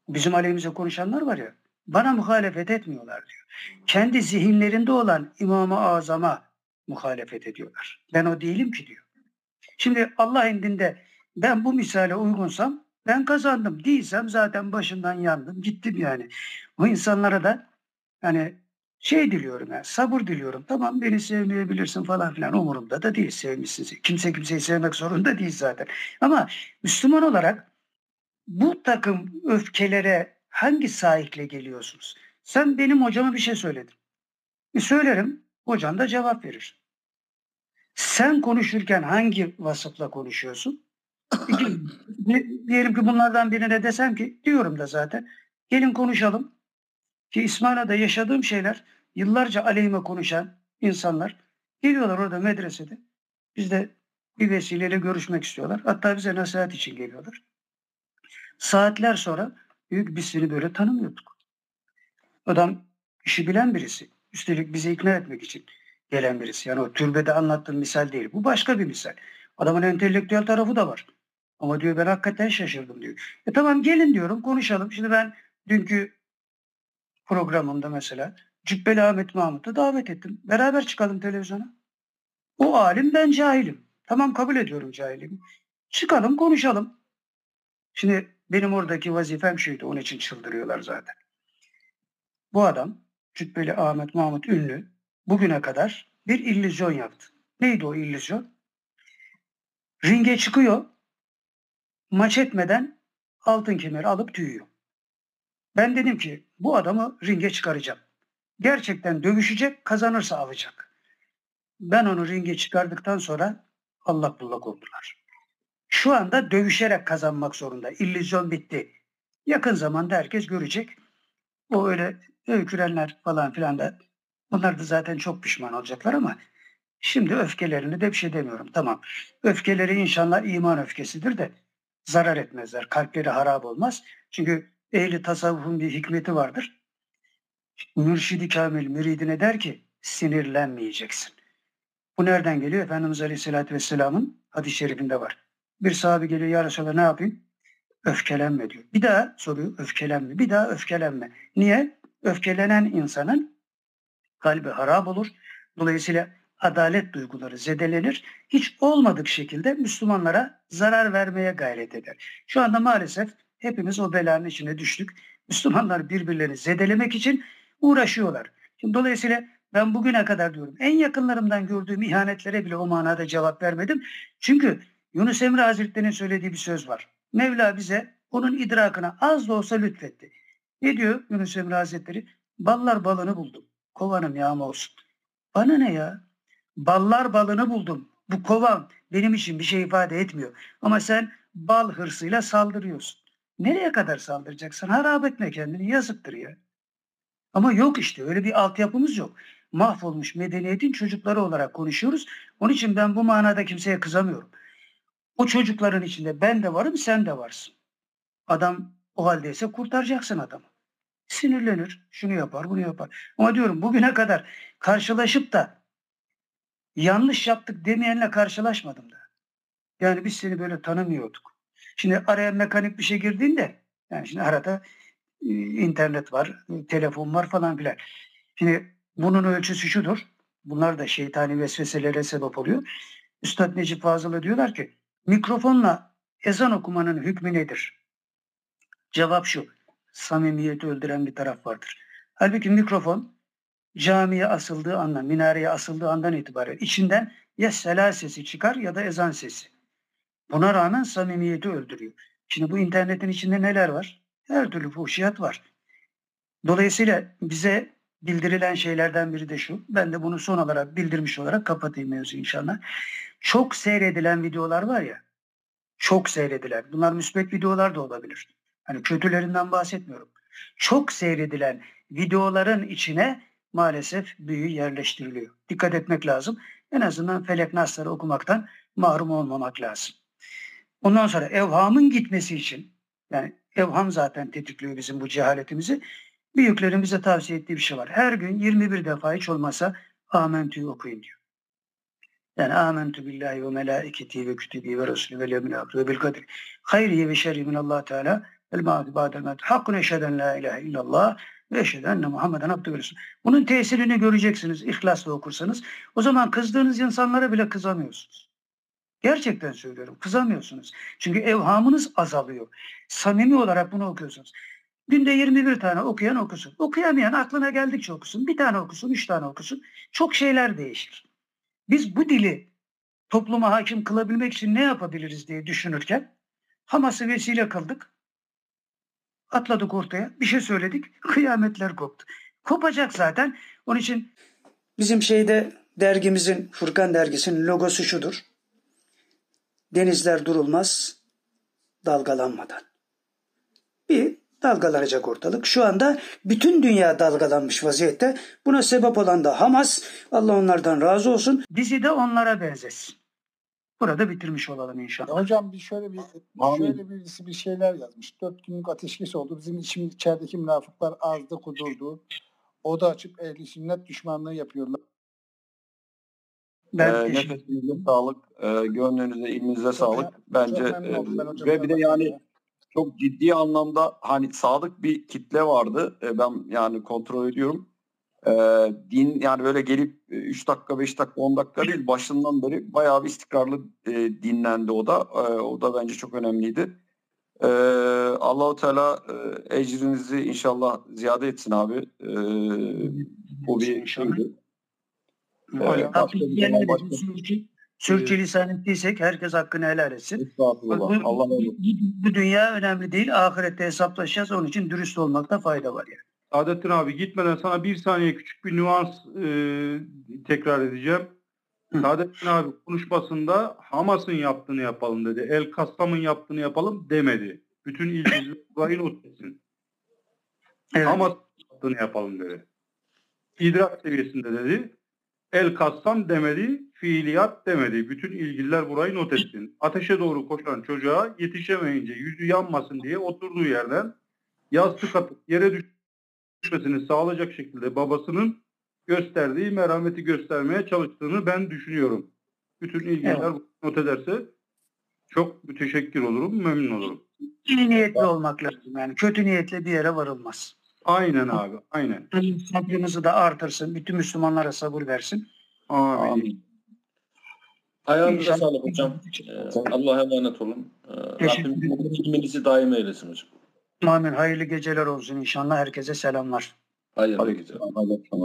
Bizim aleyhimize konuşanlar var ya bana muhalefet etmiyorlar diyor. Kendi zihinlerinde olan İmam-ı Azam'a muhalefet ediyorlar. Ben o değilim ki diyor. Şimdi Allah indinde ben bu misale uygunsam ben kazandım. Değilsem zaten başından yandım. Gittim yani. O insanlara da hani şey diliyorum yani sabır diliyorum. Tamam beni sevmeyebilirsin falan filan umurumda da değil sevmişsiniz. Kimse kimseyi sevmek zorunda değil zaten. Ama Müslüman olarak bu takım öfkelere hangi sahikle geliyorsunuz? Sen benim hocama bir şey söyledin. E söylerim. Hocan da cevap verir. Sen konuşurken hangi vasıfla konuşuyorsun? Diyelim ki bunlardan birine desem ki diyorum da zaten gelin konuşalım ki İsmaila'da yaşadığım şeyler yıllarca aleyhime konuşan insanlar geliyorlar orada medresede bizde bir vesileyle görüşmek istiyorlar. Hatta bize nasihat için geliyorlar. Saatler sonra büyük biz seni böyle tanımıyorduk. Adam işi bilen birisi. Üstelik bizi ikna etmek için gelen birisi. Yani o türbede anlattığım misal değil. Bu başka bir misal. Adamın entelektüel tarafı da var. Ama diyor ben hakikaten şaşırdım diyor. E tamam gelin diyorum konuşalım. Şimdi ben dünkü programımda mesela Cübbeli Ahmet Mahmut'u davet ettim. Beraber çıkalım televizyona. O alim ben cahilim. Tamam kabul ediyorum cahilimi. Çıkalım konuşalım. Şimdi benim oradaki vazifem şuydu. Onun için çıldırıyorlar zaten. Bu adam Cübbeli Ahmet Mahmut Ünlü bugüne kadar bir illüzyon yaptı. Neydi o illüzyon? Ringe çıkıyor. Maç etmeden altın kemeri alıp tüyüyor. Ben dedim ki bu adamı ringe çıkaracağım. Gerçekten dövüşecek, kazanırsa alacak. Ben onu ringe çıkardıktan sonra allak bullak oldular. Şu anda dövüşerek kazanmak zorunda. İllüzyon bitti. Yakın zamanda herkes görecek. O öyle öykürenler falan filan da onlar da zaten çok pişman olacaklar ama şimdi öfkelerini de bir şey demiyorum. Tamam. Öfkeleri inşallah iman öfkesidir de zarar etmezler. Kalpleri harap olmaz. Çünkü ehli tasavvufun bir hikmeti vardır. Mürşidi Kamil müridine der ki sinirlenmeyeceksin. Bu nereden geliyor? Efendimiz Aleyhisselatü Vesselam'ın hadis-i şerifinde var. Bir sahabe geliyor ya Resulallah ne yapayım? Öfkelenme diyor. Bir daha soruyor öfkelenme. Bir daha öfkelenme. Niye? Öfkelenen insanın kalbi harap olur. Dolayısıyla adalet duyguları zedelenir. Hiç olmadık şekilde Müslümanlara zarar vermeye gayret eder. Şu anda maalesef hepimiz o belanın içine düştük. Müslümanlar birbirlerini zedelemek için uğraşıyorlar. Şimdi dolayısıyla Ben bugüne kadar diyorum en yakınlarımdan gördüğüm ihanetlere bile o manada cevap vermedim. Çünkü Yunus Emre Hazretleri'nin söylediği bir söz var. Mevla bize onun idrakına az da olsa lütfetti. Ne diyor Yunus Emre Hazretleri? Ballar balını buldum. Kovanım yağma olsun. Bana ne ya? Ballar balını buldum. Bu kovan benim için bir şey ifade etmiyor. Ama sen bal hırsıyla saldırıyorsun. Nereye kadar saldıracaksın? Harap etme kendini. Yazıktır ya. Ama yok işte öyle bir altyapımız yok. Mahvolmuş medeniyetin çocukları olarak konuşuyoruz. Onun için ben bu manada kimseye kızamıyorum. O çocukların içinde ben de varım sen de varsın. Adam o haldeyse kurtaracaksın adamı. Sinirlenir, şunu yapar, bunu yapar. Ama diyorum bugüne kadar karşılaşıp da yanlış yaptık demeyenle karşılaşmadım da. Yani biz seni böyle tanımıyorduk. Şimdi araya mekanik bir şey girdiğinde yani şimdi arada e, internet var, telefon var falan filan. Şimdi bunun ölçüsü şudur. Bunlar da şeytani vesveselere sebep oluyor. Üstad Necip Fazıl'a diyorlar ki mikrofonla ezan okumanın hükmü nedir? Cevap şu. Samimiyeti öldüren bir taraf vardır. Halbuki mikrofon camiye asıldığı andan, minareye asıldığı andan itibaren içinden ya sela sesi çıkar ya da ezan sesi. Buna rağmen samimiyeti öldürüyor. Şimdi bu internetin içinde neler var? Her türlü fuhşiyat var. Dolayısıyla bize bildirilen şeylerden biri de şu. Ben de bunu son olarak bildirmiş olarak kapatayım mevzu inşallah. Çok seyredilen videolar var ya. Çok seyredilen. Bunlar müsbet videolar da olabilir. Hani kötülerinden bahsetmiyorum. Çok seyredilen videoların içine maalesef büyü yerleştiriliyor. Dikkat etmek lazım. En azından felek nasları okumaktan mahrum olmamak lazım. Ondan sonra evhamın gitmesi için yani evham zaten tetikliyor bizim bu cehaletimizi. Büyüklerin bize tavsiye ettiği bir şey var. Her gün 21 defa hiç olmasa amentü'yü okuyun diyor. Yani amentü billahi ve melaiketi ve kütübi ve resulü ve levmil akri ve bil kadri hayriye ve şerri min Allah Teala el ma'di ba'del ma'di hakkun eşheden la ilahe illallah ve eşheden enne Muhammeden abdü ve. Bunun tesirini göreceksiniz ihlasla okursanız. O zaman kızdığınız insanlara bile kızamıyorsunuz. Gerçekten söylüyorum. Kızamıyorsunuz. Çünkü evhamınız azalıyor. Samimi olarak bunu okuyorsunuz. Günde 21 tane okuyan okusun. Okuyamayan aklına geldikçe okusun. Bir tane okusun, üç tane okusun. Çok şeyler değişir. Biz bu dili topluma hakim kılabilmek için ne yapabiliriz diye düşünürken Hamas'ı vesile kıldık. Atladık ortaya. Bir şey söyledik. Kıyametler koptu. Kopacak zaten. Onun için Bizim şeyde dergimizin, Furkan dergisinin logosu şudur. Denizler durulmaz dalgalanmadan. Bir dalgalanacak ortalık. Şu anda bütün dünya dalgalanmış vaziyette. Buna sebep olan da Hamas. Allah onlardan razı olsun. bizi de onlara benzesin. Burada bitirmiş olalım inşallah. Hocam bir şöyle bir Amin. şöyle birisi bir şeyler yazmış. Dört günlük ateşkes oldu. Bizim içim, içerideki münafıklar azdı kudurdu. O da açıp ehli sünnet düşmanlığı yapıyorlar. Ben Ee, nefesinize sağlık, e, gönlünüze, ilminize sağlık. Bence e, ve bir de yani çok ciddi anlamda hani sadık bir kitle vardı. E, ben yani kontrol ediyorum. E, din yani böyle gelip 3 dakika, 5 dakika, 10 dakika değil başından beri bayağı bir istikrarlı e, dinlendi o da. E, o da bence çok önemliydi. E, Allahu Teala e, ecrinizi inşallah ziyade etsin abi. E, bu bir şeydi. Ee, Hocam, başka bir zaman diyenler başka- için sürçü, sürçülisan ettiysek herkes hakkını helal etsin. Estağfurullah. Bu, Allah razı bu, bu dünya önemli değil. Ahirette hesaplaşacağız. Onun için dürüst olmakta fayda var yani. Saadettin abi gitmeden sana bir saniye küçük bir nüans e, tekrar edeceğim. Saadettin abi konuşmasında Hamas'ın yaptığını yapalım dedi. El Kassam'ın yaptığını yapalım demedi. Bütün ilgili burayı not etsin. Hamas'ın yaptığını yapalım dedi. İdrak seviyesinde dedi. El Kassam demedi, fiiliyat demedi. Bütün ilgililer burayı not etsin. Ateşe doğru koşan çocuğa yetişemeyince yüzü yanmasın diye oturduğu yerden yastık atıp yere düşmesini sağlayacak şekilde babasının gösterdiği merhameti göstermeye çalıştığını ben düşünüyorum. Bütün ilgililer Evet. not ederse çok müteşekkir olurum, memnun olurum. İyi niyetli olmak lazım. Yani kötü niyetle bir yere varılmaz. Aynen abi, aynen. Sabrımızı da artırsın. Bütün Müslümanlara sabır versin. Amin. Ayağınıza İnşallah. sağlık hocam. Ee, Allah'a emanet olun. Ee, Rabbim ilminizi daim eylesin hocam. Amin. Hayırlı geceler olsun inşallah. Herkese selamlar. Hayırlı Aleyküm. Aleyküm.